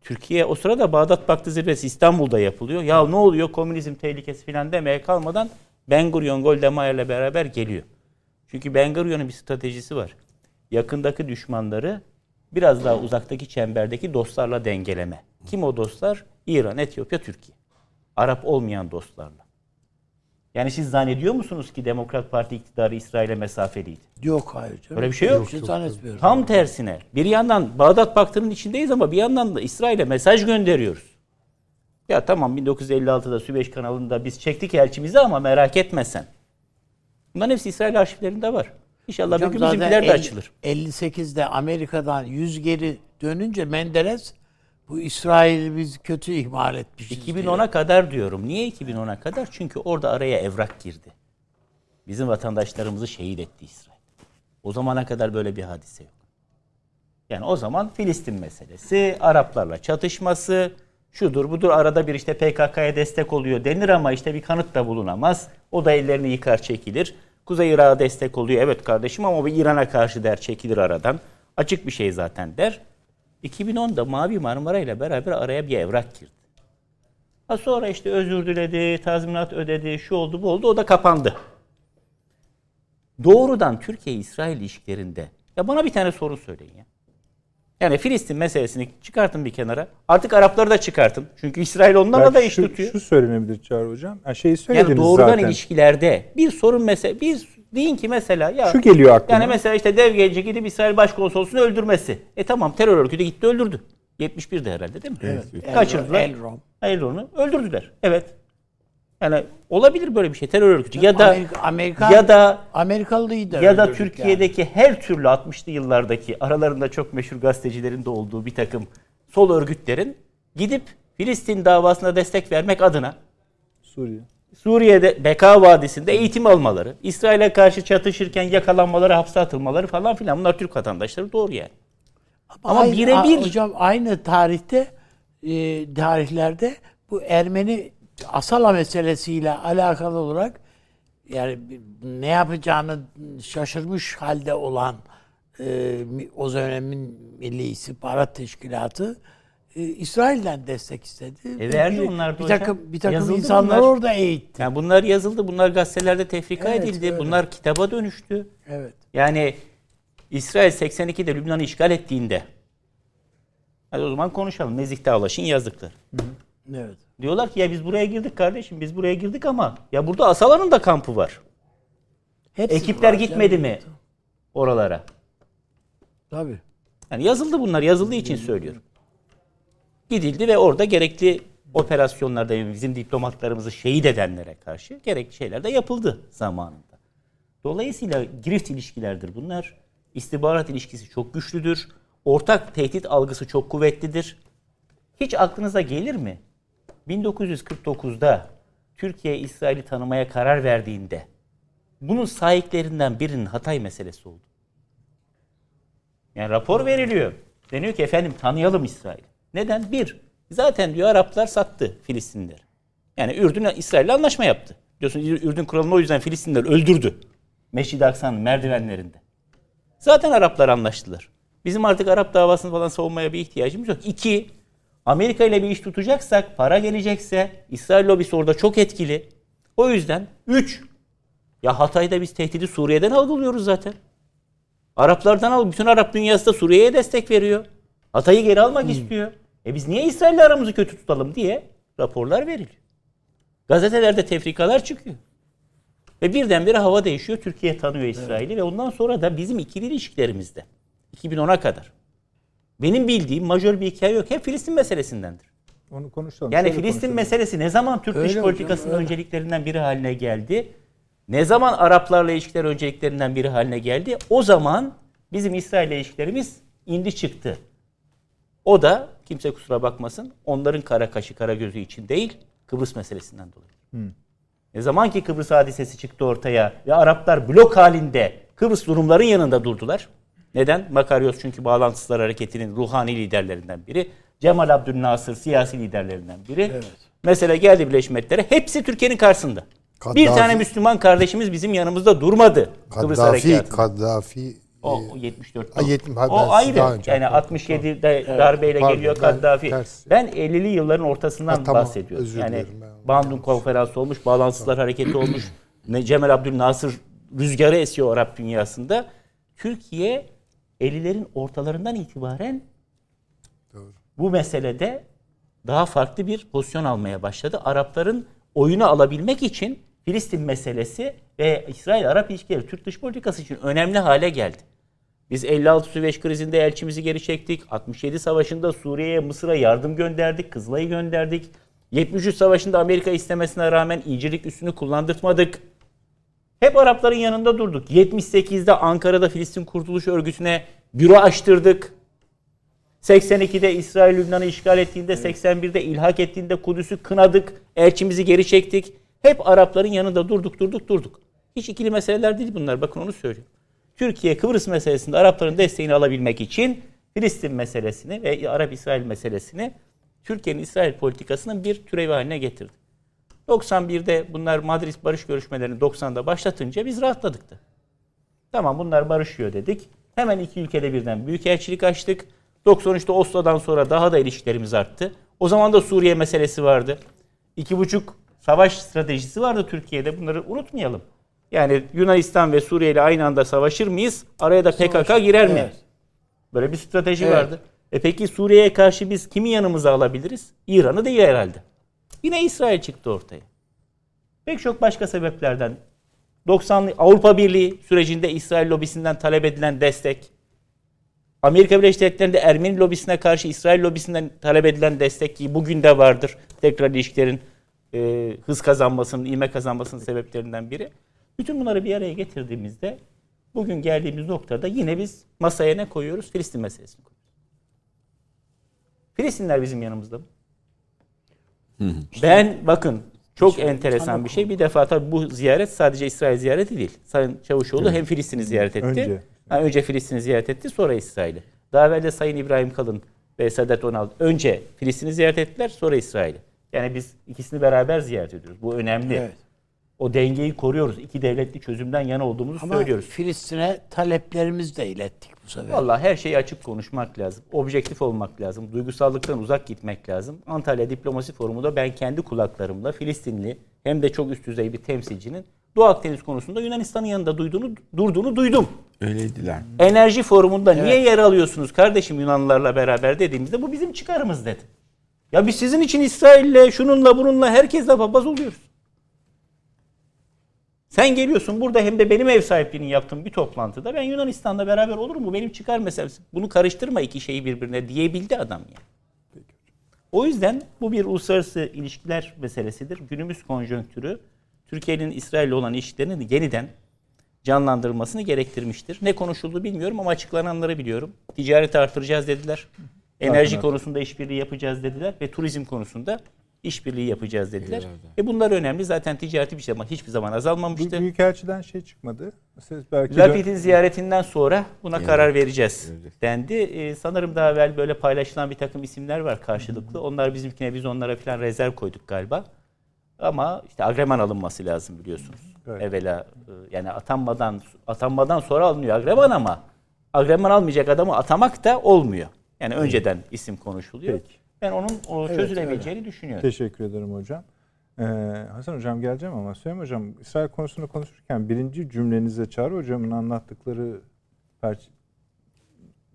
Türkiye o sırada Bağdat Paktı zirvesi İstanbul'da yapılıyor. Ya ne oluyor komünizm tehlikesi falan demeye kalmadan Ben Gurion Golda Meir'le beraber geliyor. Çünkü Ben Gurion'un bir stratejisi var. Yakındaki düşmanları biraz daha uzaktaki çemberdeki dostlarla dengeleme. Kim o dostlar? İran, Etiyopya, Türkiye. Arap olmayan dostlarla. Yani siz zannediyor musunuz ki Demokrat Parti iktidarı İsrail'e mesafeliydi? Yok hayır canım. Öyle bir şey yok. Bir şey zannetmiyorum. Tam tersine. Bir yandan Bağdat Paktı'nın içindeyiz ama bir yandan da İsrail'e mesaj gönderiyoruz. Ya tamam 1956'da Süveyş kanalında biz çektik elçimizi ama merak etme sen. Bunların hepsi İsrail arşivlerinde var. İnşallah bir Hocam gün zaten bizimkiler de açılır. 58'de Amerika'dan yüz geri dönünce Menderes bu İsrail'i biz kötü ihmal etmişiz. diye. 2010'a kadar diyorum. Niye 2010'a kadar? Çünkü orada araya evrak girdi. bizim vatandaşlarımızı şehit etti İsrail. O zamana kadar böyle bir hadise yok. Yani o zaman Filistin meselesi, Araplarla çatışması, şudur budur arada bir işte PKK'ya destek oluyor denir ama işte bir kanıt da bulunamaz. O da ellerini yıkar çekilir. Kuzey Irak'a destek oluyor evet kardeşim ama bir İran'a karşı der çekilir aradan. Açık bir şey zaten der. 2010'da Mavi Marmara ile beraber araya bir evrak girdi. Ha sonra işte özür diledi, tazminat ödedi, şu oldu bu oldu o da kapandı. Doğrudan Türkiye-İsrail ilişkilerinde ya bana bir tane soru söyleyin ya. Yani Filistin meselesini çıkartın bir kenara. Artık Arapları da çıkartın. Çünkü İsrail onlarla da iş şu, tutuyor. şu söylenebilir Çağrı Hocam. Yani şeyi söylediniz yani doğrudan zaten. ilişkilerde bir sorun mesela bir deyin ki mesela ya Şu geliyor aklıma. yani mesela işte dev gelecek gidip İsrail başkonsolosunu öldürmesi. E tamam terör örgütü gitti öldürdü. 71'de herhalde değil mi? Evet. Kaçırdılar. Elron. Elron'u öldürdüler. Evet. Yani olabilir böyle bir şey terör örgütü ya da Amerika, Amerikan, ya da Amerikalıydı. ya da Türkiye'deki her türlü 60'lı yıllardaki aralarında çok meşhur gazetecilerin de olduğu bir takım sol örgütlerin gidip Filistin davasına destek vermek adına Suriye. Suriye'de Beka Vadisi'nde eğitim almaları, İsrail'e karşı çatışırken yakalanmaları, hapse atılmaları falan filan bunlar Türk vatandaşları doğru yani. Ama Aynı- birebir- Hocam aynı tarihte e, tarihlerde bu Ermeni Asala meselesiyle alakalı olarak yani ne yapacağını şaşırmış halde olan e, o dönemin Milli İstihbarat Teşkilatı e, İsrail'den destek istedi. E, Ve verdi bir, onlar da bir hocam. takım bir takım Yazıldı insanlar bunlar. orada eğitti. Yani bunlar yazıldı, bunlar gazetelerde tefrika Evet, edildi, öyle. bunlar kitaba dönüştü. Evet. Yani İsrail 82'de Lübnan'ı işgal ettiğinde hadi o zaman konuşalım. Nezih Dağlaş'ın yazdıkları. Evet. Diyorlar ki ya biz buraya girdik kardeşim biz buraya girdik ama ya burada Asala'nın da kampı var. Hepsi Ekipler var gitmedi canım. mi oralara? Tabii. Yani yazıldı bunlar yazıldığı için söylüyorum. Gidildi ve orada gerekli operasyonlarda bizim diplomatlarımızı şehit edenlere karşı gerekli şeyler de yapıldı zamanında. Dolayısıyla girift ilişkilerdir bunlar. İstihbarat ilişkisi çok güçlüdür. Ortak tehdit algısı çok kuvvetlidir. Hiç aklınıza gelir mi? 1949'da Türkiye İsrail'i tanımaya karar verdiğinde bunun sahiplerinden birinin Hatay meselesi oldu. Yani rapor veriliyor. Deniyor ki efendim tanıyalım İsrail. Neden? Bir, zaten diyor Araplar sattı Filistinlileri. Yani Ürdün İsrail'le anlaşma yaptı. Diyorsunuz Ürdün kralını o yüzden Filistinliler öldürdü. Aksa'nın merdivenlerinde. Zaten Araplar anlaştılar. Bizim artık Arap davasını falan savunmaya bir ihtiyacımız yok. İki, Amerika ile bir iş tutacaksak, para gelecekse, İsrail lobisi orada çok etkili. O yüzden üç, ya Hatay'da biz tehdidi Suriye'den algılıyoruz zaten. Araplardan al. Bütün Arap dünyası da Suriye'ye destek veriyor. Hatay'ı geri almak istiyor. E biz niye İsrail'le aramızı kötü tutalım diye raporlar veriliyor. Gazetelerde tefrikalar çıkıyor. Ve birdenbire hava değişiyor. Türkiye tanıyor İsrail'i ve ondan sonra da bizim ikili ilişkilerimizde 2010'a kadar benim bildiğim majör bir hikaye yok. Hep Filistin meselesindendir. Onu konuşalım. Yani Şöyle Filistin konuşalım. meselesi ne zaman Türk Öyle dış hocam, politikasının öyle. önceliklerinden biri haline geldi? Ne zaman Araplarla ilişkiler önceliklerinden biri haline geldi? O zaman bizim İsrail ile ilişkilerimiz indi çıktı. O da kimse kusura bakmasın onların kara kaşı kara gözü için değil Kıbrıs meselesinden dolayı. Ne zaman ki Kıbrıs hadisesi çıktı ortaya ve Araplar blok halinde Kıbrıs durumların yanında durdular. Neden? Makaryos çünkü Bağlantısızlar Hareketi'nin ruhani liderlerinden biri. Cemal Abdülnasır siyasi liderlerinden biri. Mesele geldi Birleşmiş Milletler'e. Hepsi Türkiye'nin karşısında. Bir Kaddafi- tane Müslüman kardeşimiz bizim yanımızda durmadı. Kıbrıs Kaddafi, Harekatı'nda. Kaddafi O e, 74. Ha, yetmiş- ha, o ben ayrı. daha önce- yani 67'de darbeyle Pardon, geliyor ben Kaddafi. ters. Ben 50'li yılların ortasından Ha, tamam, bahsediyorum. özür Yani ben. Bandung Konferansı olmuş, Bağlantısızlar Hareketi olmuş. Ne Cemal Abdülnasır rüzgarı esiyor Arap dünyasında. Türkiye 50'lerin ortalarından itibaren bu meselede daha farklı bir pozisyon almaya başladı. Arapların oyunu alabilmek için Filistin meselesi ve İsrail-Arap ilişkileri Türk dış politikası için önemli hale geldi. Biz 56 Süveyş krizinde elçimizi geri çektik. 67 savaşında Suriye'ye, Mısır'a yardım gönderdik. Kızılay'ı gönderdik. 73 savaşında Amerika istemesine rağmen İncirlik üssünü kullandırtmadık. Hep Arapların yanında durduk. 78'de Ankara'da Filistin Kurtuluş Örgütü'ne büro açtırdık. 82'de İsrail Lübnan'ı işgal ettiğinde, 81'de ilhak ettiğinde Kudüs'ü kınadık. Elçimizi geri çektik. Hep Arapların yanında durduk, durduk, durduk. Hiç ikili meseleler değil bunlar. Bakın onu söylüyorum. Türkiye Kıbrıs meselesinde Arapların desteğini alabilmek için Filistin meselesini ve Arap-İsrail meselesini Türkiye'nin İsrail politikasının bir türevi haline getirdi. 91'de bunlar Madrid barış görüşmelerini 90'da başlatınca biz rahatladık da. Tamam bunlar barışıyor dedik. Hemen iki ülkede birden büyükelçilik açtık. 93'te Oslo'dan sonra daha da ilişkilerimiz arttı. O zaman da Suriye meselesi vardı. İki buçuk savaş stratejisi vardı Türkiye'de. Bunları unutmayalım. Yani Yunanistan ve Suriye ile aynı anda savaşır mıyız? Araya da PKK girer mi? Evet. Böyle bir strateji Evet. vardı. E peki Suriye'ye karşı biz kimi yanımıza alabiliriz? İran'ı değil herhalde. Yine İsrail çıktı ortaya. Pek çok başka sebeplerden 90'lı Avrupa Birliği sürecinde İsrail lobisinden talep edilen destek, Amerika Birleşik Devletleri'nde Ermeni lobisine karşı İsrail lobisinden talep edilen destek ki bugün de vardır. Tekrar ilişkilerin e, hız kazanmasının, ivme kazanmasının sebeplerinden biri. Bütün bunları bir araya getirdiğimizde bugün geldiğimiz noktada yine biz masaya ne koyuyoruz? Filistin meselesini koyuyoruz. Filistinler bizim yanımızda mı? Ben bakın çok enteresan bir şey. Bir defa tabii bu ziyaret sadece İsrail ziyareti değil. Sayın Çavuşoğlu hem Filistin'i ziyaret etti. Önce. Ha, önce Filistin'i ziyaret etti sonra İsrail'i. Daha evvel de Sayın İbrahim Kalın ve Sadat Onal önce Filistin'i ziyaret ettiler sonra İsrail'i. Yani biz ikisini beraber ziyaret ediyoruz. Bu önemli. Evet. O dengeyi koruyoruz. İki devletli çözümden yana olduğumuzu Ama söylüyoruz. Filistin'e taleplerimizi de ilettik bu sefer. Vallahi her şeyi açık konuşmak lazım. Objektif olmak lazım. Duygusallıktan uzak gitmek lazım. Antalya Diplomasi Forumu'nda ben kendi kulaklarımla Filistinli hem de çok üst düzey bir temsilcinin Doğu Akdeniz konusunda Yunanistan'ın yanında duyduğunu, durduğunu duydum. Öyleydiler. Enerji forumunda niye yer alıyorsunuz kardeşim Yunanlılarla beraber dediğimizde bu bizim çıkarımız dedi. Ya biz sizin için İsrail'le, şununla bununla herkesle papaz oluyoruz. Sen geliyorsun burada hem de benim ev sahipliğini yaptığım bir toplantıda ben Yunanistan'la beraber olurum bu benim çıkar meselesi. Bunu karıştırma iki şeyi birbirine diyebildi adam yani. O yüzden bu bir uluslararası ilişkiler meselesidir. Günümüz konjonktürü Türkiye'nin İsrail'le olan ilişkilerinin yeniden canlandırılmasını gerektirmiştir. Ne konuşuldu bilmiyorum ama açıklananları biliyorum. Ticareti artıracağız dediler. Enerji konusunda işbirliği yapacağız dediler ve turizm konusunda işbirliği yapacağız dediler. E bunlar önemli. Zaten ticareti bir zaman hiçbir zaman azalmamıştı. Büyükelçiden şey çıkmadı. Siz belki Lapid'in ziyaretinden sonra buna karar vereceğiz Verecek. dendi. Ee, sanırım daha evvel böyle paylaşılan bir takım isimler var karşılıklı. Onlar bizimkine biz onlara falan rezerv koyduk galiba. Ama işte agreman alınması lazım biliyorsunuz. Evet. Evvela e, yani atanmadan atanmadan sonra alınıyor agreman ama agreman almayacak adamı atamak da olmuyor. Yani önceden isim konuşuluyor. Peki. Ben onun o çözülebileceğini düşünüyorum. Teşekkür ederim hocam. Ee, Hasan hocam geleceğim ama Süleyman hocam İsrail konusunda konuşurken birinci cümlenize Çağrı hocamın anlattıkları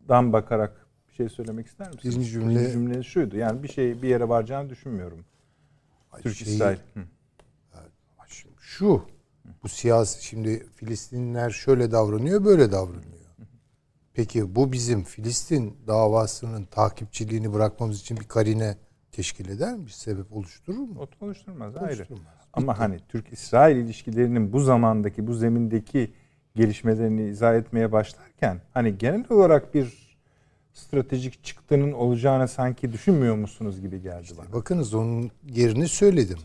dan bakarak bir şey söylemek ister misiniz? Birinci cümle- cümleniz şuydu. Yani bir şey bir yere varacağını düşünmüyorum. Türk Şeyi- İsrail. Hı. Şu bu siyasi şimdi Filistinliler şöyle davranıyor böyle davranıyor. Peki bu bizim Filistin davasının takipçiliğini bırakmamız için bir karine teşkil eder mi? Bir sebep oluşturur mu? Ot oluşturmaz ayrı. Oluşturmaz. Ama hani Türk-İsrail ilişkilerinin bu zamandaki, bu zemindeki gelişmelerini izah etmeye başlarken hani genel olarak bir stratejik çıktının olacağını sanki düşünmüyor musunuz gibi geldi bana. Bakınız onun yerini söyledim.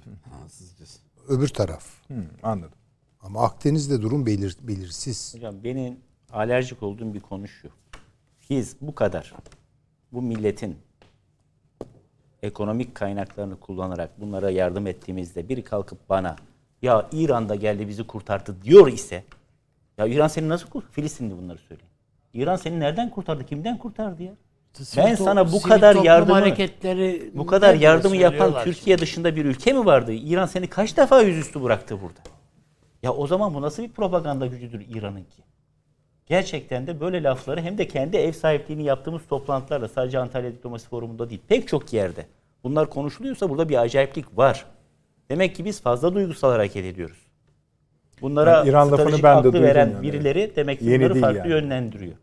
Öbür taraf. Hı, anladım. Ama Akdeniz'de durum belir, belirsiz. Hocam benim alerjik olduğum bir konu şu. Biz bu kadar bu milletin ekonomik kaynaklarını kullanarak bunlara yardım ettiğimizde biri kalkıp bana ya İran'da geldi bizi kurtardı diyor ise ya İran seni nasıl kurtardı? Filistinli bunları söylüyor. İran seni nereden kurtardı? Kimden kurtardı ya? Ben Sivil sana to- bu kadar yardımı hareketleri bu kadar yardımı yapan Türkiye dışında bir ülke mi vardı? İran seni kaç defa yüzüstü bıraktı burada? Ya o zaman bu nasıl bir propaganda gücüdür İran'ınki? Gerçekten de böyle lafları hem de kendi ev sahipliğini yaptığımız toplantılarla sadece Antalya Diplomasi Forumu'nda değil pek çok yerde bunlar konuşuluyorsa burada bir acayiplik var. Demek ki biz fazla duygusal hareket ediyoruz. Bunlara Yani İran lafını stratejik ben de aklı veren yani. birileri demek ki Yeni bunları farklı yani. yönlendiriyor.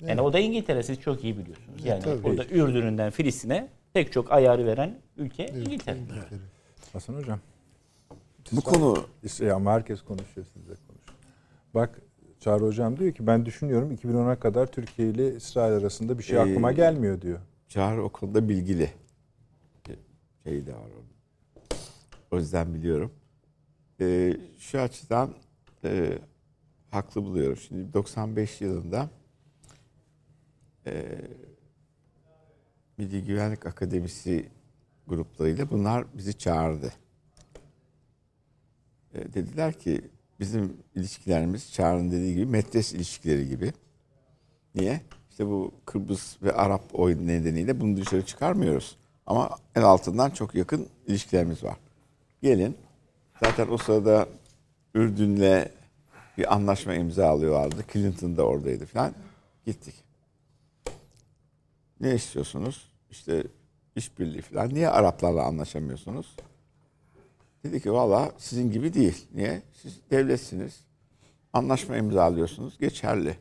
Yani o da İngiltere siz çok iyi biliyorsunuz. Yani tabii. burada Ürdün'ünden Filistin'e pek çok ayarı veren ülke İngiltere. Hasan hocam. Bu konu ama herkes konuşuyor siz de konuşun. Bak Çağrı hocam diyor ki ben düşünüyorum 2010'a kadar Türkiye ile İsrail arasında bir şey Ee, aklıma gelmiyor diyor. Çağrı o konuda bilgili. Şey de var onun. O yüzden biliyorum. Ee, şu açıdan e, haklı buluyorum. Şimdi 95 yılında e, Milli Güvenlik Akademisi gruplarıyla bunlar bizi çağırdı. E, dediler ki bizim ilişkilerimiz Çağrı'nın dediği gibi metres ilişkileri gibi. Niye? İşte bu Kıbrıs ve Arap oyun nedeniyle bunu dışarı çıkarmıyoruz. Ama en altından çok yakın ilişkilerimiz var. Gelin. Zaten o sırada Ürdün'le bir anlaşma imzalıyorlardı. Clinton da oradaydı falan. Gittik. Ne istiyorsunuz? İşte işbirliği falan. Niye Araplarla anlaşamıyorsunuz? Dedi ki valla sizin gibi değil. Niye? Siz devletsiniz. Anlaşma imzalıyorsunuz. Geçerli.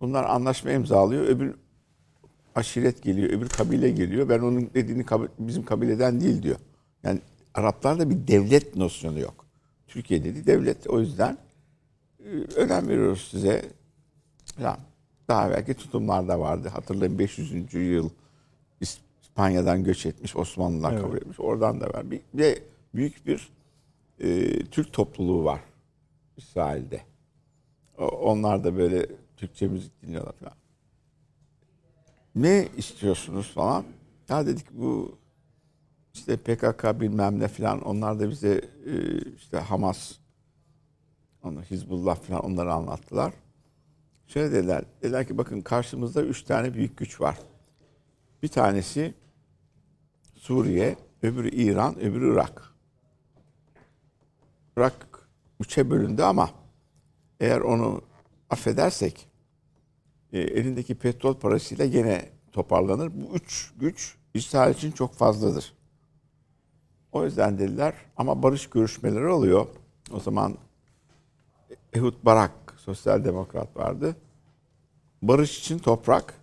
Bunlar anlaşma imzalıyor. Öbür aşiret geliyor. Öbür kabile geliyor. Ben onun dediğini bizim kabileden değil diyor. Yani Araplarda bir devlet nosyonu yok. Türkiye dedi devlet. O yüzden e, önem veriyoruz size. Falan. Daha belki tutumlarda vardı. Hatırlayın 500. yıl İspanya'dan göç etmiş, Osmanlılar kabul etmiş. Oradan da var. Bir, bir büyük bir e, Türk topluluğu var İsrail'de. Onlar da böyle Türkçe müzik dinliyorlar falan. Ne istiyorsunuz falan. Ya dedik bu işte PKK bilmem ne falan onlar da bize e, işte Hamas onu Hizbullah falan onları anlattılar. Şöyle dediler. Dediler ki bakın karşımızda üç tane büyük güç var. Bir tanesi Suriye, öbürü İran, öbürü Irak. Irak üçe bölündü ama eğer onu affedersek e, elindeki petrol parasıyla gene toparlanır. Bu üç güç İsrail için çok fazladır. O yüzden dediler ama barış görüşmeleri oluyor. O zaman Ehud Barak, sosyal demokrat vardı. Barış için toprak.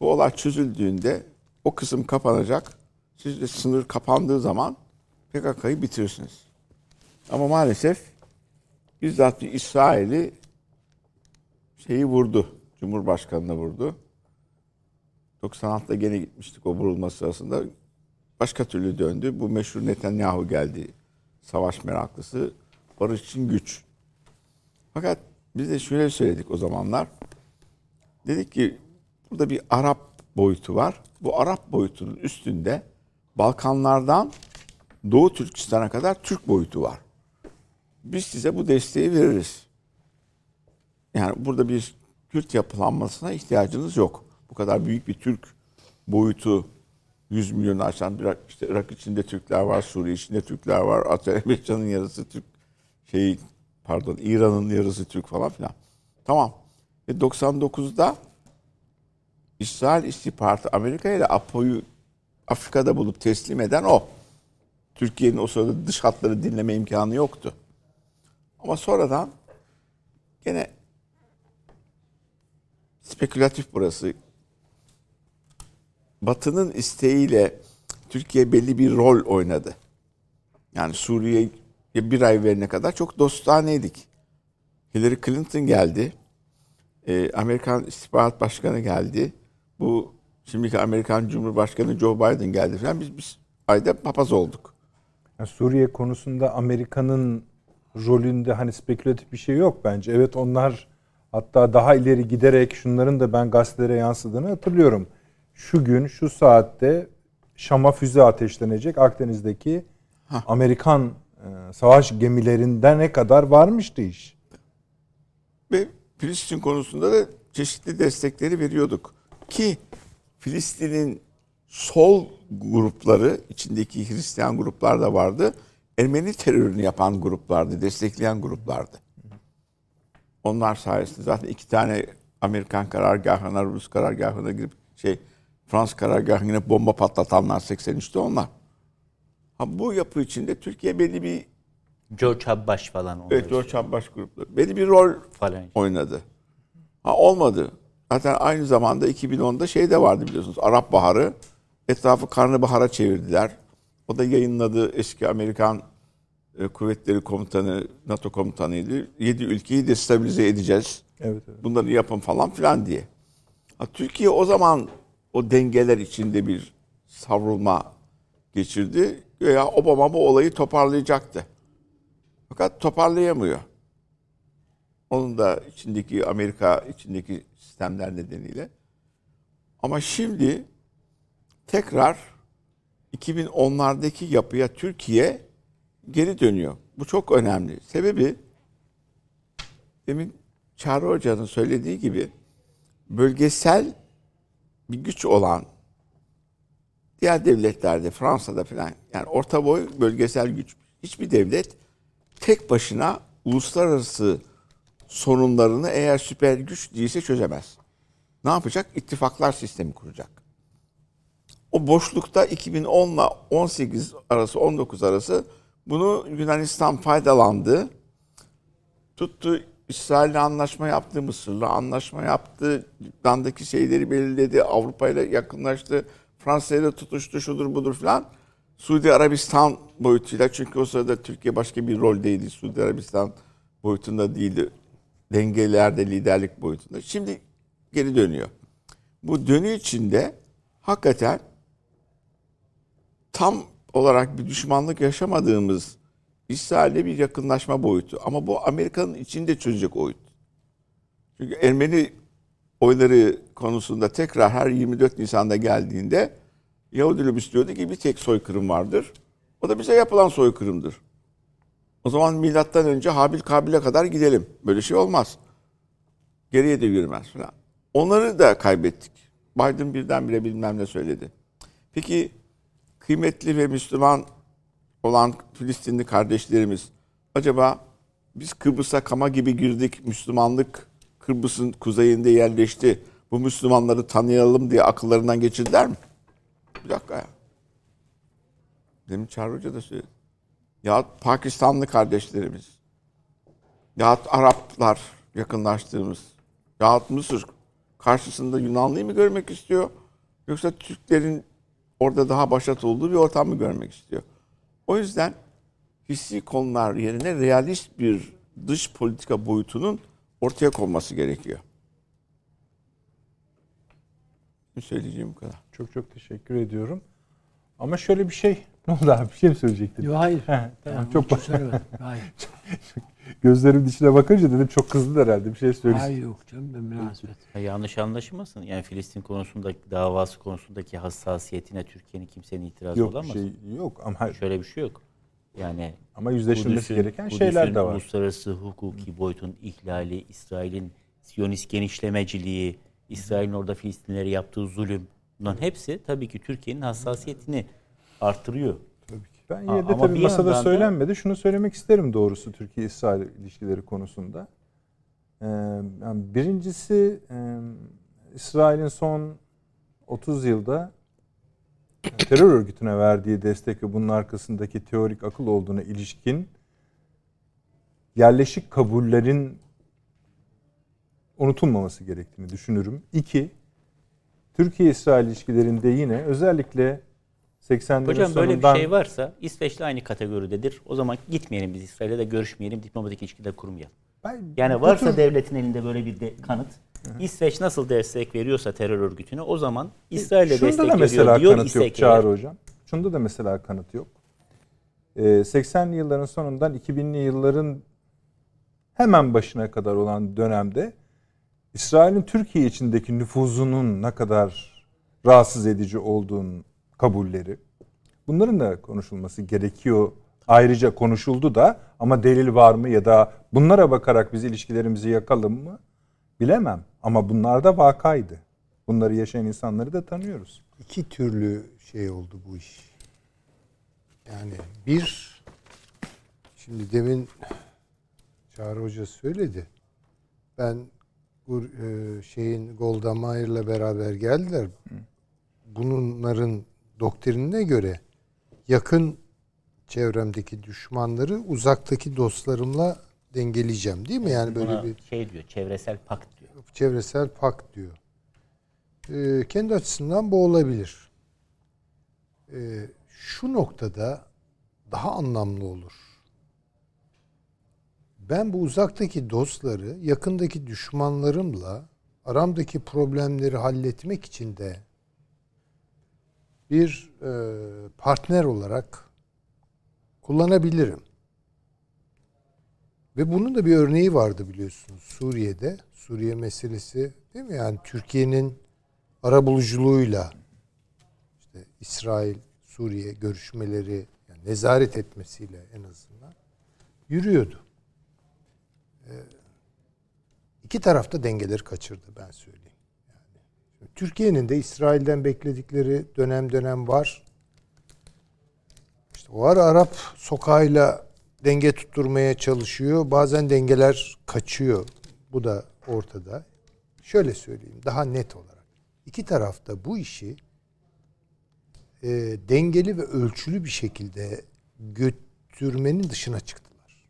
Bu olay çözüldüğünde o kısım kapanacak. Siz de sınır kapandığı zaman PKK'yı bitirirsiniz. Ama maalesef bizzat İsrail'i şeyi vurdu. Cumhurbaşkanını vurdu. 96'da gene gitmiştik o vurulma sırasında. Başka türlü döndü. Bu meşhur Netanyahu geldi. Savaş meraklısı. Barış için güç. Fakat biz de şöyle söyledik o zamanlar. Dedik ki burada bir Arap boyutu var. Bu Arap boyutunun üstünde Balkanlardan Doğu Türkistan'a kadar Türk boyutu var. Biz size bu desteği veririz. Yani burada bir Kürt yapılanmasına ihtiyacınız yok. Bu kadar büyük bir Türk boyutu 100 milyonu aşan bir işte Irak içinde Türkler var, Suriye içinde Türkler var, Azerbaycan'ın yarısı Türk, şey pardon İran'ın yarısı Türk falan filan. Tamam. Ve 99'da İsrail istihbaratı Amerika ile Apo'yu Afrika'da bulup teslim eden o. Türkiye'nin o sırada dış hatları dinleme imkanı yoktu. Ama sonradan gene spekülatif burası. Batı'nın isteğiyle Türkiye belli bir rol oynadı. Yani Suriye'ye bir ay verene kadar çok dostaneydik. Hillary Clinton geldi. Ee, Amerikan İstihbarat Başkanı geldi. Bu şimdiki Amerikan Cumhurbaşkanı Joe Biden geldi falan. Biz, biz ayda papaz olduk. Yani Suriye konusunda Amerika'nın rolünde hani spekülatif bir şey yok bence. Evet onlar hatta daha ileri giderek şunların da ben gazetelere yansıdığını hatırlıyorum. Şu gün şu saatte Şam'a füze ateşlenecek Akdeniz'deki Amerikan e, savaş gemilerinden ne kadar varmıştı iş. Ve Filistin konusunda da çeşitli destekleri veriyorduk. Ki Filistin'in sol grupları, içindeki Hristiyan gruplar da vardı. Ermeni terörünü yapan gruplardı, destekleyen gruplardı. Onlar sayesinde zaten iki tane Amerikan karargahına, Rus karargahına girip şey Fransız karargahına bomba patlatanlar 83'te onlar. Ha, bu yapı içinde Türkiye belli bir George Habbaş falan onlar. Evet, George Abbas grupları. Belli bir rol Falan. oynadı. Ha olmadı. Zaten aynı zamanda 2010'da şey de vardı biliyorsunuz. Arap Baharı. Etrafı karnabahara çevirdiler. O da yayınladı eski Amerikan e, kuvvetleri komutanı, NATO komutanıydı. 7 ülkeyi destabilize edeceğiz. Evet, evet. Bunları yapın falan filan diye. Ha, Türkiye o zaman o dengeler içinde bir savrulma geçirdi. Veya Obama bu olayı toparlayacaktı. Fakat toparlayamıyor. Onun da içindeki Amerika içindeki sistemler nedeniyle. Ama şimdi tekrar 2010'lardaki yapıya Türkiye geri dönüyor. Bu çok önemli. Sebebi demin Çağrı Hoca'nın söylediği gibi bölgesel bir güç olan diğer devletlerde Fransa'da falan yani orta boy bölgesel güç hiçbir devlet tek başına uluslararası sorunlarını eğer süper güç değilse çözemez. Ne yapacak? İttifaklar sistemi kuracak. O boşlukta 2010 ile 18 arası 19 arası bunu Yunanistan faydalandı. Tuttu İsrail'le anlaşma yaptı, Mısır'la anlaşma yaptı, Lübnan'daki şeyleri belirledi, Avrupa ile yakınlaştı, Fransa ile tutuştu, şudur budur filan. Suudi Arabistan boyutuyla çünkü o sırada Türkiye başka bir roldeydi. Suudi Arabistan boyutunda değildi. Dengelerde liderlik boyutunda. Şimdi geri dönüyor. Bu dönü içinde hakikaten tam olarak bir düşmanlık yaşamadığımız İsrail'le bir yakınlaşma boyutu. Ama bu Amerika'nın içinde çözecek boyut. Çünkü Ermeni oyları konusunda tekrar her 24 Nisan'da geldiğinde Yahudi lobisi diyordu ki bir tek soykırım vardır. O da bize yapılan soykırımdır. O zaman milattan önce Habil Kabil'e kadar gidelim. Böyle şey olmaz. Geriye de yürümez falan. Onları da kaybettik. Biden birdenbire bilmem ne söyledi. Peki kıymetli ve Müslüman olan Filistinli kardeşlerimiz acaba biz Kıbrıs'a kama gibi girdik. Müslümanlık Kıbrıs'ın kuzeyinde yerleşti. Bu Müslümanları tanıyalım diye akıllarından geçirdiler mi? Bir dakika ya. Demin Çağrı Hoca da söyledi. Ya Pakistanlı kardeşlerimiz. Ya Araplar yakınlaştığımız. Ya Mısır karşısında Yunanlıyı mı görmek istiyor? Yoksa Türklerin orada daha başat olduğu bir ortam mı görmek istiyor? O yüzden hissi konular yerine realist bir dış politika boyutunun ortaya konması gerekiyor. Söyleyeceğim bu kadar. Çok çok teşekkür ediyorum. Ama şöyle bir şey. *laughs* Ne oldu abi? Bir şey mi söyleyecektin? Yok hayır. He, tamam, Ben çok *laughs* çok. Hayır. Gözlerim dişine bakınca dedim çok kızdı herhalde bir şey söylesin. Hayır yok canım ben münasebet. Ya yanlış anlaşılmasın. Yani Filistin konusundaki davası konusundaki hassasiyetine Türkiye'nin kimsenin itirazı Yok olamaz. şey yok ama Şöyle bir şey yok. Yani ama yüzleşilmesi Kudüs'ün- gereken Kudüs'ün şeyler de var. uluslararası hukuki boyutun ihlali, İsrail'in Siyonist genişlemeciliği, İsrail'in orada Filistinlere yaptığı zulüm. Bunların hepsi tabii ki Türkiye'nin hassasiyetini artırıyor. Ben yine de tabii masada söylenmedi. Şunu söylemek isterim doğrusu Türkiye-İsrail ilişkileri konusunda. Ee, yani birincisi e, İsrail'in son 30 yılda e, terör örgütüne verdiği destek ve bunun arkasındaki teorik akıl olduğuna ilişkin yerleşik kabullerin unutulmaması gerektiğini düşünürüm. İki, Türkiye-İsrail ilişkilerinde yine özellikle 80'lerin Hocam böyle bir sonundan şey varsa İsveç'le aynı kategoridedir. O zaman gitmeyelim biz İsrail'e de görüşmeyelim, diplomatik ilişkiler kurmayalım. Ben Yani varsa tür- devletin elinde böyle bir de kanıt, İsveç nasıl destek veriyorsa terör örgütüne o zaman İsrail'e Şunda destek da mesela veriyor diyor kanıt yok Çağrı. Hocam. Şunda da mesela kanıt yok. Ee, 80'li yılların sonundan 2000'li yılların hemen başına kadar olan dönemde İsrail'in Türkiye içindeki nüfuzunun ne kadar rahatsız edici olduğunun kabulleri. Bunların da konuşulması gerekiyor. Ayrıca konuşuldu da ama delil var mı ya da bunlara bakarak biz ilişkilerimizi yakalım mı bilemem. Ama bunlar da vakaydı. Bunları yaşayan insanları da tanıyoruz. İki türlü şey oldu bu iş. Yani bir şimdi demin Çağrı Hoca söyledi. Ben bu e, şeyin Golda Meir'le beraber geldiler. Bunların doktrinine göre yakın çevremdeki düşmanları uzaktaki dostlarımla dengeleyeceğim değil mi? Yani böyle bir şey diyor, çevresel pakt diyor. çevresel pakt diyor. Ee, kendi açısından bu olabilir. Ee, şu noktada daha anlamlı olur. Ben bu uzaktaki dostları yakındaki düşmanlarımla aramdaki problemleri halletmek için de bir e, partner olarak kullanabilirim. Ve bunun da bir örneği vardı biliyorsunuz Suriye'de. Suriye meselesi değil mi? Yani Türkiye'nin arabuluculuğuyla işte İsrail, Suriye görüşmeleri yani nezaret etmesiyle en azından yürüyordu. Ee, iki tarafta dengeleri kaçırdı ben söyleyeyim. Türkiye'nin de İsrail'den bekledikleri dönem dönem var. İşte o ara Arap sokağıyla denge tutturmaya çalışıyor. Bazen dengeler kaçıyor. Bu da ortada. Şöyle söyleyeyim daha net olarak. İki tarafta bu işi e, dengeli ve ölçülü bir şekilde götürmenin dışına çıktılar.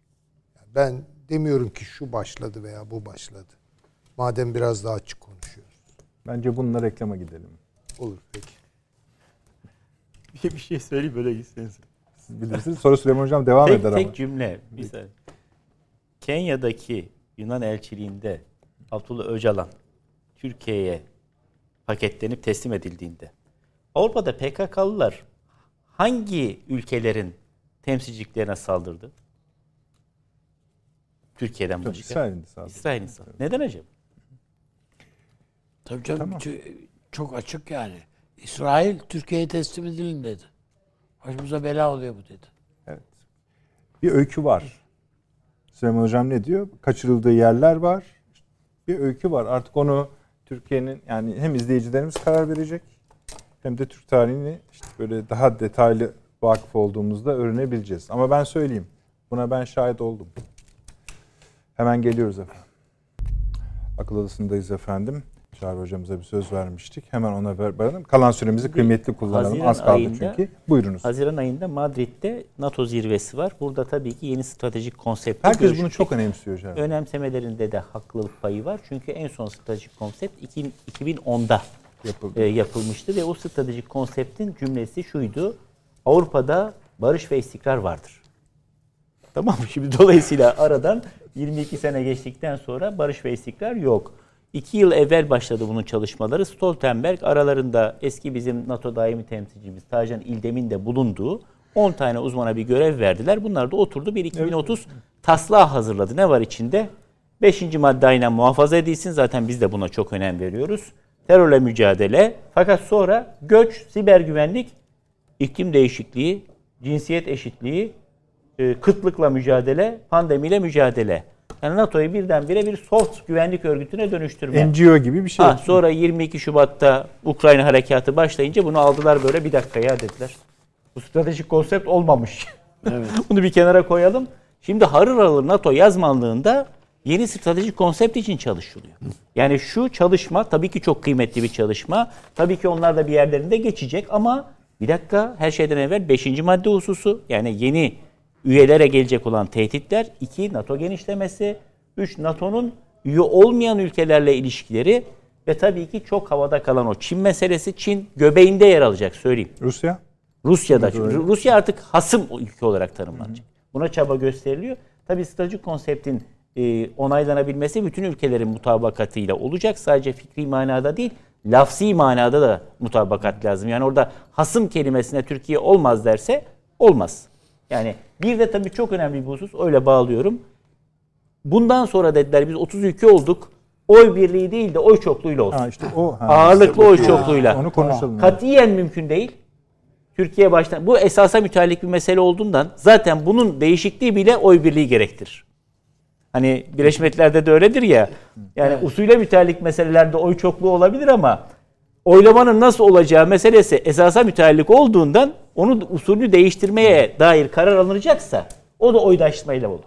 Yani ben demiyorum ki şu başladı veya bu başladı. Madem biraz daha açık konuşuyoruz. Bence bununla reklama gidelim. Olur peki. *laughs* Bir, bir şey söyleyeyim böyle gitseniz. Siz bilirsiniz. Sonra Süleyman Hocam devam Tek, eder tek ama. cümle. Bir saniye. Kenya'daki Yunan elçiliğinde Abdullah Öcalan Türkiye'ye paketlenip teslim edildiğinde Avrupa'da PKK'lılar hangi ülkelerin temsilciliklerine saldırdı? Türkiye'den başka. İsrail'in saldırdı. İsrail'in saldırdı. Neden acaba? Tabii canım Tamam. çok açık yani. İsrail Türkiye'ye teslim edilin dedi. Başımıza bela oluyor bu dedi. Evet. Bir öykü var. Süleyman Hocam ne diyor? Kaçırıldığı yerler var. Bir öykü var. Artık onu Türkiye'nin yani hem izleyicilerimiz karar verecek hem de Türk tarihini işte böyle daha detaylı vakıf olduğumuzda öğrenebileceğiz. Ama ben söyleyeyim. Buna ben şahit oldum. Hemen geliyoruz efendim. Akıl odasındayız efendim. Çağrı hocamıza bir söz vermiştik. Hemen ona ver, verelim. Kalan süremizi kıymetli kullanalım. Haziran Az kaldı ayında- çünkü. Buyurunuz. Haziran ayında Madrid'de NATO zirvesi var. Burada tabii ki yeni stratejik konsept Herkes bunu çok önemsiyor hocam. önemsemelerinde de haklılık payı var. Çünkü en son stratejik konsept iki- 2010'da Yapıldı. e, yapılmıştı ve o stratejik konseptin cümlesi şuydu. Avrupa'da barış ve istikrar vardır. Tamam mı? Şimdi dolayısıyla aradan 22 sene geçtikten sonra barış ve istikrar yok. İki yıl evvel başladı bunun çalışmaları. Stoltenberg aralarında eski bizim NATO daimi temsilcimiz Tacan İldem'in de bulunduğu 10 tane uzmana bir görev verdiler. Bunlar da oturdu bir 2030 taslağı hazırladı. Ne var içinde? Beşinci madde aynen muhafaza edilsin. Zaten biz de buna çok önem veriyoruz. Terörle mücadele. Fakat sonra göç, siber güvenlik, iklim değişikliği, cinsiyet eşitliği, e, kıtlıkla mücadele, pandemiyle mücadele. Yani NATO'yu birdenbire bir soft güvenlik örgütüne dönüştürme. NGO gibi bir şey. Ha, sonra 22 Şubat'ta Ukrayna harekatı başlayınca bunu aldılar böyle bir dakika ya dediler. Bu stratejik konsept olmamış. *laughs* bunu bir kenara koyalım. Şimdi harır harır NATO yazmanlığında yeni stratejik konsept için çalışılıyor. Yani şu çalışma tabii ki çok kıymetli bir çalışma. Tabii ki onlar da bir yerlerinde geçecek ama bir dakika her şeyden evvel 5. madde hususu yani yeni üyelere gelecek olan tehditler, 2 NATO genişlemesi, 3 NATO'nun üye olmayan ülkelerle ilişkileri ve tabii ki çok havada kalan o Çin meselesi. Çin göbeğinde yer alacak söyleyeyim. Rusya? Rusya'da. Rusya artık hasım ülke olarak tanımlanacak. Buna çaba gösteriliyor. Tabii stratejik konseptin e, onaylanabilmesi bütün ülkelerin mutabakatıyla olacak. Sadece fikri manada değil, lafsi manada da mutabakat lazım. Yani orada hasım kelimesine Türkiye olmaz derse olmaz. Yani bir de tabii çok önemli bir husus, öyle bağlıyorum. Bundan sonra dediler biz 30 ülke olduk. Oy birliği değil de oy çokluğuyla olsun. Ha işte o. ha. Ağırlıklı oy çokluğuyla. Onu konuşalım. Katiyen mümkün değil. Türkiye baştan bu esasa müteallik bir mesele olduğundan zaten bunun değişikliği bile oy birliği gerektirir. Hani Birleşmiş Milletler'de de öyledir ya. Yani usule müteallik meselelerde oy çokluğu olabilir ama oylamanın nasıl olacağı meselesi esasa müteallik olduğundan onun usulünü değiştirmeye dair karar alınacaksa o da oydaştırmayla olur.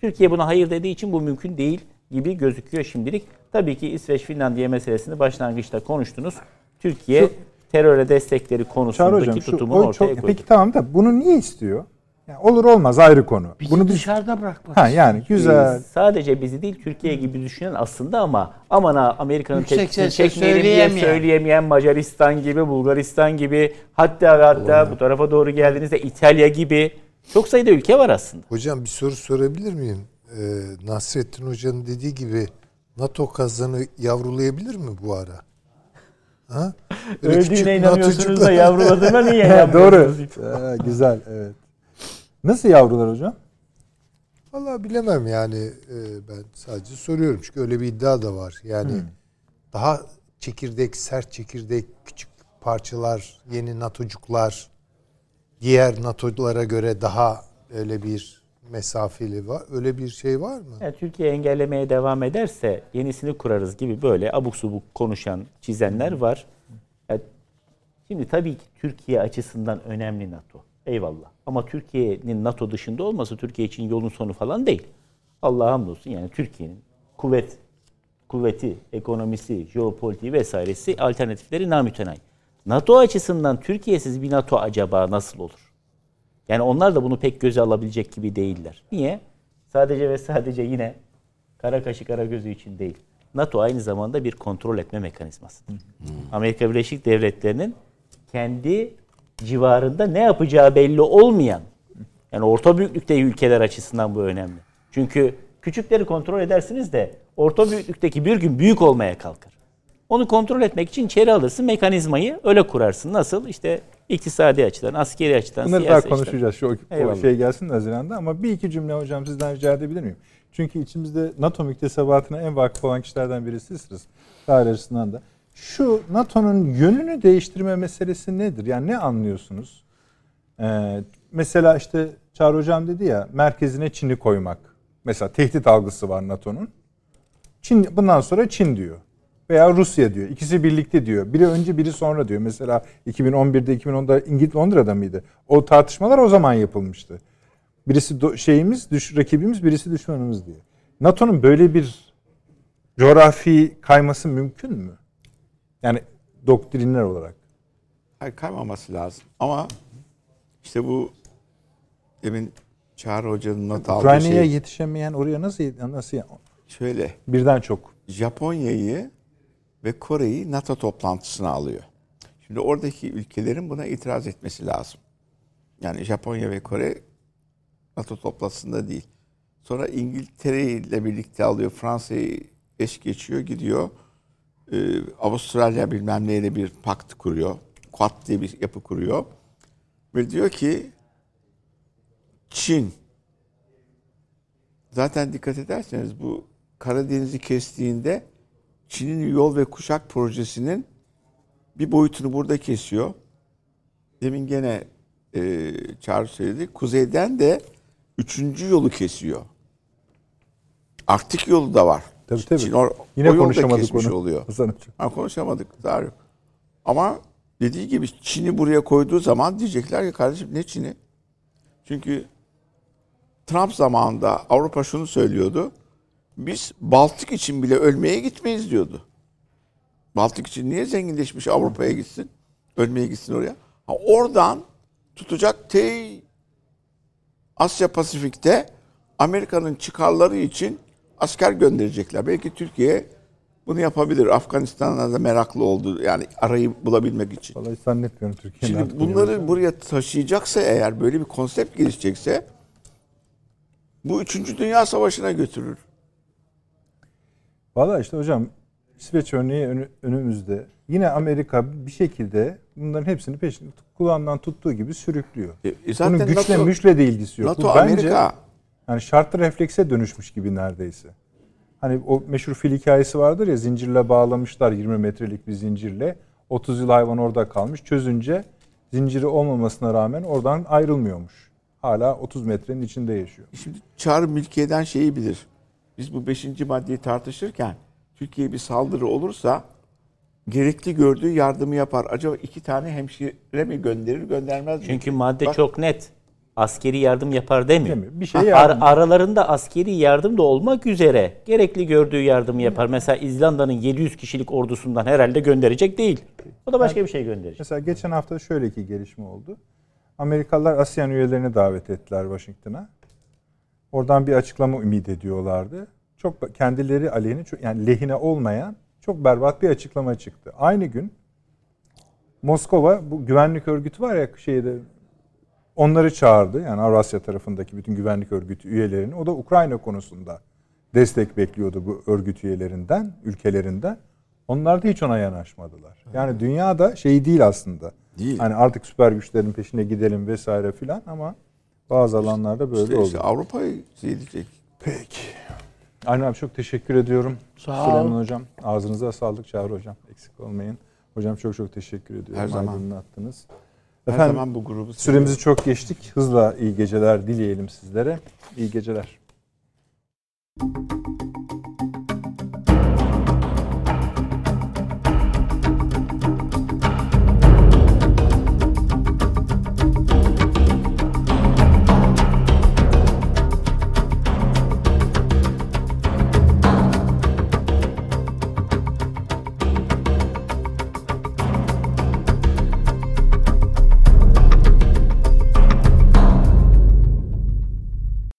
Türkiye buna hayır dediği için bu mümkün değil gibi gözüküyor şimdilik. Tabii ki İsveç Finlandiya meselesini başlangıçta konuştunuz. Türkiye teröre destekleri konusundaki hocam şu tutumunu ortaya çok koydu. peki tamam da bunu niye istiyor? Yani olur olmaz ayrı konu. Bizi bunu biz dışarıda bırakmak ha yani güzel. Ee, Sadece bizi değil Türkiye gibi düşünen aslında ama aman ha Amerika'nın tepkisini çekmeyelim diye söyleyemeyen. Macaristan gibi, Bulgaristan gibi hatta ve hatta bu tarafa doğru geldiğinizde İtalya gibi çok sayıda ülke var aslında. Hocam bir soru sorabilir miyim? Ee, Nasrettin Hoca'nın dediği gibi NATO kazanı yavrulayabilir mi bu ara? Ha? Öldüğüne inanıyorsunuz da yavruladığına niye Ha, *laughs* Doğru. inanmıyorsunuz? Ha, güzel evet. Nasıl yavrular hocam? Vallahi bilemem yani e, ben sadece soruyorum çünkü öyle bir iddia da var. Yani daha çekirdek, sert çekirdek, küçük parçalar, yeni NATO'cuklar diğer NATO'lara göre daha öyle bir mesafeli var. Öyle bir şey var mı? Yani Türkiye engellemeye devam ederse yenisini kurarız gibi böyle abuk subuk konuşan, çizenler var. Yani şimdi tabii ki Türkiye açısından önemli NATO. Eyvallah. Ama Türkiye'nin NATO dışında olması Türkiye için yolun sonu falan değil. Allah'a hamdolsun yani Türkiye'nin kuvvet, kuvveti, ekonomisi, jeopolitiği vesairesi alternatifleri namütenayi. NATO açısından Türkiye'siz bir NATO acaba nasıl olur? Yani onlar da bunu pek göze alabilecek gibi değiller. Niye? Sadece ve sadece yine kara kaşı kara gözü için değil. NATO aynı zamanda bir kontrol etme mekanizmasıdır. Amerika Birleşik Devletleri'nin kendi civarında ne yapacağı belli olmayan, yani orta büyüklükte ülkeler açısından bu önemli. Çünkü küçükleri kontrol edersiniz de orta büyüklükteki bir gün büyük olmaya kalkar. Onu kontrol etmek için içeri alırsın mekanizmayı öyle kurarsın. Nasıl? İşte iktisadi açıdan, askeri açıdan, Bunları daha siyasi açıdan. konuşacağız. Şu Eyvallah. şey gelsin de Haziran'da ama bir iki cümle hocam sizden rica edebilir miyim? Çünkü içimizde NATO müktesebatına en vakıf olan kişilerden birisisiniz. Tarih açısından da. Şu NATO'nun yönünü değiştirme meselesi nedir? Yani ne anlıyorsunuz? Ee, mesela işte Çağrı Hocam dedi ya merkezine Çin'i koymak. Mesela tehdit algısı var NATO'nun. Çin bundan sonra Çin diyor. Veya Rusya diyor. İkisi birlikte diyor. Biri önce biri sonra diyor. Mesela 2011'de 2010'da İngiliz Londra'da mıydı? O tartışmalar o zaman yapılmıştı. Birisi şeyimiz, düş, rakibimiz, birisi düşmanımız diye. NATO'nun böyle bir coğrafi kayması mümkün mü? Yani doktrinler olarak. Hayır kaymaması lazım. Ama işte bu demin Çağrı Hoca'nın not aldığı Ukrayna'ya şey yetişemeyen oraya nasıl nasıl şöyle. birden çok Japonya'yı ve Kore'yi NATO toplantısına alıyor. Şimdi oradaki ülkelerin buna itiraz etmesi lazım. Yani Japonya ve Kore NATO toplantısında değil. Sonra İngiltere ile birlikte alıyor. Fransa'yı eş geçiyor gidiyor. Ee, Avustralya bilmem neyle bir pakt kuruyor. Quad diye bir yapı kuruyor. Ve diyor ki Çin zaten dikkat ederseniz bu Karadeniz'i kestiğinde Çin'in yol ve kuşak projesinin bir boyutunu burada kesiyor. Demin gene e, Çağrı söyledi. Kuzeyden de üçüncü yolu kesiyor. Arktik yolu da var. Tabii, tabii. Çin or- Yine o konuşamadık onu. oluyor. Hasan Hocam. Ha, konuşamadık. Daha yok. Ama dediği gibi Çin'i buraya koyduğu zaman diyecekler ki kardeşim ne Çin'i? Çünkü Trump zamanında Avrupa şunu söylüyordu. Biz Baltık için bile ölmeye gitmeyiz diyordu. Baltık için niye zenginleşmiş Avrupa'ya gitsin? Ölmeye gitsin oraya. Ha, oradan tutacak te Asya Pasifik'te Amerika'nın çıkarları için asker gönderecekler. Belki Türkiye bunu yapabilir. Afganistan'a da meraklı oldu. Yani arayı bulabilmek için. Vallahi zannetmiyorum Türkiye'nin. Şimdi bunları buraya taşıyacaksa eğer böyle bir konsept gelişecekse bu 3. Dünya Savaşı'na götürür. Valla işte hocam İsveç örneği önü- önümüzde. Yine Amerika bir şekilde bunların hepsini peşinde kulağından tuttuğu gibi sürüklüyor. E zaten Bunun güçle NATO müşle de ilgisi yok. NATO Bu bence Amerika yani şartlı reflekse dönüşmüş gibi neredeyse. Hani o meşhur fil hikayesi vardır ya zincirle bağlamışlar 20 metrelik bir zincirle. 30 yıl hayvan orada kalmış. Çözünce zinciri olmamasına rağmen oradan ayrılmıyormuş. Hala 30 metrenin içinde yaşıyor. şimdi Çağrı Mülkiye'den şeyi bilir. Biz bu 5. maddeyi tartışırken Türkiye bir saldırı olursa gerekli gördüğü yardımı yapar. Acaba iki tane hemşire mi gönderir göndermez mi? Çünkü madde Bak- çok net. Askeri yardım yapar demiyor. Demiyor. Bir şey Ar- aralarında askeri yardım da olmak üzere gerekli gördüğü yardımı yapar. Mesela İzlanda'nın 700 kişilik ordusundan herhalde gönderecek değil. O da başka bir şey gönderecek. Mesela geçen hafta şöyle ki gelişme oldu. Amerikalılar ASEAN üyelerini davet ettiler Washington'a. Oradan bir açıklama ümit ediyorlardı. Çok kendileri aleyhine yani lehine olmayan çok berbat bir açıklama çıktı. Aynı gün Moskova bu güvenlik örgütü var ya şeyde onları çağırdı. Yani Avrasya tarafındaki bütün güvenlik örgütü üyelerini. O da Ukrayna konusunda destek bekliyordu bu örgüt üyelerinden, ülkelerinden. Onlar da hiç ona yanaşmadılar. Yani dünyada şey değil aslında. Değil. Hani artık süper güçlerin peşine gidelim vesaire filan ama Bazı alanlarda böyle İşte, oldu. işte Avrupa'yı diyecek. Peki. Aynen abi çok teşekkür ediyorum. Sağ ol. Süleyman Hocam. Ağzınıza sağlık Çağrı Hocam. Eksik olmayın. Hocam çok çok teşekkür ediyorum. Her zaman. Aydınlattınız. Efendim, zaman bu grubu seviyorum. süremizi çok geçtik. Hızla iyi geceler dileyelim sizlere. İyi geceler. Thank you.